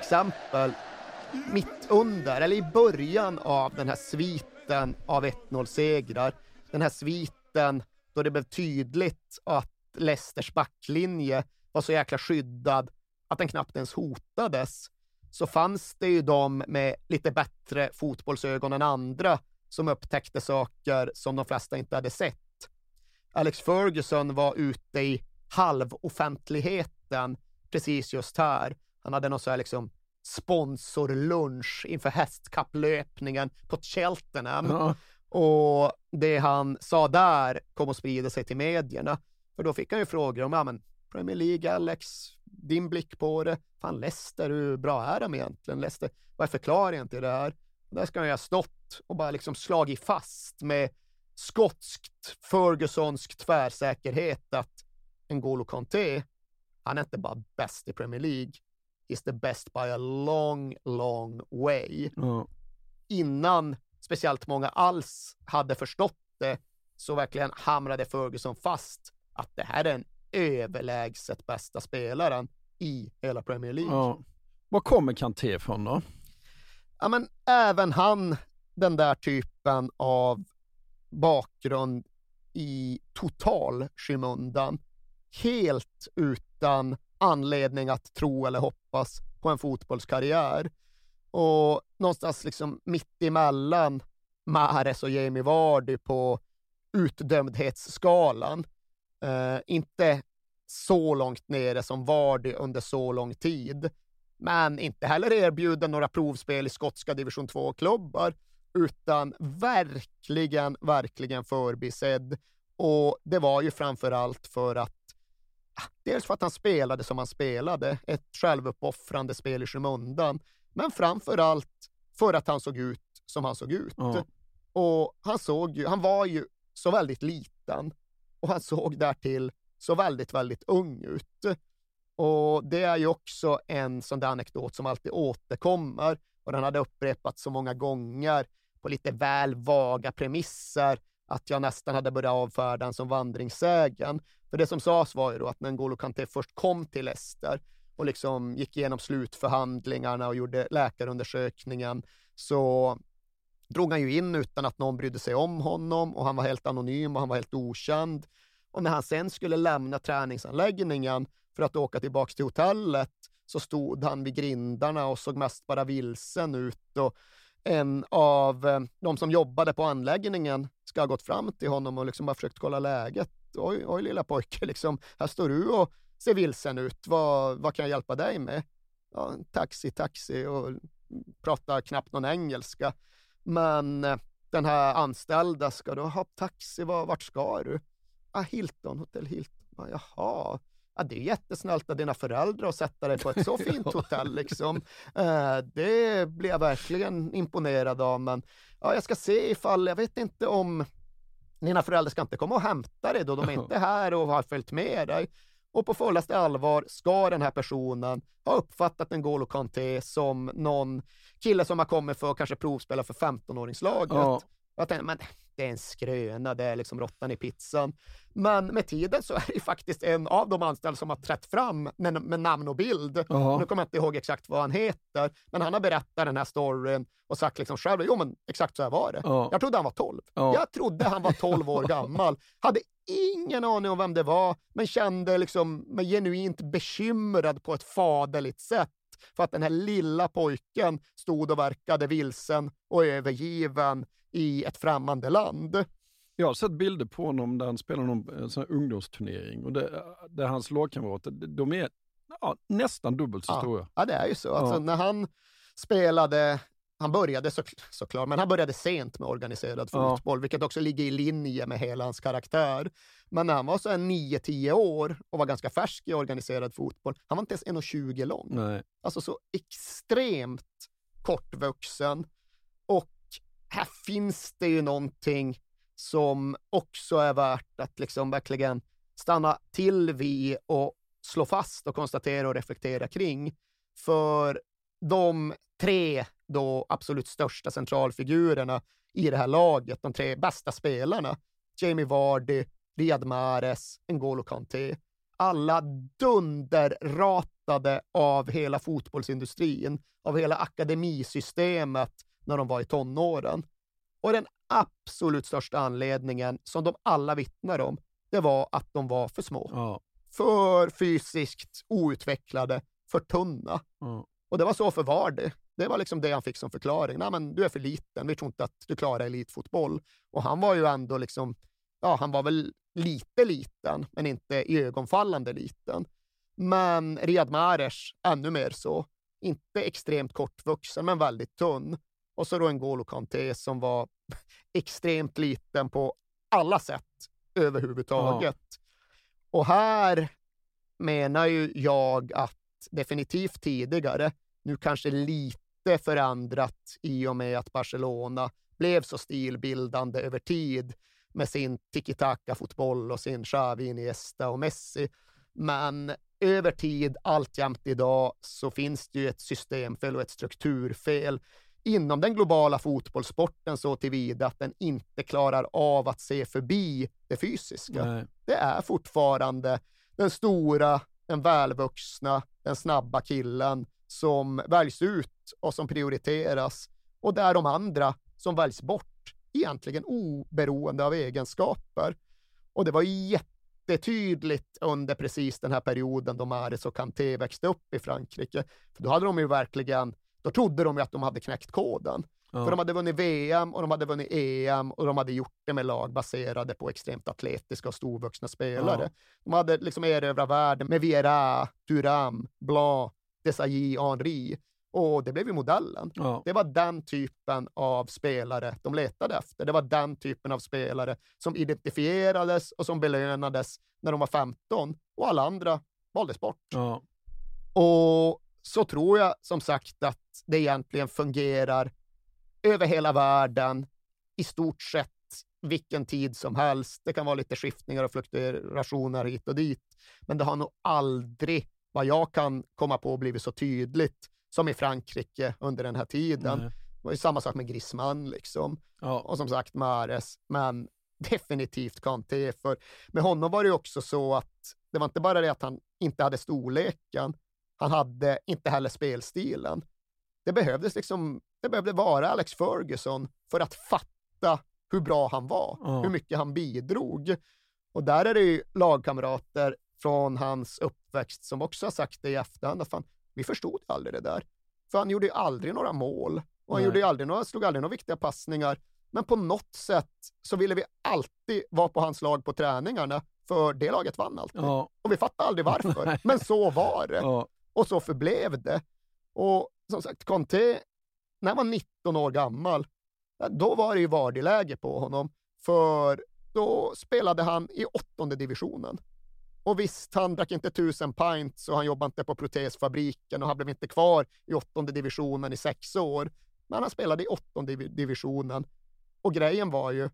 mitt under, eller i början av den här sviten av 1-0-segrar, den här sviten då det blev tydligt att Leicesters backlinje var så jäkla skyddad att den knappt ens hotades, så fanns det ju de med lite bättre fotbollsögon än andra som upptäckte saker som de flesta inte hade sett. Alex Ferguson var ute i halvoffentligheten precis just här. Han hade någon så här liksom sponsorlunch inför hästkapplöpningen på Cheltenham. Ja. Och det han sa där kom att sprida sig till medierna. För då fick han ju frågor om, ja men Premier League, Alex, din blick på det. Fan Leicester, hur bra är de egentligen? Leicester, vad är förklaringen till det här? Där ska han ju ha stått och bara liksom slagit fast med skotskt, Fergusonsk tvärsäkerhet att N'Golo Kanté, han är inte bara bäst i Premier League, he's the best by a long, long way. Ja. Innan speciellt många alls hade förstått det, så verkligen hamrade Ferguson fast att det här är den överlägset bästa spelaren i hela Premier League. Ja. Var kommer Kanté ifrån då? Ja, men även han, den där typen av bakgrund i total skymundan. Helt utan anledning att tro eller hoppas på en fotbollskarriär. Och någonstans liksom mitt emellan Mahrez och Jamie Vardy på utdömdhetsskalan. Eh, inte så långt nere som Vardy under så lång tid, men inte heller erbjuden några provspel i skotska division 2-klubbar, utan verkligen, verkligen förbisedd. Och det var ju framför allt för att Dels för att han spelade som han spelade, ett självuppoffrande spel i skymundan, men framför allt för att han såg ut som han såg ut. Ja. Och han såg ju, han var ju så väldigt liten och han såg därtill så väldigt, väldigt ung ut. Och det är ju också en sån där anekdot som alltid återkommer och den hade upprepats så många gånger på lite väl vaga premisser att jag nästan hade börjat avfärda den som vandringssägen. För det som sades var ju då att när N'Golo Kanté först kom till Leicester och liksom gick igenom slutförhandlingarna och gjorde läkarundersökningen så drog han ju in utan att någon brydde sig om honom och han var helt anonym och han var helt okänd. Och när han sen skulle lämna träningsanläggningen för att åka tillbaka till hotellet så stod han vid grindarna och såg mest bara vilsen ut och en av eh, de som jobbade på anläggningen ska ha gått fram till honom och liksom bara försökt kolla läget. Oj, oj lilla pojke, liksom, här står du och ser vilsen ut. Vad, vad kan jag hjälpa dig med? Ja, taxi, taxi och pratar knappt någon engelska. Men eh, den här anställda, ska då, ha taxi, vart ska du? Ah, Hilton, hotell Hilton. Ah, jaha, Ja, det är jättesnällt av dina föräldrar att sätta dig på ett så fint hotell. Liksom. Eh, det blir jag verkligen imponerad av. Men ja, jag ska se ifall, jag vet inte om dina föräldrar ska inte komma och hämta dig då de är inte här och har följt med dig. Och på fullaste allvar ska den här personen ha uppfattat en N'Golo Kanté som någon kille som har kommit för att kanske provspela för 15-åringslaget. Ja. Jag tänkte, men det är en skröna, det är liksom råttan i pizzan. Men med tiden så är det faktiskt en av de anställda som har trätt fram med, med namn och bild. Uh-huh. Nu kommer jag inte ihåg exakt vad han heter, men han har berättat den här storyn och sagt liksom själv, jo men exakt så här var det. Uh-huh. Jag trodde han var 12. Uh-huh. Jag trodde han var 12 år gammal. Hade ingen aning om vem det var, men kände liksom mig genuint bekymrad på ett faderligt sätt för att den här lilla pojken stod och verkade vilsen och övergiven i ett främmande land. Jag har sett bilder på honom där han spelar någon eh, sån ungdomsturnering och det, där hans lagkamrater, de är ja, nästan dubbelt så ja. stora. Ja, det är ju så. Alltså, när han spelade han började så, såklart, men han började sent med organiserad fotboll, ja. vilket också ligger i linje med hela hans karaktär. Men när han var så 9-10 år och var ganska färsk i organiserad fotboll, han var inte ens 1,20 lång. Nej. Alltså så extremt kortvuxen. Och här finns det ju någonting som också är värt att liksom verkligen stanna till vid och slå fast och konstatera och reflektera kring. För de tre då absolut största centralfigurerna i det här laget, de tre bästa spelarna, Jamie Vardy, Riyad Mahrez, N'Golo Kanté, alla dunderratade av hela fotbollsindustrin, av hela akademisystemet när de var i tonåren. Och den absolut största anledningen, som de alla vittnar om, det var att de var för små. Ja. För fysiskt outvecklade, för tunna. Ja. Och det var så för Vardy. Det var liksom det han fick som förklaring. Nej, men du är för liten. Vi tror inte att du klarar elitfotboll. Och han var ju ändå liksom, ja, han var väl lite liten, men inte ögonfallande liten. Men Riyad Mahrez, ännu mer så. Inte extremt kortvuxen, men väldigt tunn. Och så då en N'Golo Kanté som var extremt liten på alla sätt överhuvudtaget. Ja. Och här menar ju jag att definitivt tidigare, nu kanske lite förändrat i och med att Barcelona blev så stilbildande över tid med sin tiki-taka-fotboll och sin Xavi, Iniesta och Messi. Men över tid, alltjämt idag, så finns det ju ett systemfel och ett strukturfel inom den globala fotbollssporten så tillvida att den inte klarar av att se förbi det fysiska. Nej. Det är fortfarande den stora, den välvuxna, den snabba killen som väljs ut och som prioriteras och där de andra som väljs bort egentligen oberoende av egenskaper. Och det var jättetydligt under precis den här perioden då Mahrez och Kanté växte upp i Frankrike. För då hade de ju verkligen då trodde de ju att de hade knäckt koden. Ja. För de hade vunnit VM och de hade vunnit EM och de hade gjort det med lag baserade på extremt atletiska och storvuxna spelare. Ja. De hade liksom erövrat världen med Vieira, Thuram, Blanc, Desailly, Henri. Och det blev ju modellen. Ja. Det var den typen av spelare de letade efter. Det var den typen av spelare som identifierades och som belönades när de var 15 och alla andra valdes bort. Ja. Och så tror jag som sagt att det egentligen fungerar över hela världen i stort sett vilken tid som helst. Det kan vara lite skiftningar och fluktuationer hit och dit, men det har nog aldrig, vad jag kan komma på, blivit så tydligt som i Frankrike under den här tiden. Nej. Det var ju samma sak med Griezmann liksom. Ja. Och som sagt Mares, men definitivt Kanté. För med honom var det också så att det var inte bara det att han inte hade storleken, han hade inte heller spelstilen. Det behövdes liksom, det behövde vara Alex Ferguson för att fatta hur bra han var, Ja. hur mycket han bidrog. Och där är det ju lagkamrater från hans uppväxt som också har sagt det i efterhand, att fan, vi förstod ju aldrig det där. För han gjorde ju aldrig några mål och han Nej. gjorde aldrig några, slog aldrig några viktiga passningar. Men på något sätt så ville vi alltid vara på hans lag på träningarna, för det laget vann alltid. Ja. Och vi fattade aldrig varför, men så var det. Ja. Och så förblev det. Och som sagt, Conte, när han var 19 år gammal, då var det ju Vardy-läge på honom. För då spelade han i åttonde divisionen. Och visst, han drack inte tusen pints och han jobbade inte på protesfabriken och han blev inte kvar i åttonde divisionen i sex år. Men han spelade i åttonde divisionen. Och grejen var ju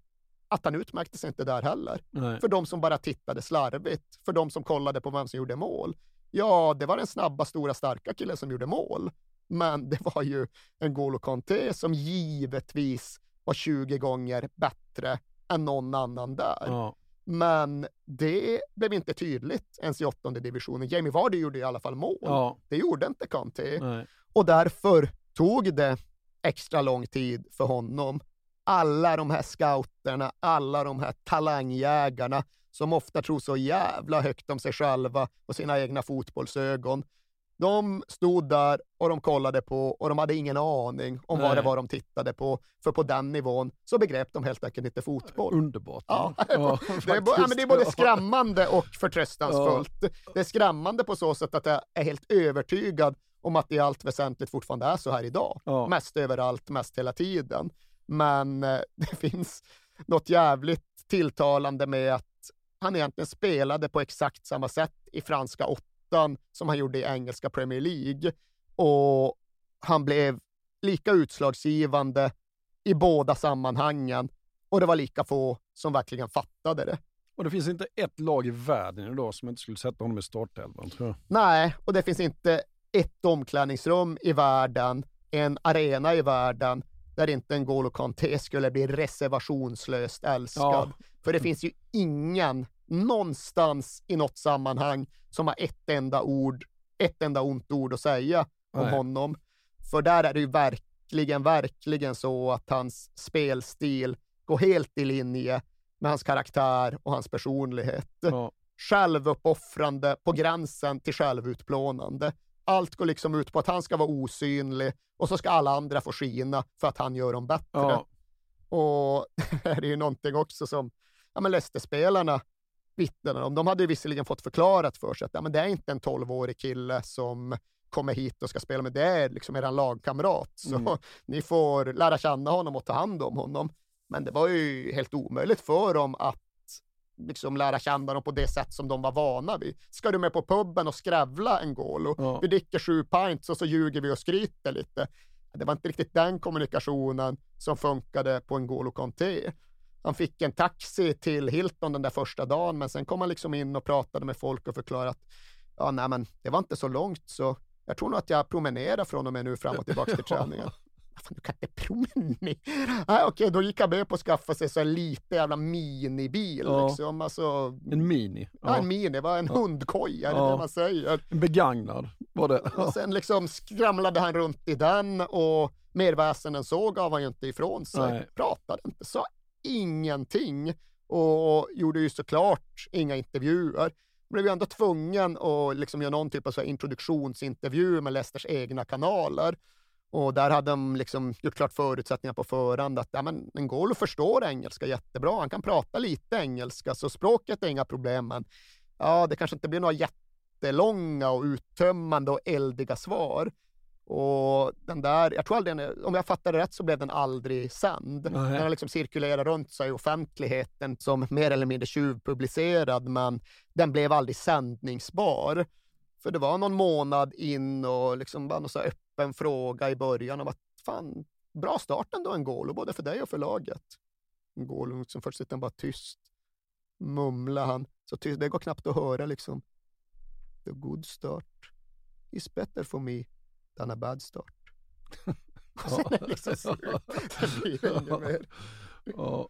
att han utmärkte sig inte där heller. Nej. För de som bara tittade slarvigt, för de som kollade på vem som gjorde mål. Ja, det var den snabba, stora, starka killen som gjorde mål. Men det var ju en Golo Kanté som givetvis var 20 gånger bättre än någon annan där. Ja. Men det blev inte tydligt ens i åttonde divisionen. Jamie Vardy gjorde i alla fall mål. Ja. Det gjorde inte Kanté. Nej. Och därför tog det extra lång tid för honom. Alla de här scouterna, alla de här talangjägarna som ofta tror så jävla högt om sig själva och sina egna fotbollsögon. De stod där och de kollade på och de hade ingen aning om vad Nej. det var de tittade på. För på den nivån så begrep de helt enkelt inte fotboll. Underbart. Ja, Ja, det, är, ja, men det är både skrämmande och förtröstansfullt. Det är skrämmande på så sätt att jag är helt övertygad om att det i allt väsentligt fortfarande är så här idag. Mest överallt, mest hela tiden. Men eh, det finns något jävligt tilltalande med att han egentligen spelade på exakt samma sätt i franska åttan som han gjorde i engelska Premier League. Och han blev lika utslagsgivande i båda sammanhangen och det var lika få som verkligen fattade det. Och det finns inte ett lag i världen idag som inte skulle sätta honom i startelvan, tror jag. Nej, och det finns inte ett omklädningsrum i världen, en arena i världen där inte en Golo Kanté skulle bli reservationslöst älskad. Ja. För det finns ju ingen någonstans i något sammanhang som har ett enda ord, ett enda ont ord att säga om Nej. honom. För där är det ju verkligen, verkligen så att hans spelstil går helt i linje med hans karaktär och hans personlighet. Ja. Självuppoffrande på gränsen till självutplånande. Allt går liksom ut på att han ska vara osynlig och så ska alla andra få skina för att han gör dem bättre. Ja. Och det är ju någonting också som ja, men Leicester-spelarna vittnade om. De hade visserligen fått förklarat för sig att ja, men det är inte en 12-årig kille som kommer hit och ska spela med, det är liksom eran lagkamrat. Så Mm. ni får lära känna honom och ta hand om honom. Men det var ju helt omöjligt för dem att liksom lära känna dem på det sätt som de var vana vid. Ska du med på puben och skrävla en Golo? Ja. Vi dricker sju pints och så ljuger vi och skryter lite. Det var inte riktigt den kommunikationen som funkade på en Golo Kanté. Han fick en taxi till Hilton den där första dagen, men sen kom han liksom in och pratade med folk och förklarade att ja, nej, men det var inte så långt, så jag tror nog att jag promenerar från och med nu fram och tillbaka till träningen. Fan, du kan inte promenera. Nej, okej, då gick han med på att skaffa sig så en liten jävla minibil. Ja. Liksom. Alltså, En mini. ja. en mini, var en Ja. hundkoja, är det Ja. det man säger? En begagnad var det. Och sen liksom skramlade han runt i den och mer väsen än så gav han ju inte ifrån sig. Nej. Pratade inte, sa ingenting och gjorde ju såklart inga intervjuer. Blev ju ändå tvungen att liksom göra någon typ av så introduktionsintervju med Leicesters egna kanaler. Och där hade de liksom gjort klart förutsättningar på förhand att ja, men N'Golo förstår engelska jättebra. Han kan prata lite engelska, så språket är inga problem. Men ja, det kanske inte blir några jättelånga och uttömmande och eldiga svar. Och den där, jag tror aldrig, den- om jag fattar det rätt så blev den aldrig sänd. Den har liksom cirkulerat runt sig i offentligheten som mer eller mindre tjuvpublicerad, men den blev aldrig sändningsbar. För det var någon månad in och liksom bara någon så öppen fråga i början om att fan, bra start ändå en N'Golo, både för dig och för laget. N'Golo som först sitter han bara tyst, mumlar han, så tyst, det går knappt att höra liksom. The good start is better for me than a bad start. och sen är det liksom slut. Blir inget mer. Ja.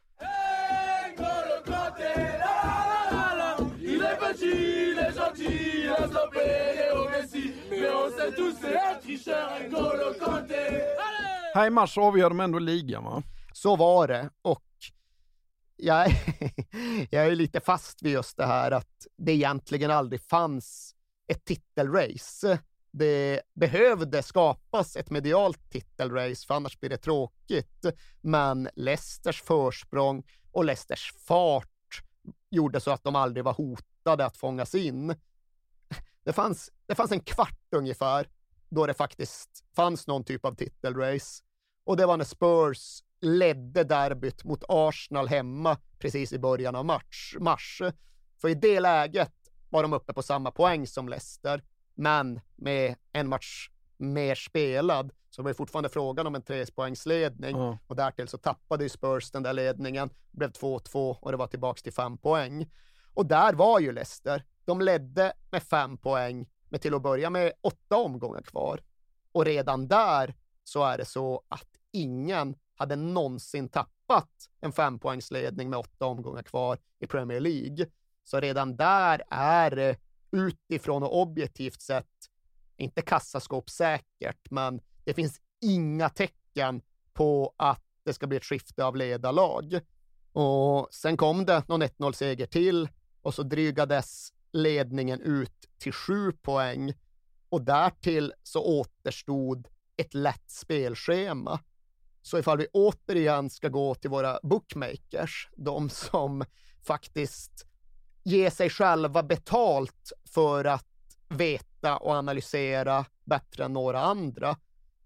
Här i mars avgör de ändå ligan va? Så var det och jag är, jag är lite fast vid just det här att det egentligen aldrig fanns ett titelrace. Det behövde skapas ett medialt titelrace för annars blir det tråkigt. Men Leicesters försprång och Leicesters fart gjorde så att de aldrig var hotade att fångas in. Det fanns, det fanns en kvart ungefär då det faktiskt fanns någon typ av titelrace. Och det var när Spurs ledde derbyt mot Arsenal hemma precis i början av mars. mars. För i det läget var de uppe på samma poäng som Leicester, men med en match mer spelad. Så det var fortfarande frågan om en trepoängsledning Mm. och därtill så tappade ju Spurs den där ledningen, blev 2-2 och det var tillbaks till fem poäng. Och där var ju Leicester. De ledde med fem poäng, med till att börja med åtta omgångar kvar. Och redan där så är det så att ingen hade någonsin tappat en fempoängsledning med åtta omgångar kvar i Premier League. Så redan där är det utifrån och objektivt sett inte kassaskåpssäkert, men det finns inga tecken på att det ska bli ett skifte av ledarlag. Och sen kom det någon 1-0-seger till och så drygades ledningen ut till sju poäng och därtill så återstod ett lätt spelschema. Så ifall vi återigen ska gå till våra bookmakers, de som faktiskt ger sig själva betalt för att veta och analysera bättre än några andra,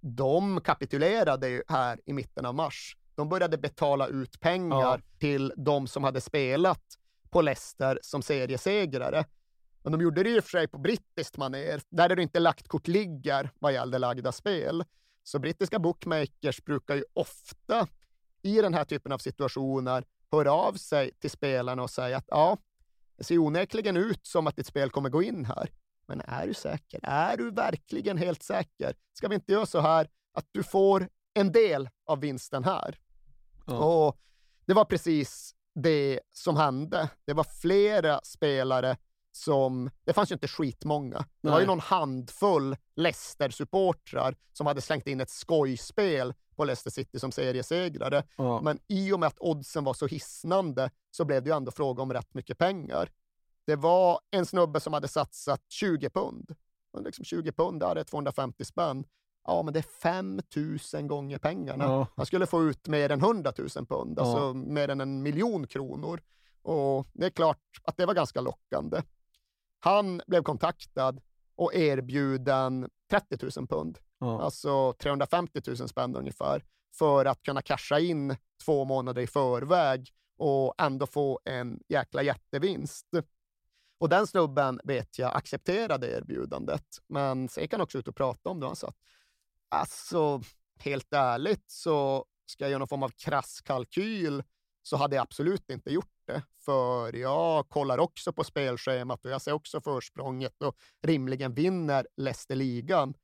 de kapitulerade ju här i mitten av mars. De började betala ut pengar Ja. till de som hade spelat på Leicester som seriesegrare. Men de gjorde det i och för sig på brittiskt manér. Där är det inte lagt kort ligger vad gällde lagda spel. Så brittiska bookmakers brukar ju ofta i den här typen av situationer höra av sig till spelarna och säga att ja, det ser onekligen ut som att ditt spel kommer gå in här. Men är du säker? Är du verkligen helt säker? Ska vi inte göra så här att du får en del av vinsten här? Och det var precis det som hände. Det var flera spelare som, det fanns ju inte skitmånga. Det var ju Nej. någon handfull Leicester-supportrar som hade slängt in ett skojspel på Leicester City som seriesegrare. Ja. Men i och med att oddsen var så hisnande så blev det ju ändå fråga om rätt mycket pengar. Det var en snubbe som hade satsat 20 pund. Liksom 20 pund, där är 250 spänn. Ja, men det är 5 000 gånger pengarna. Ja. Han skulle få ut mer än 100 000 pund, Ja. alltså mer än en miljon kronor. Och det är klart att det var ganska lockande. Han blev kontaktad och erbjuden 30 000 pund, Ja. alltså 350 000 spänn ungefär, för att kunna casha in två månader i förväg och ändå få en jäkla jättevinst. Och den snubben vet jag accepterade erbjudandet, men sen också ut och prata om det. Han sa att alltså, helt ärligt så ska jag göra någon form av krass kalkyl så hade jag absolut inte gjort det. För jag kollar också på spelschemat och jag ser också försprånget och rimligen vinner Leicester ligan.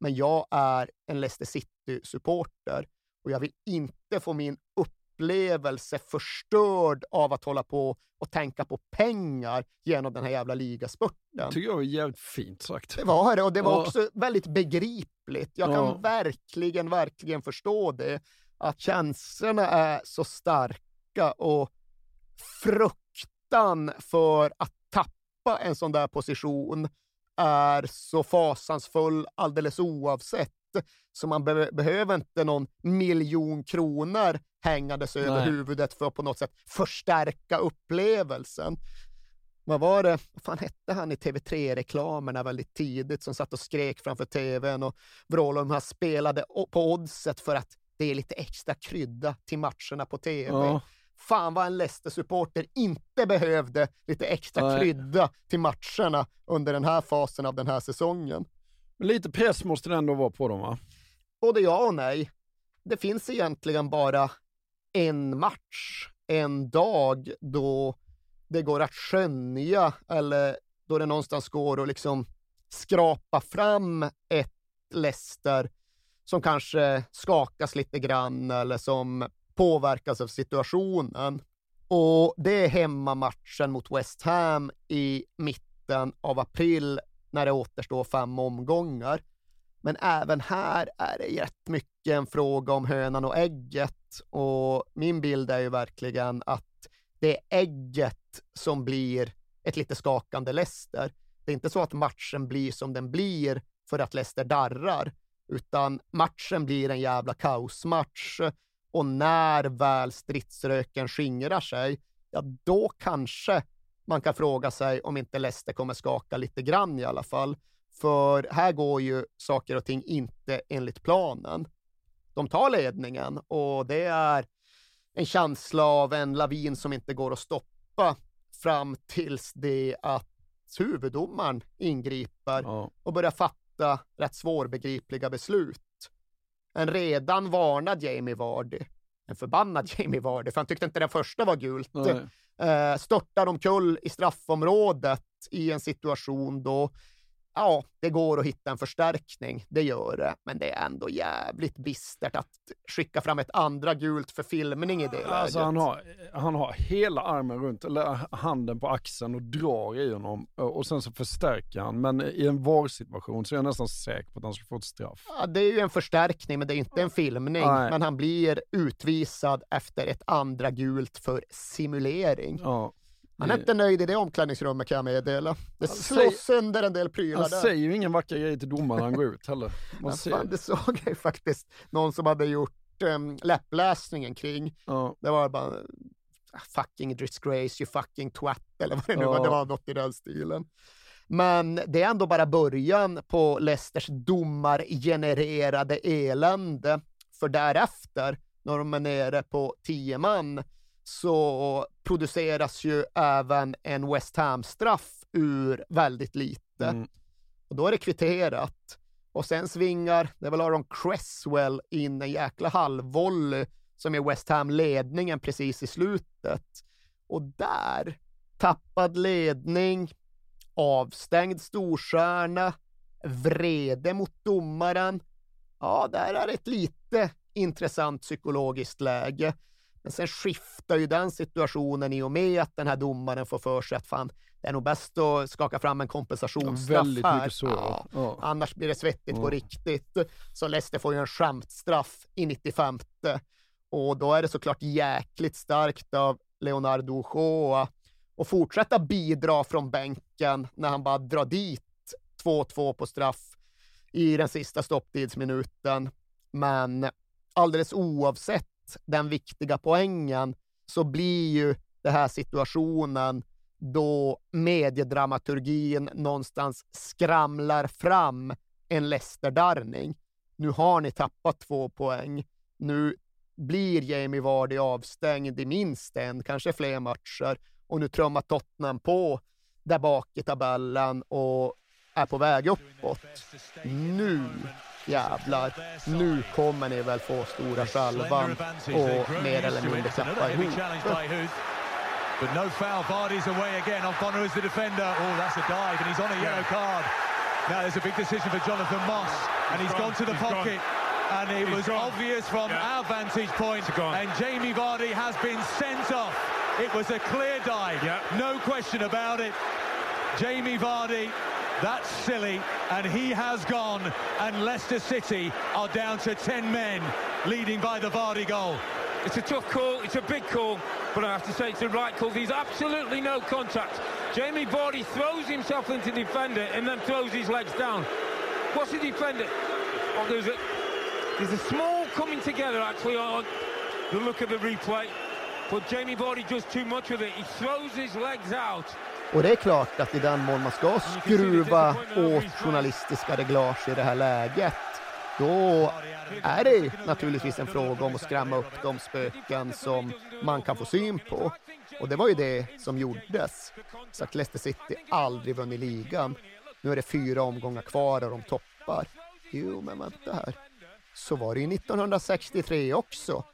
Men jag är en Leicester City-supporter och jag vill inte få min upplevelse förstörd av att hålla på och tänka på pengar genom den här jävla ligaspurten. tycker jag var jävligt fint sagt. Det var det och det var Ja. också väldigt begripligt. Jag kan Ja. verkligen, verkligen förstå det. Att känslorna är så starka och fruktan för att tappa en sån där position är så fasansfull alldeles oavsett. Så man be- behöver inte någon miljon kronor hängandes över Nej. huvudet för att på något sätt förstärka upplevelsen. Vad var det, vad fan hette han i TV3-reklamerna väldigt tidigt som satt och skrek framför TVn och vrålade om han spelade på oddset för att det är lite extra krydda till matcherna på TV. Ja. Fan vad en Leicester-supporter inte behövde lite extra Nej. krydda till matcherna under den här fasen av den här säsongen. Men lite press måste det ändå vara på dem va? Både ja och nej. Det finns egentligen bara en match, en dag då det går att skönja eller då det någonstans går att liksom skrapa fram ett Leicester som kanske skakas lite grann eller som påverkas av situationen. Och det är hemmamatchen mot West Ham i mitten av april när det återstår fem omgångar. Men även här är det rätt mycket en fråga om hönan och ägget. Och min bild är ju verkligen att det är ägget som blir ett lite skakande Leicester. Det är inte så att matchen blir som den blir för att Leicester darrar, utan matchen blir en jävla kaosmatch. Och när väl stridsröken skingrar sig, ja då kanske man kan fråga sig om inte Leicester kommer skaka lite grann i alla fall. För här går ju saker och ting inte enligt planen. de tar ledningen och det är en känsla av en lavin som inte går att stoppa fram tills det att huvuddomaren ingriper Ja. och börjar fatta rätt svårbegripliga beslut. En redan varnad Jamie Vardy, en förbannad Jamie Vardy, för han tyckte inte den första var gult, eh, störtar omkull i straffområdet i en situation då Ja, det går att hitta en förstärkning, det gör det, men det är ändå jävligt bistert att skicka fram ett andra gult för filmning i det läget. Alltså han har, han har hela armen runt, eller handen på axeln och drar i honom och sen så förstärker han. Men i en VAR-situation så är jag nästan säker på att han skulle få ett straff. Ja, det är ju en förstärkning, men det är inte en filmning. Nej. Men han blir utvisad efter ett andra gult för simulering. Ja. Han är inte nöjd i det omklädningsrummet kan jag meddela. Det Han slås säger- sönder en del prylar Han där. säger ju ingen vacker grej till domaren när han går ut heller. Man ser. fan, det såg jag ju faktiskt någon som hade gjort um, läppläsningen kring. Ja. Det var bara ah, fucking disgrace, you fucking twat eller vad det nu var. Ja. Det var något i den stilen. Men det är ändå bara början på Leicesters domargenererade elände. För därefter, när de är nere på 10 man, så produceras ju även en West Ham-straff ur väldigt lite. Mm. Och då är det kvitterat. Och sen svingar, det är väl Aaron Cresswell in en jäkla halvvolley som är West Ham-ledningen precis i slutet. Och där, tappad ledning, avstängd storstjärna, vrede mot domaren. Ja, där är ett lite intressant psykologiskt läge. Men sen skiftar ju den situationen i och med att den här domaren får för sig att fan, det är nog bäst att skaka fram en kompensationsstraff Ja, väldigt här. mycket så, ja. Ja. Annars blir det svettigt på Ja. riktigt. Så Leicester får ju en skämtstraff i 95. Och då är det såklart jäkligt starkt av Leonardo Ochoa att fortsätta bidra från bänken när han bara drar dit 2-2 på straff i den sista stopptidsminuten. Men alldeles oavsett den viktiga poängen så blir ju den här situationen då mediedramaturgin någonstans skramlar fram en Leicester-darrning. Nu har ni tappat två poäng. Nu blir Jamie Vardy avstängd i minst en, kanske fler matcher. Och nu trummar Tottenham på där bak i tabellen och är på väg uppåt. Nu jävlar, nu kommer ni väl få stora salvan och mer eller mindre klappa ihop. But no foul, Vardy's away again. O'Connor is the defender. Oh, that's a dive, and he's on a yellow card. Now there's a big decision for Jonathan Moss, and he's gone to the He's gone. pocket. And it He's was gone. obvious from Yeah. our vantage point. point, and Jamie Vardy has been sent off. It was a clear dive, no question about it. Jamie Vardy, that's silly, and he has gone, and Leicester City are down to 10 men, leading by the Vardy goal. It's a tough call, it's a big call, but I have to say it's the right call. There's absolutely no contact. Jamie Vardy throws himself into the defender and then throws his legs down. What's the defender? Oh, there's a there's a small coming together actually on the look of the replay. But Jamie Vardy does too much with it. He throws his legs out. Och det är klart att i den mån man ska skruva åt journalistiska reglage i det här läget, då är det naturligtvis en fråga om att skrämma upp de spöken som man kan få syn på. Och det var ju det som gjordes. Så att Leicester City aldrig vunnit ligan. Nu är det fyra omgångar kvar och de toppar. Jo, men vänta här. Så var det ju 1963 också.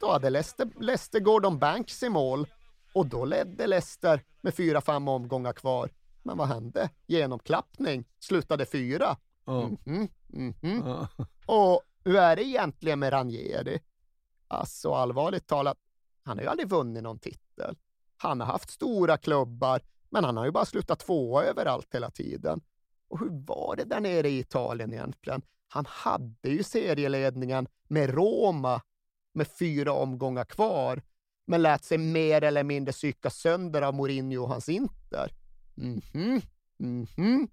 Då hade Leicester, Leicester Gordon Banks i mål och då ledde Leicester med fyra, fem omgångar kvar. Men vad hände? Genomklappning, slutade fyra. Mhm, mhm. Och hur är det egentligen med Ranieri? Alltså allvarligt talat, han har ju aldrig vunnit någon titel. Han har haft stora klubbar, men han har ju bara slutat tvåa överallt hela tiden. Och hur var det där nere i Italien egentligen? Han hade ju serieledningen med Roma med fyra omgångar kvar, men lät sig mer eller mindre psykas sönder av Mourinho och hans Inter. Mhm, mhm.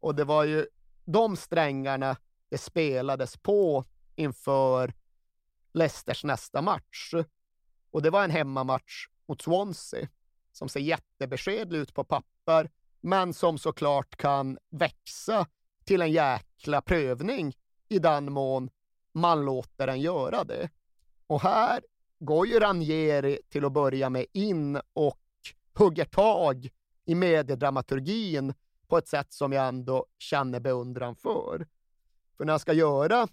Och det var ju de strängarna det spelades på inför Leicesters nästa match. Och det var en hemmamatch mot Swansea som ser jättebeskedlig ut på papper, men som såklart kan växa till en jäkla prövning i den mån man låter den göra det. Och här går ju Ranieri till att börja med in och hugger tag i mediedramaturgin på ett sätt som jag ändå känner beundran för. För när han ska göra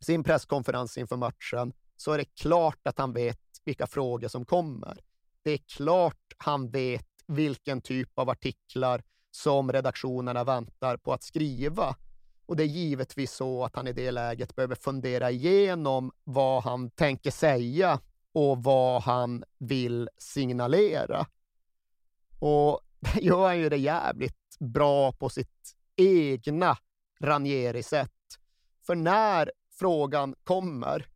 sin presskonferens inför matchen så är det klart att han vet vilka frågor som kommer. Det är klart han vet vilken typ av artiklar som redaktionerna väntar på att skriva. Och det är givetvis så att han i det läget behöver fundera igenom vad han tänker säga och vad han vill signalera. Och där gör han ju det jävligt bra på sitt egna Ranieri-sätt. För när frågan kommer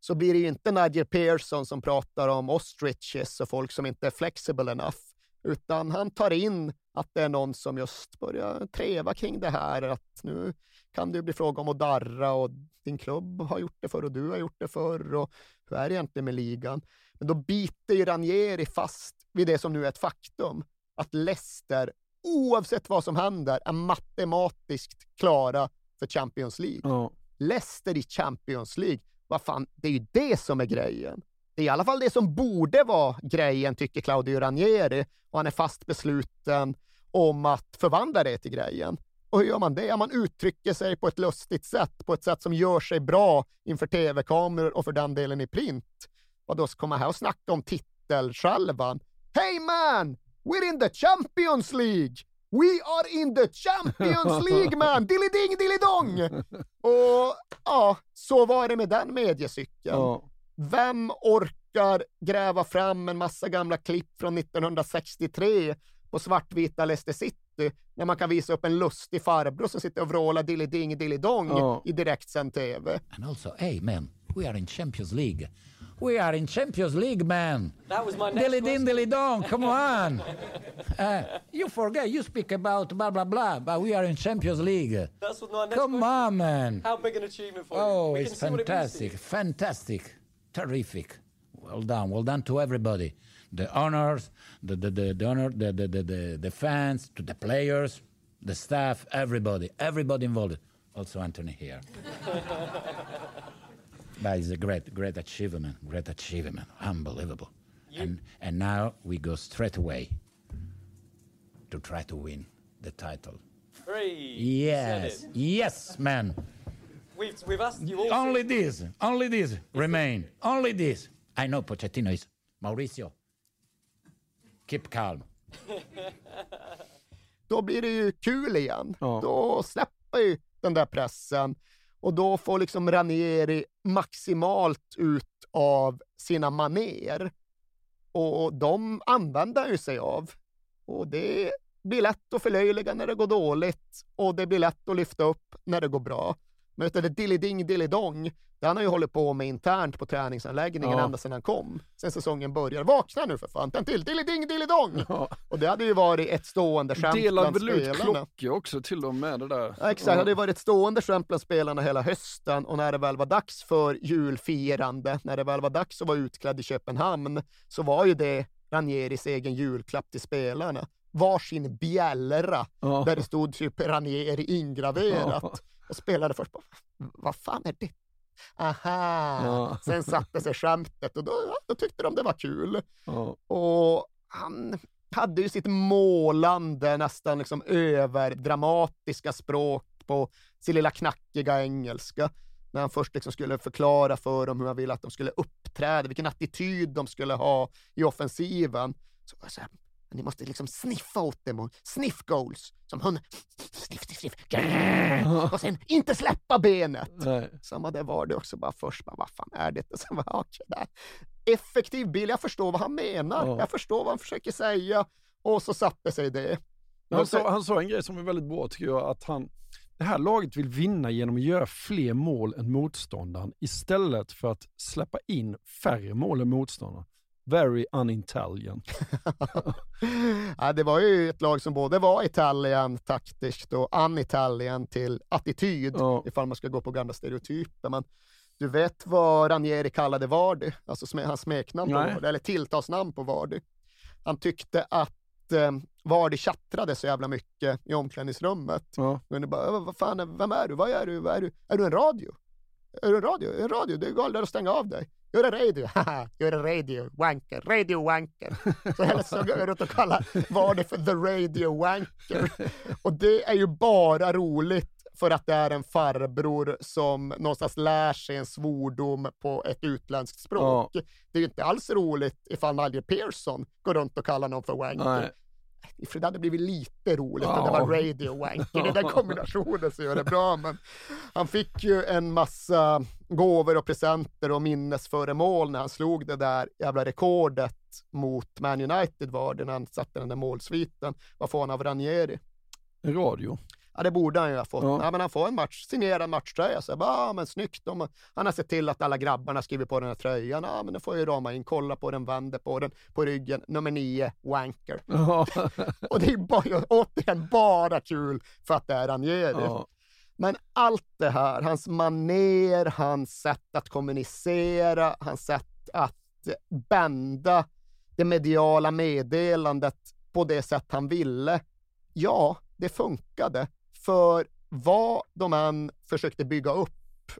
så blir det ju inte Nigel Pearson som pratar om ostriches och folk som inte är flexible enough, utan han tar in att det är någon som just börjar treva kring det här, att nu kan det bli fråga om att darra och din klubb har gjort det förr och du har gjort det förr och hur är det egentligen med ligan? Men då biter ju Ranieri fast vid det som nu är ett faktum, att Leicester, oavsett vad som händer, är matematiskt klara för Champions League. Ja. Leicester i Champions League, vad fan, det är ju det som är grejen. Det är i alla fall det som borde vara grejen, tycker Claudio Ranieri, och han är fast besluten om att förvandla det till grejen. Och hur gör man det? Man uttrycker sig på ett lustigt sätt, på ett sätt som gör sig bra inför tv-kameror och för den delen i print. Och då ska komma här och snacka om titelskälvan. Hey man! We're in the Champions League! We are in the Champions League man! Dilliding dillidong! Och ja, så var det med den mediecykeln. Ja. Vem orkar gräva fram en massa gamla klipp från 1963 på svartvita Leicester City när man kan visa upp en lustig farbror som sitter och vrålar dilliding dillidong Ja. i direktsänd tv. And also, hey man, we are in Champions League. We are in Champions League, man. That was my next Dilly din, dilly dong, come on. Uh, you forget, you speak about blah, blah, blah, but we are in Champions League. That's what my next Come question. on, man. How big an achievement for you? Oh, it's fantastic, fantastic, terrific. Well done, well done to everybody. The honors, the the the, the honor, the, the the the fans, to the players, the staff, everybody, everybody involved. Also Anthony here. But it's a great, great achievement, great achievement, unbelievable. And and now we go straight away to try to win the title. Three. Yes, yes, man. We've, we've asked you all. Only this, only this remain, only this. I know Pochettino is Mauricio. Keep calm. Då blir det ju kul igen. Då släpper ju den där pressen och då får liksom Ranieri maximalt ut av sina maner. Och de använder han ju sig av. Och det blir lätt att förlöjliga när det går dåligt och det blir lätt att lyfta upp när det går bra. Men utan det dilliding dillidong, det han har ju hållit på med internt på träningsanläggningen Ja. ända sedan han kom, sen säsongen började. Vakna nu för fan, tänd till, dilliding dillidong! Och det hade ju varit ett stående skämt Delade bland väl ut spelarna. klockor också till dem med det där. Ja, exakt, det hade ju varit ett stående skämt bland spelarna hela hösten och när det väl var dags för julfirande, när det väl var dags att vara utklädd i Köpenhamn, så var ju det Ranieris egen julklapp till spelarna. Varsin bjällra Ja. där det stod typ Ranieri ingraverat. Ja. Och spelade först bara, vad fan är det? Aha! Ja. Sen satte sig skämtet och då, då tyckte de det var kul. Och han hade ju sitt målande, nästan liksom överdramatiska språk på sin lilla knackiga engelska. När han först liksom skulle förklara för dem hur han ville att de skulle uppträda, vilken attityd de skulle ha i offensiven. Så så här, ni måste liksom sniffa åt dem och sniff goals. Som hund. Sniff, sniff, sniff. Grrr. Och sen inte släppa benet. Nej. Samma där var det också, bara först bara, vad fan är det? Och sen bara, okej, där. Effektiv bil, jag förstår vad han menar. Ja. Jag förstår vad han försöker säga. Och så satte sig det. Han sa, han sa en grej som är väldigt bra tycker jag, att han, det här laget vill vinna genom att göra fler mål än motståndaren istället för att släppa in färre mål än motståndaren. Very unintelligent. ja, det var ju ett lag som både var Italien taktiskt och un-Italien till attityd, ifall man ska gå på gamla stereotyper. Men du vet vad Ranieri kallade Vardy, alltså hans smeknamn på. Vardy, eller tilltalsnamn på Vardy. Han tyckte att eh, Vardy tjattrade så jävla mycket i omklädningsrummet. Ja. Men det bara, "Vad- fan, är- vem är du? Vad är du? Vad är du? Är du en radio? Är du en radio? En radio? Det går aldrig att stänga av dig. Gör en radio. Haha, Gör en radio. Wanker. Radio wanker. Så hela går jag runt och kallar Vardy för the radio wanker. Och det är ju bara roligt för att det är en farbror som någonstans lär sig en svordom på ett utländskt språk. Det är ju inte alls roligt ifall Nigel Pearson går runt och kallar någon för wanker. Nej. För det hade blivit lite roligt Ja. om det var radio wanker. Den kombinationen som gör det bra. Men han fick ju en massa gåvor och presenter och minnesföremål när han slog det där jävla rekordet mot Man United var det när han satte den där målsviten. Vad får han av Ranieri? Radio. Ja, det borde han ju ha fått. Ja. Ja. men han får en match, signerad matchtröja. Så jag bara, ja, men snyggt. De, han har sett till att alla grabbarna skriver på den här tröjan. Ja, men då får jag ju rama in, kolla på den, vänder på den, på ryggen. Nummer nio, wanker. Ja. Och det är bara, återigen bara kul för att det är Ranieri. Ja. Men allt det här, hans maner, hans sätt att kommunicera, hans sätt att bända det mediala meddelandet på det sätt han ville. Ja, det funkade. För vad de än försökte bygga upp,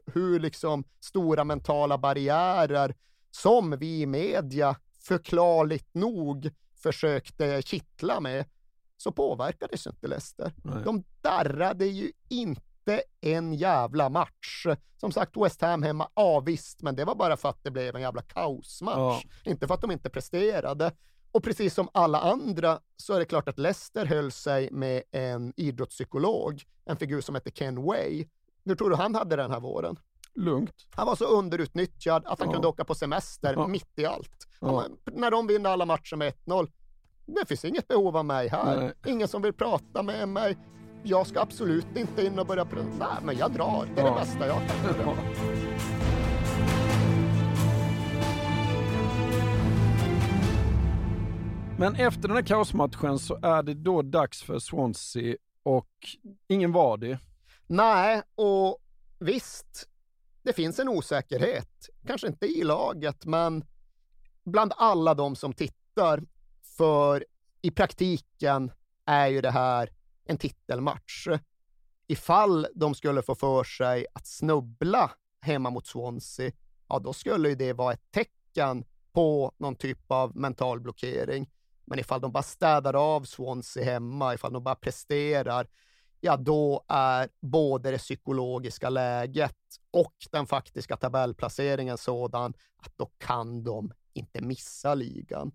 hur liksom stora mentala barriärer som vi i media förklarligt nog försökte kittla med, så påverkades inte Leicester. Nej. De darrade ju inte en jävla match. Som sagt, West Ham hemma, ja visst, men det var bara för att det blev en jävla kaosmatch. Inte för att de inte presterade. Och precis som alla andra så är det klart att Leicester höll sig med en idrottspsykolog, en figur som heter Ken Way. Hur tror du han hade den här våren? Lugnt. Han var så underutnyttjad att han Ja. kunde åka på semester Ja. mitt i allt. Ja. Han när de vinner alla matcher med 1-0, det finns inget behov av mig här. Nej. Ingen som vill prata med mig. Jag ska absolut inte in och börja prata. Nej, men jag drar. Det är Ja. det bästa jag kan göra. Men efter den här kaosmatchen så är det då dags för Swansea och ingen var det. Nej, och visst, det finns en osäkerhet. Kanske inte i laget, men bland alla de som tittar. För i praktiken är ju det här en titelmatch. Ifall de skulle få för sig att snubbla hemma mot Swansea, ja då skulle ju det vara ett tecken på någon typ av mental blockering. Men ifall de bara städar av Swansea hemma, ifall de bara presterar, ja då är både det psykologiska läget och den faktiska tabellplaceringen sådan att då kan de inte missa ligan.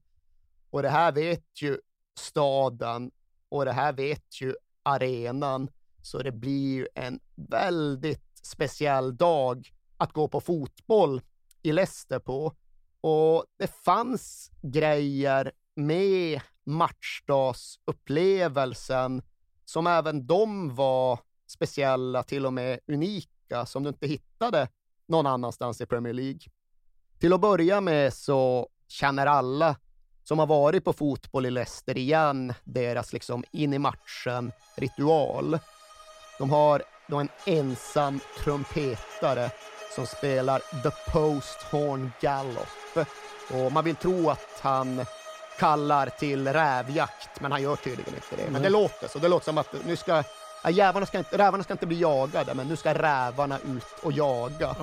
Och det här vet ju staden och det här vet ju arenan. Så det blir ju en väldigt speciell dag att gå på fotboll i Leicester på. Och det fanns grejer med matchdagsupplevelsen som även de var speciella, till och med unika, som du inte hittade någon annanstans i Premier League. Till att börja med så känner alla som har varit på fotboll i Leicester igen deras liksom in i matchen ritual. De har då en ensam trumpetare som spelar The Post Horn Gallop. Och man vill tro att han kallar till rävjakt, men han gör tydligen inte det. Men Nej. det låter så. Det låter som att nu ska, jävarna ska inte, rävarna ska inte bli jagade, men nu ska rävarna ut och jaga.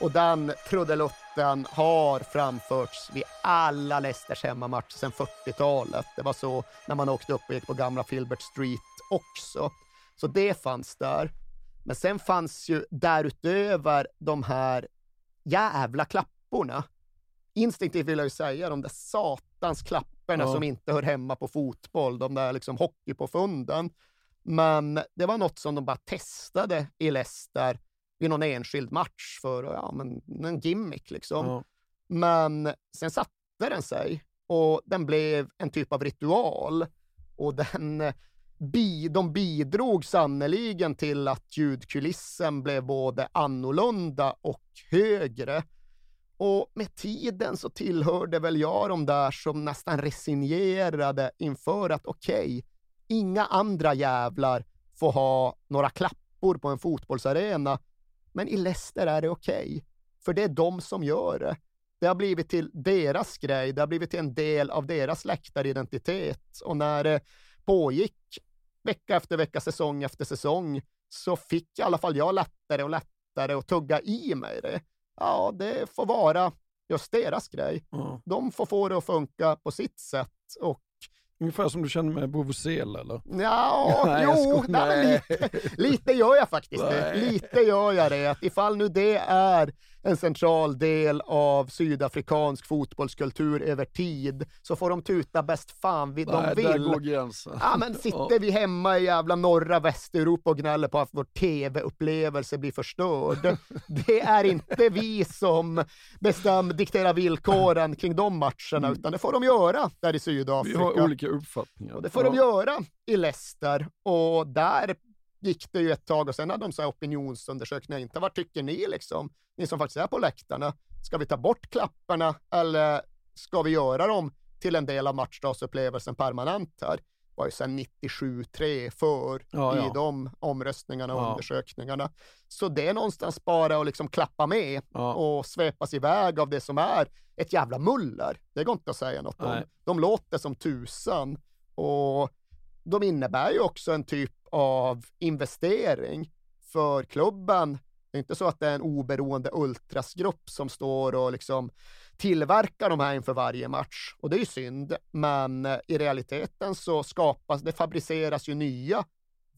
Och den trudelutten har framförts vid alla Leicesters hemmamatcher sedan 40-talet. Det var så när man åkte upp och gick på gamla Filbert Street också. Så det fanns där. Men sen fanns ju därutöver de här jävla klapporna. Instinktivt vill jag ju säga de där satans klapporna Ja. som inte hör hemma på fotboll, de där liksom hockeypåfunden. Men det var något som de bara testade i Leicester vid någon enskild match för ja, men, en gimmick liksom. Ja. Men sen satte den sig och den blev en typ av ritual. Och den, eh, bi, de bidrog sannoliken till att ljudkulissen blev både annorlunda och högre. Och med tiden så tillhörde väl jag de där som nästan resignerade inför att okej, inga andra jävlar får ha några klappor på en fotbollsarena. Men i Leicester är det okej, för det är de som gör det. Det har blivit till deras grej, det har blivit till en del av deras läktaridentitet. Och när det pågick vecka efter vecka, säsong efter säsong, så fick i alla fall jag lättare och lättare att tugga i mig det. Ja, det får vara just deras grej. De får få det att funka på sitt sätt. Och Ungefär som du känner med Vuvuzela eller? Ja, Nej, jo, skojar. nej, Nej. lite, lite gör jag faktiskt det. Nej. Lite gör jag det. Att ifall nu det är en central del av sydafrikansk fotbollskultur över tid så får de tuta bäst fan vid de vill. där går gränsen. Ja, men sitter vi hemma i jävla norra Västeuropa och gnäller på att vår tv-upplevelse blir förstörd. Det är inte vi som bestäm, dikterar villkoren kring de matcherna, utan det får de göra där i Vi Sydafrika. har olika uppfattningar. Och det får de göra i Leicester. Och där gick det ju ett tag och sen hade de så här opinionsundersökningar. Inte vad tycker ni liksom? Ni som faktiskt är på läktarna. Ska vi ta bort klapparna eller ska vi göra dem till en del av matchdagsupplevelsen permanent här? Det var ju sen 97-3 för Ja, i ja. de omröstningarna och Ja. undersökningarna. Så det är någonstans bara att liksom klappa med och svepas iväg av det som är ett jävla muller. Det går inte att säga något om. Nej. De låter som tusan och de innebär ju också en typ av investering för klubben. Det är inte så att det är en oberoende ultrasgrupp som står och liksom tillverkar de här inför varje match. Och det är ju synd, men eh, i realiteten så skapas, det fabriceras ju nya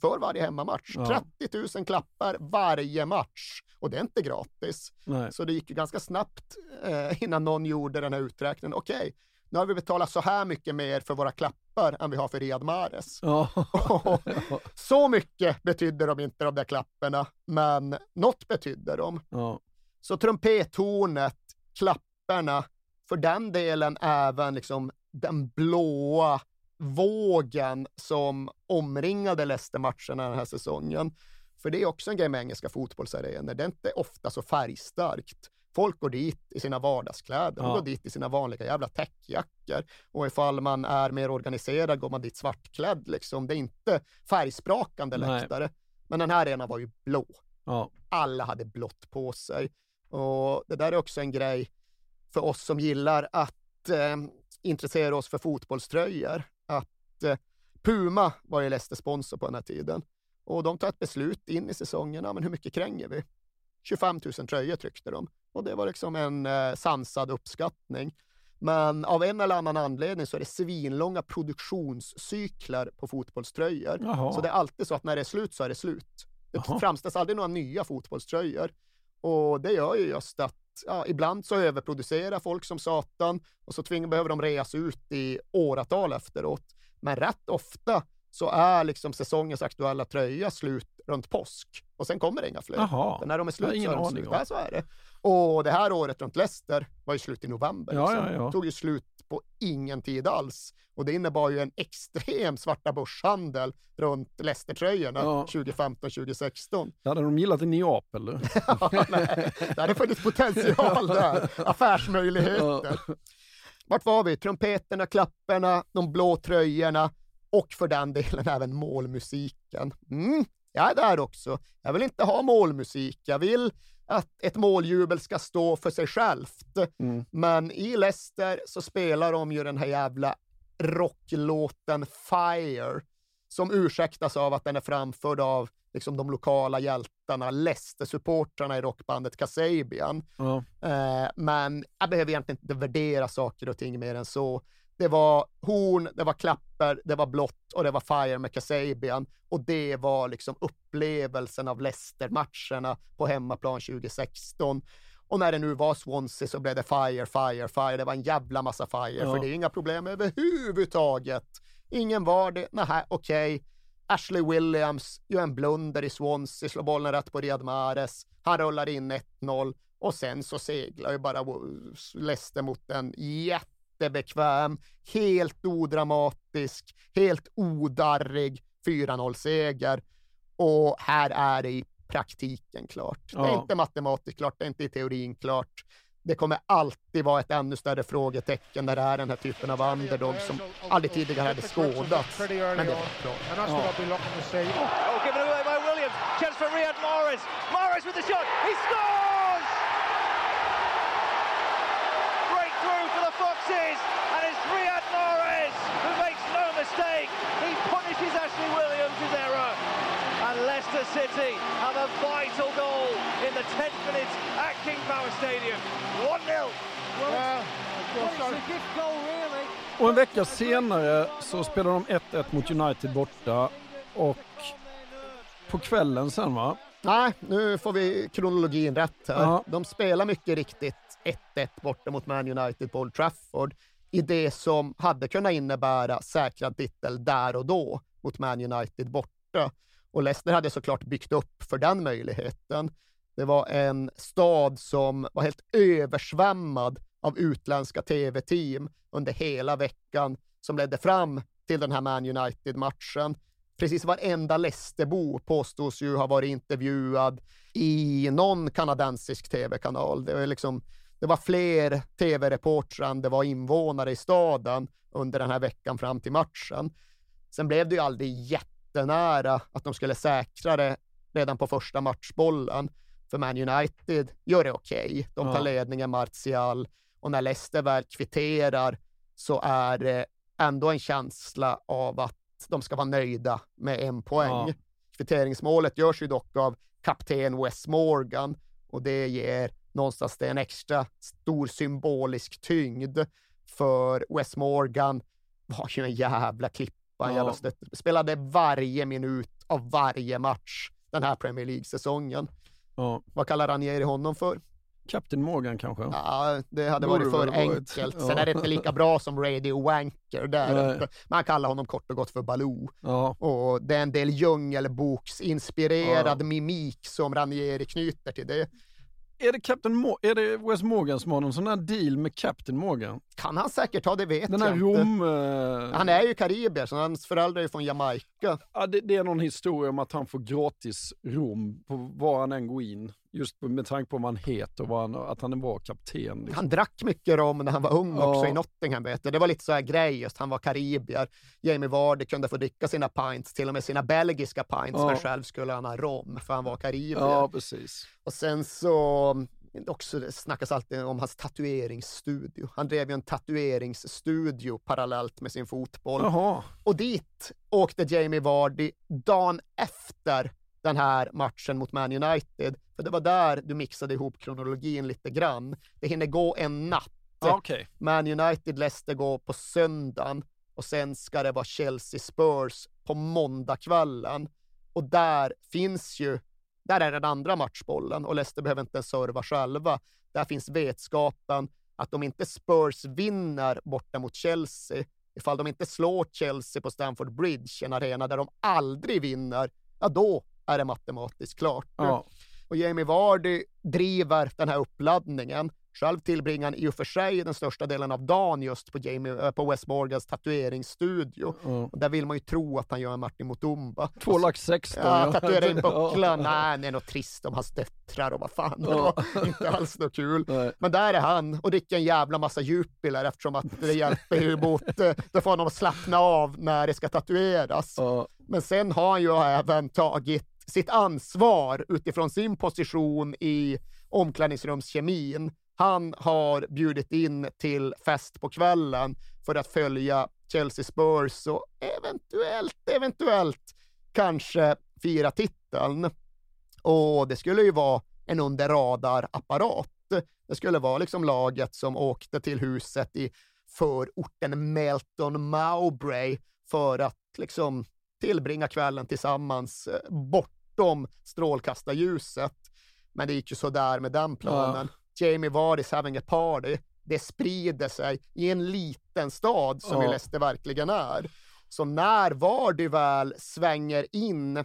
för varje hemmamatch. Ja. 30 000 klappar varje match. Och det är inte gratis. Nej. Så det gick ju ganska snabbt eh, innan någon gjorde den här uträkningen. Okej, nu har vi betalat så här mycket mer för våra klappar än vi har för Riyad Mahrez. Ja. Så mycket betydde de inte de där klapparna, men något betydde de. Ja. Så trumpethornet, klapparna, för den delen även liksom den blåa vågen som omringade Leicester-matcherna den här säsongen. För det är också en grej med engelska fotbollsarenor. Det är inte ofta så färgstarkt. Folk går dit i sina vardagskläder, de Ja. går dit i sina vanliga jävla täckjackor. Och ifall man är mer organiserad går man dit svartklädd liksom. Det är inte färgsprakande Nej. läktare. Men den här arenan var ju blå. Ja. Alla hade blått på sig. Och det där är också en grej för oss som gillar att eh, intressera oss för fotbollströjor. Att eh, Puma var ju Leicester sponsor på den här tiden. Och de tar ett beslut in i säsongen, ja, men hur mycket kränger vi? 25 000 tröjor tryckte de. Och det var liksom en eh, sansad uppskattning. Men av en eller annan anledning så är det svinlånga produktionscykler på fotbollströjor. Jaha. Så det är alltid så att när det är slut så är det slut. Det Jaha. framställs aldrig några nya fotbollströjor. Och det gör ju just att ja, ibland så överproducerar folk som satan och så tvingar, behöver de reas ut i åratal efteråt. Men rätt ofta så är liksom säsongens aktuella tröja slut runt påsk och sen kommer det inga fler. Men när de är slut så är de slut. Ja, så är det. Och det här året runt Leicester var ju slut i november. Ja, liksom. ja, ja. Det tog ju slut på ingen tid alls. Och det innebar ju en extrem svarta börshandel runt Leicester-tröjorna Ja. 2015-2016. Hade de gillat i Neapel? Ja, nej, det hade funnits potential där. Affärsmöjligheter. Vart var vi? Trumpeterna, klapparna, de blå tröjorna och för den delen även målmusiken. Mm, jag är där också. Jag vill inte ha målmusik. Jag vill att ett måljubel ska stå för sig självt. Mm. Men i Leicester så spelar de ju den här jävla rocklåten Fire som ursäktas av att den är framförd av liksom, de lokala hjältarna, Leicester-supportrarna i rockbandet Kasabian. Ja. Eh, men jag behöver egentligen inte värdera saker och ting mer än så. Det var horn, det var klapper, det var blått och det var fire med Kasabian. Och det var liksom upplevelsen av Leicester-matcherna på hemmaplan 2016. Och när det nu var Swansea så blev det fire, fire, fire. Det var en jävla massa fire, Ja. för det är inga problem överhuvudtaget. Ingen var det. Nej, okej. Ashley Williams gör en blunder i Swansea, slår bollen rätt på Riyad Mahrez. Han rullar in 1-0 och sen så seglar ju bara Leicester mot en jättebekväm, helt odramatisk, helt odarrig 4-0-seger. Och här är det i praktiken klart. Det är Ja. inte matematiskt klart, det är inte i teorin klart. Det kommer alltid vara ett ännu större frågetecken när det är den här typen av underdog som aldrig tidigare hade skådats. Men det var klart. And that's what I'll be looking to see. Oh, given away by Williams. Chance for Riyad Mahrez. Mahrez with the shot. He scores! Breakthrough Foxes. And it's Riyad Mahrez who makes no mistake. He punishes Ashley Williams' error. And Leicester City have a vital goal in the 10th minute at King Power Stadium. 1-0. Well, it's a gift goal, really. Och en vecka senare så spelar de 1-1 mot United borta och på kvällen sen va? Nej, nu får vi kronologin rätt här. Ja. De spelar mycket riktigt 1-1 borta mot Man United på Old Trafford i det som hade kunnat innebära säkrad titel där och då mot Man United borta. Och Leicester hade såklart byggt upp för den möjligheten. Det var en stad som var helt översvämmad av utländska tv-team under hela veckan som ledde fram till den här Man United-matchen. Precis varenda Leicesterbo påstås ju ha varit intervjuad i någon kanadensisk tv-kanal. Det var, liksom, det var fler tv-reportrar än det var invånare i staden under den här veckan fram till matchen. Sen blev det ju aldrig jättenära att de skulle säkra det redan på första matchbollen. För Man United gör det okej. Okay. De tar Ja. ledningen, Martial. Och när Leicester väl kvitterar så är det ändå en känsla av att de ska vara nöjda med en poäng. Ja. Kvitteringsmålet görs ju dock av kapten Wes Morgan och det ger någonstans det en extra stor symbolisk tyngd för Wes Morgan var ju en jävla klippa, en Ja. jävla stöt. Spelade varje minut av varje match den här Premier League-säsongen. Ja. Vad kallar Ranieri honom för? Captain Morgan kanske? Ja, det hade Borde varit för varit. enkelt. Sen Ja. är det inte lika bra som Radio Wanker där. Man kallar honom kort och gott för Baloo. Ja. Och det är en del djungelboksinspirerad mimik som Ranieri knyter till det. Är det, Captain Mo- är det Wes Morgan som har någon sån här deal med Captain Morgan? Kan han säkert ha, det vet Den jag här inte. Rom... eh, Han är ju karibier, så hans föräldrar är från Jamaica. Ja, det, det är någon historia om att han får gratis rom på var han än går in. Just med tanke på vad han heter och han, att han var kapten. Liksom. Han drack mycket rom när han var ung också Ja. i Nottingham. Vet du. Det var lite så här grej, just han var karibier. Jamie Vardy kunde få dricka sina pints, till och med sina belgiska pints, Ja. men själv skulle han ha rom, för han var karibier. Ja, precis. Och sen så också det snackas alltid om hans tatueringsstudio. Han drev ju en tatueringsstudio parallellt med sin fotboll. Jaha. Och dit åkte Jamie Vardy dagen efter den här matchen mot Man United. För det var där du mixade ihop kronologin lite grann. Det hinner gå en natt. Ja, okej. Man United Leicester går på söndagen och sen ska det vara Chelsea Spurs på måndagskvällen. Och där finns ju, där är den andra matchbollen och Leicester behöver inte ens serva själva. Där finns vetskapen att om inte Spurs vinner borta mot Chelsea, ifall de inte slår Chelsea på Stamford Bridge, en arena där de aldrig vinner, ja då är det matematiskt klart. Ja. Och Jamie Vardy driver den här uppladdningen. Själv tillbringar han i och för sig den största delen av dagen just på, Jamie, äh, på West Morgans tatueringsstudio. Ja. Och där vill man ju tro att han gör en Martin Mutumba. Två lax 16. Ja, tatuera in bucklan. Ja. Nej, det är något trist om hans döttrar och vad fan. Det Ja. var inte alls något kul. Men där är han och dricker en jävla massa Jupiler eftersom att det hjälper ju mot, eh, det får honom att slappna av när det ska tatueras. Men sen har han ju även tagit sitt ansvar utifrån sin position i omklädningsrumskemin. Han har bjudit in till fest på kvällen för att följa Chelsea Spurs och eventuellt, eventuellt kanske fira titeln. Och det skulle ju vara en under radar-apparat. Det skulle vara liksom laget som åkte till huset i förorten Melton Mowbray för att liksom tillbringa kvällen tillsammans eh, bort bortom strålkastarljuset. Men det gick ju sådär med den planen. Jamie Vardy's having a party. Det sprider sig i en liten stad som ju Ja. Leicester verkligen är. Så när Vardy väl svänger in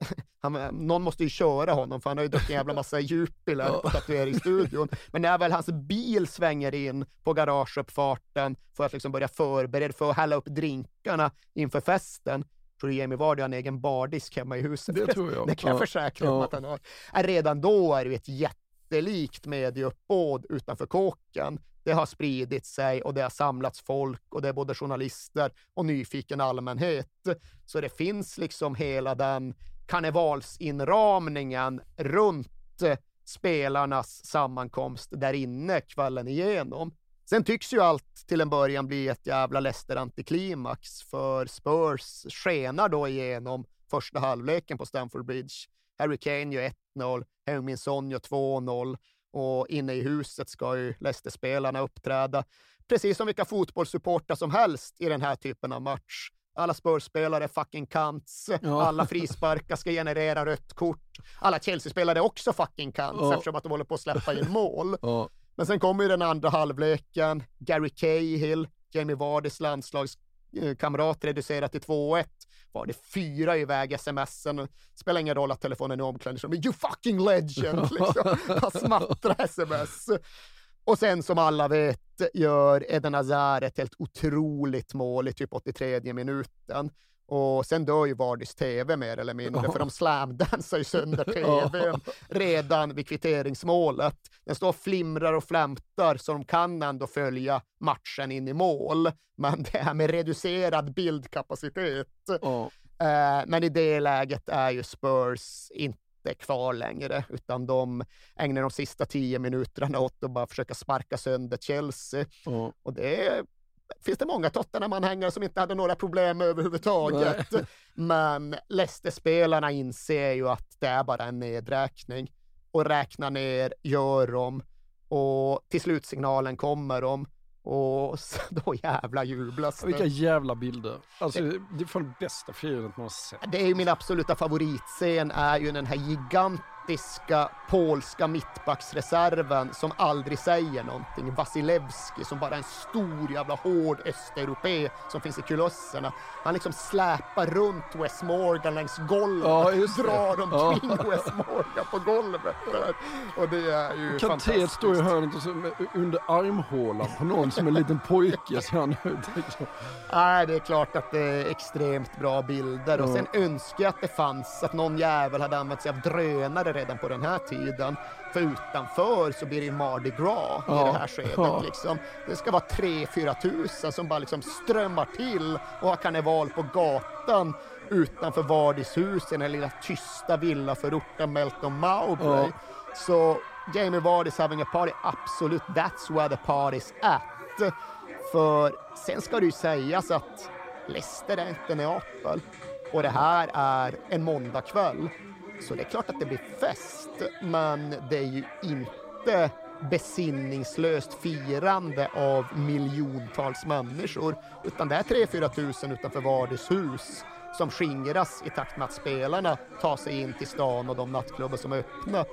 han, någon måste ju köra honom för han har ju druckit en jävla massa Jupiler Ja. på tatueringsstudion. Men när väl hans bil svänger in på garageuppfarten för att liksom börja förbereda för att hälla upp drinkarna inför festen, tror du Jamie Vardy har en egen bardisk hemma i huset? Det tror jag. Det kan jag Ja. försäkra Ja. att han har. Äh, Redan då är det ett jättelikt medieuppbåd utanför kåken. Det har spridit sig och det har samlats folk och det är både journalister och nyfiken allmänhet. Så det finns liksom hela den karnevalsinramningen runt spelarnas sammankomst där inne kvällen igenom. Sen tycks ju allt till en början bli ett jävla Leicester-antiklimax för Spurs skenar då igenom första halvleken på Stamford Bridge. Harry Kane gör 1-0, Heung-Min Son gör 2-0 och inne i huset ska ju Leicester-spelarna uppträda. Precis som vilka fotbollssupportrar som helst i den här typen av match. Alla Spurs-spelare är fucking cunts. Ja. Alla frisparkar ska generera rött kort. Alla Chelsea-spelare är också fucking cunts Ja. eftersom att de håller på att släppa in mål. Ja. Men sen kommer ju den andra halvleken. Gary Cahill, Jamie Vardys landslagskamrat, reducerat till 2-1. Var det fyra iväg smsen? Spelar ingen roll att telefonen är omklädningsrummet. You fucking legend! Liksom. Han smattrar sms. Och sen som alla vet gör Eden Hazard ett helt otroligt mål i typ 83 minuten. Och sen dör ju Vardys TV mer eller mindre, Ja. för de slamdansar ju sönder TVn redan vid kvitteringsmålet. Den står och flimrar och flämtar så de kan ändå följa matchen in i mål. Men det här med reducerad bildkapacitet. Eh, men i det läget är ju Spurs inte kvar längre, utan de ägnar de sista tio minuterna åt att bara försöka sparka sönder Chelsea. Och det finns det många Tottenham-anhängare som inte hade några problem överhuvudtaget. Men Leicester-spelarna inser ju att det är bara en nedräkning. Och räknar ner gör de. Och till slutsignalen kommer de. Och då jävla jublas det. Vilka jävla bilder. Alltså, det är fan det bästa firandet man har sett. Det är ju min absoluta favoritscen är ju den här gigantiska polska mittbacksreserven som aldrig säger någonting. Vasilevski som bara är en stor jävla hård östeuropé som finns i kulosserna. Han liksom släpar runt Wes Morgan längs golvet, Ja, drar omkring Ja. Wes Morgan på golvet. Och det är ju Kanté fantastiskt. står i hörnet och så under armhålan på någon som en liten pojke ser han ut. Nej, det är klart att det är extremt bra bilder och Ja. sen önskar jag att det fanns att någon jävel hade använt sig av drönare redan på den här tiden. För utanför så blir det ju Mardi Gras i Ja. det här skedet. Ja. Liksom. Det ska vara 3-4 tusen som bara liksom strömmar till och har karneval på gatan utanför Vardis hus i den lilla tysta villaförorten Melton Mowbray. Ja. Så Jamie Vardy's having a party, absolut, that's where the party's at. För sen ska det ju sägas att Leicester är inte Neapel och det här är en måndagkväll. Så det är klart att det blir fest, men det är ju inte besinningslöst firande av miljontals människor, utan det är 3-4 tusen utanför Vardys hus som skingras i takt med att spelarna tar sig in till stan och de nattklubbar som är öppna.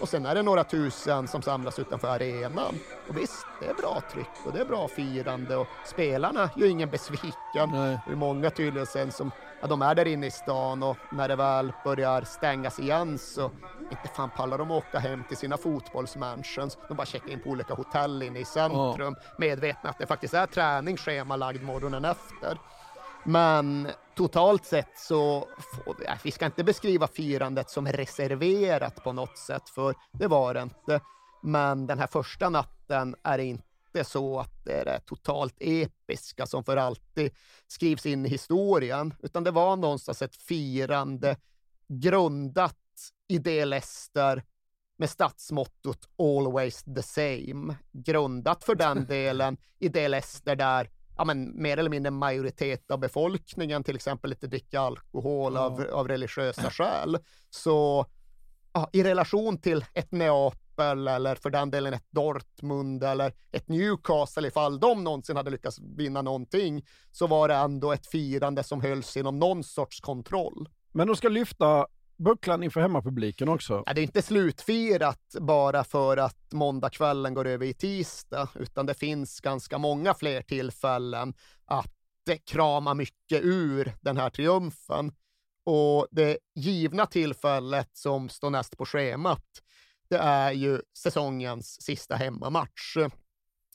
Och sen är det några tusen som samlas utanför arenan. Och visst, det är bra tryck och det är bra firande och spelarna gör ingen besviken. Det är många tydligen sen som, ja, de är där inne i stan och när det väl börjar stängas igen så inte fan pallar de åka hem till sina fotbollsmansions. De bara checkar in på olika hotell inne i centrum medvetna att det faktiskt är träning schemalagd morgonen efter. Men totalt sett så, vi, äh, vi ska inte beskriva firandet som reserverat på något sätt, för det var det inte. Men den här första natten är det inte så att det är det totalt episka som för alltid skrivs in i historien, utan det var någonstans ett firande grundat i det Leicester med stadsmottot Always the same. Grundat för den delen i det Leicester där ja, men, mer eller mindre majoritet av befolkningen till exempel inte dricker alkohol av, av religiösa skäl. Så ja, i relation till ett Neapel eller för den delen ett Dortmund eller ett Newcastle ifall de någonsin hade lyckats vinna någonting så var det ändå ett firande som hölls inom någon sorts kontroll. Men de ska lyfta bucklan inför hemmapubliken också. Ja, det är inte slutfirat bara för att måndagskvällen går över i tisdag, utan det finns ganska många fler tillfällen att krama mycket ur den här triumfen. Och det givna tillfället som står näst på schemat, det är ju säsongens sista hemmamatch.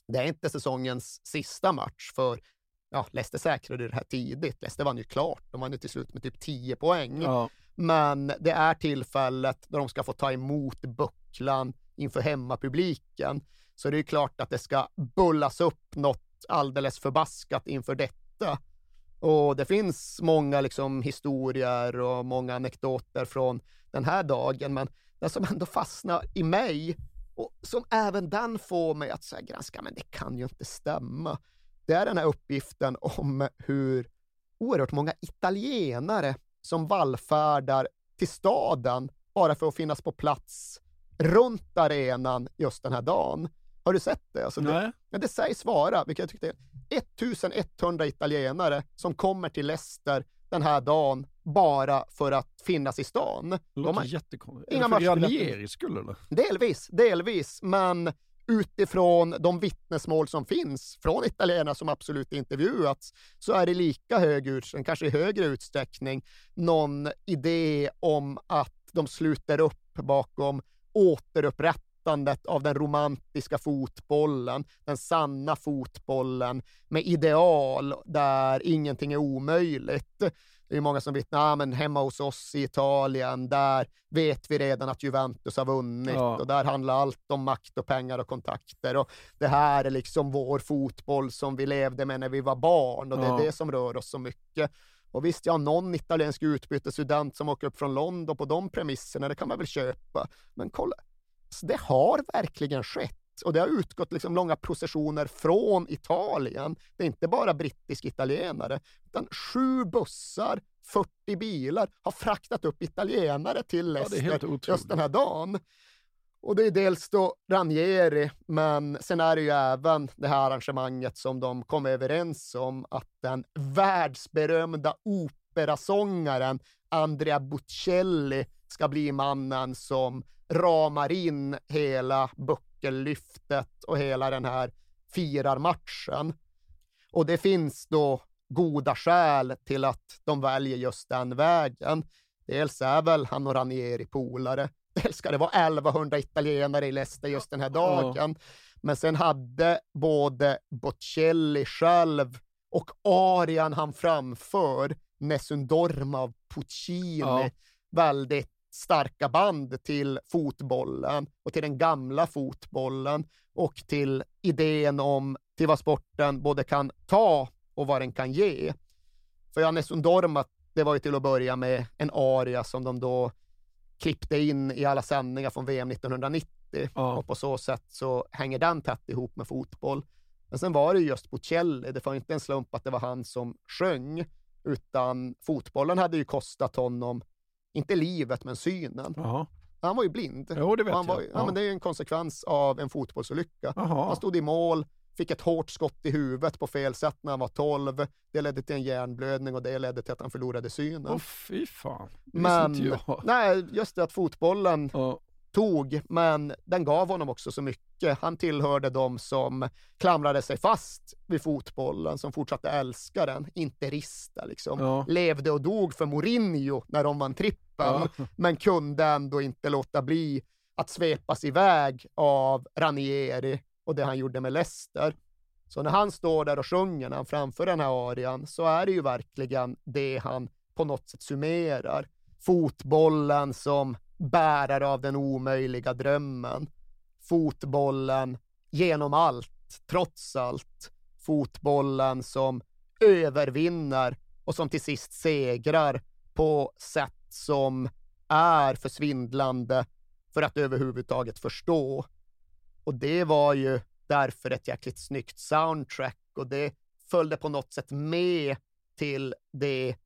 Det är inte säsongens sista match, för ja, Leicester säkrade det här tidigt. Leicester vann ju klart. De vann ju till slut med typ 10 poäng. Ja. Men det är tillfället då de ska få ta emot bucklan inför hemmapubliken. Så det är klart att det ska bullas upp något alldeles förbaskat inför detta. Och det finns många liksom historier och många anekdoter från den här dagen, men det som ändå fastnar i mig och som även den får mig att här granska, men det kan ju inte stämma. Det är den här uppgiften om hur oerhört många italienare som vallfärdar till staden bara för att finnas på plats runt arenan just den här dagen. Har du sett det? Alltså det, ja, det sägs vara, vilket jag tyckte är 1100 italienare som kommer till Leicester den här dagen bara för att finnas i stan. Det De låter har jättekonstigt. inga. Ranieri skull eller? Delvis, delvis, men utifrån de vittnesmål som finns från italienare som absolut intervjuats så är det lika hög utsträckning, kanske i högre utsträckning, någon idé om att de sluter upp bakom återupprättandet av den romantiska fotbollen, den sanna fotbollen med ideal där ingenting är omöjligt. Det är många som vittnar, ah, men hemma hos oss i Italien, där vet vi redan att Juventus har vunnit Ja. och där handlar allt om makt och pengar och kontakter och det här är liksom vår fotboll som vi levde med när vi var barn och det Ja. är det som rör oss så mycket. Och visst, jag har någon italiensk utbytesstudent som åker upp från London på de premisserna, det kan man väl köpa. Men kolla, så det har verkligen skett. Och det har utgått liksom långa processioner från Italien. Det är inte bara brittisk italienare, utan sju bussar, 40 bilar har fraktat upp italienare till Ja, Leicester otroligt. just den här dagen. Och det är dels då Ranieri, men sen är det ju även det här arrangemanget som de kom överens om att den världsberömda operasångaren Andrea Bocelli ska bli mannen som ramar in hela buckellyftet och hela den här firarmatchen. Och det finns då goda skäl till att de väljer just den vägen. Dels är väl han och Ranieri polare. Dels ska det vara 1100 italienare i Leicester just den här dagen. Men sen hade både Bocelli själv och arian han framför, Nessun Dorma av Puccini, Ja. väldigt starka band till fotbollen och till den gamla fotbollen och till idén om till vad sporten både kan ta och vad den kan ge. För ja, Nessun Dorma, det var ju till att börja med en aria som de då klippte in i alla sändningar från VM 1990 och på så sätt så hänger den tätt ihop med fotboll. Men sen var det ju just Bocelli, det var inte en slump att det var han som sjöng, utan fotbollen hade ju kostat honom, inte livet, men synen. Han var ju blind. Jo, det vet han var, jag. Ja. Ja. men det är en konsekvens av en fotbollsolycka. Jaha. Han stod i mål, fick ett hårt skott i huvudet på fel sätt när han var 12. Det ledde till en hjärnblödning och det ledde till att han förlorade synen. Åh fy fan. Det Men, inte jag. nej, just det att fotbollen tog, men den gav honom också så mycket. Han tillhörde de som klamrade sig fast vid fotbollen, som fortsatte älska den, inte rista liksom. Ja. Levde och dog för Mourinho när de vann trippeln, Ja. men kunde ändå inte låta bli att svepas iväg av Ranieri och det han gjorde med Leicester. Så när han står där och sjunger, när han framför den här arian, så är det ju verkligen det han på något sätt summerar. Fotbollen som bärare av den omöjliga drömmen. Fotbollen genom allt, trots allt. Fotbollen som övervinner och som till sist segrar på sätt som är för svindlande för att överhuvudtaget förstå. Och det var ju därför ett jäkligt snyggt soundtrack och det följde på något sätt med till det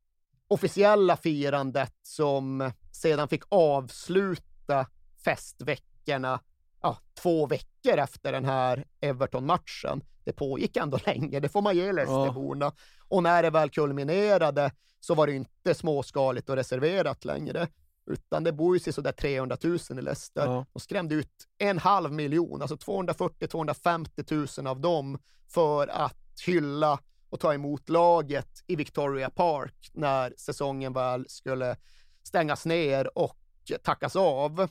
officiella firandet som sedan fick avsluta festveckorna ja, två veckor efter den här Everton-matchen. Det pågick ändå länge, det får man ge Leicesterborna. Och när det väl kulminerade så var det inte småskaligt och reserverat längre, utan det bor ju sådär 300 000 i Leicester. Ja. De skrämde ut en halv miljon, alltså 240-250 000 av dem för att hylla och ta emot laget i Victoria Park när säsongen väl skulle stängas ner och tackas av.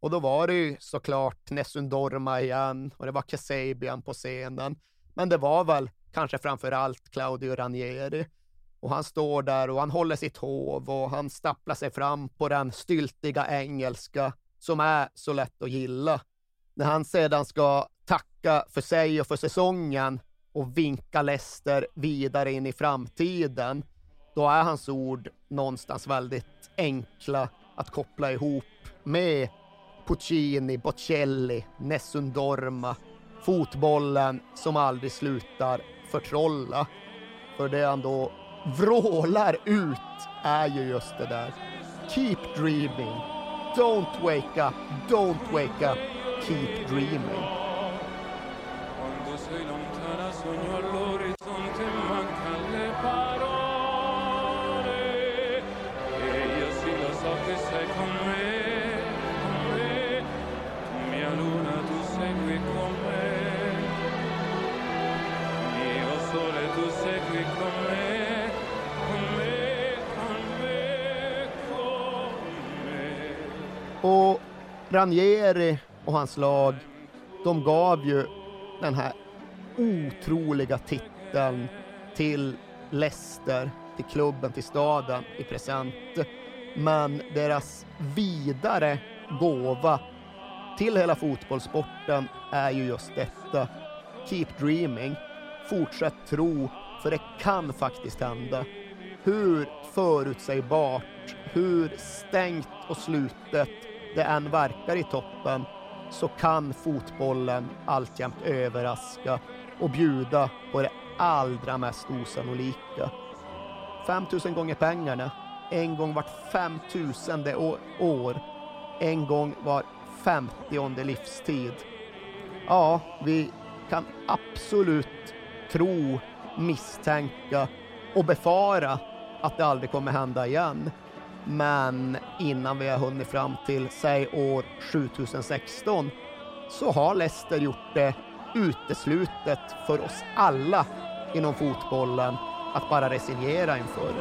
Och då var det ju såklart Nessun Dorma igen och det var Kasabian på scenen. Men det var väl kanske framför allt Claudio Ranieri. Och han står där och han håller sitt hov och han stapplar sig fram på den styltiga engelska som är så lätt att gilla. När han sedan ska tacka för sig och för säsongen och vinka Leicester vidare in i framtiden, då är hans ord någonstans väldigt enkla att koppla ihop med Puccini, Bocelli, Nessun Dorma, fotbollen som aldrig slutar förtrolla. För det han då vrålar ut är ju just det där. Keep dreaming. Don't wake up. Don't wake up. Keep dreaming. Ranieri och hans lag, de gav ju den här otroliga titeln till Leicester, till klubben, till staden i present. Men deras vidare gåva till hela fotbollssporten är ju just detta. Keep dreaming. Fortsätt tro, för det kan faktiskt hända. Hur förutsägbart, hur stängt och slutet det än verkar i toppen så kan fotbollen alltjämt överraska och bjuda på det allra mest osannolika. 5000 gånger pengarna, en gång vart femtusende å- år, en gång var femtionde livstid. Ja, vi kan absolut tro, misstänka och befara att det aldrig kommer hända igen. Men innan vi har hunnit fram till, säg år 7016, så har Leicester gjort det uteslutet för oss alla inom fotbollen att bara resignera inför.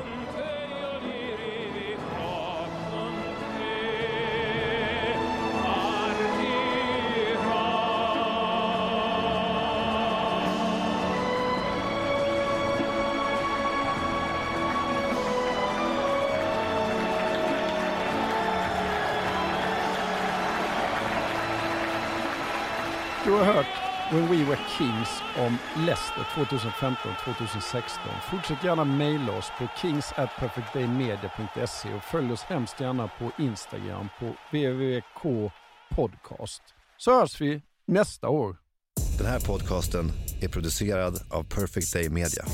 Kings om Leicester 2015-2016. Fortsätt gärna mejla oss på kings@perfectdaymedia.se och följ oss hemskt gärna på Instagram på www.kpodcast. Så hörs vi nästa år. Den här podcasten är producerad av Perfect Day Media.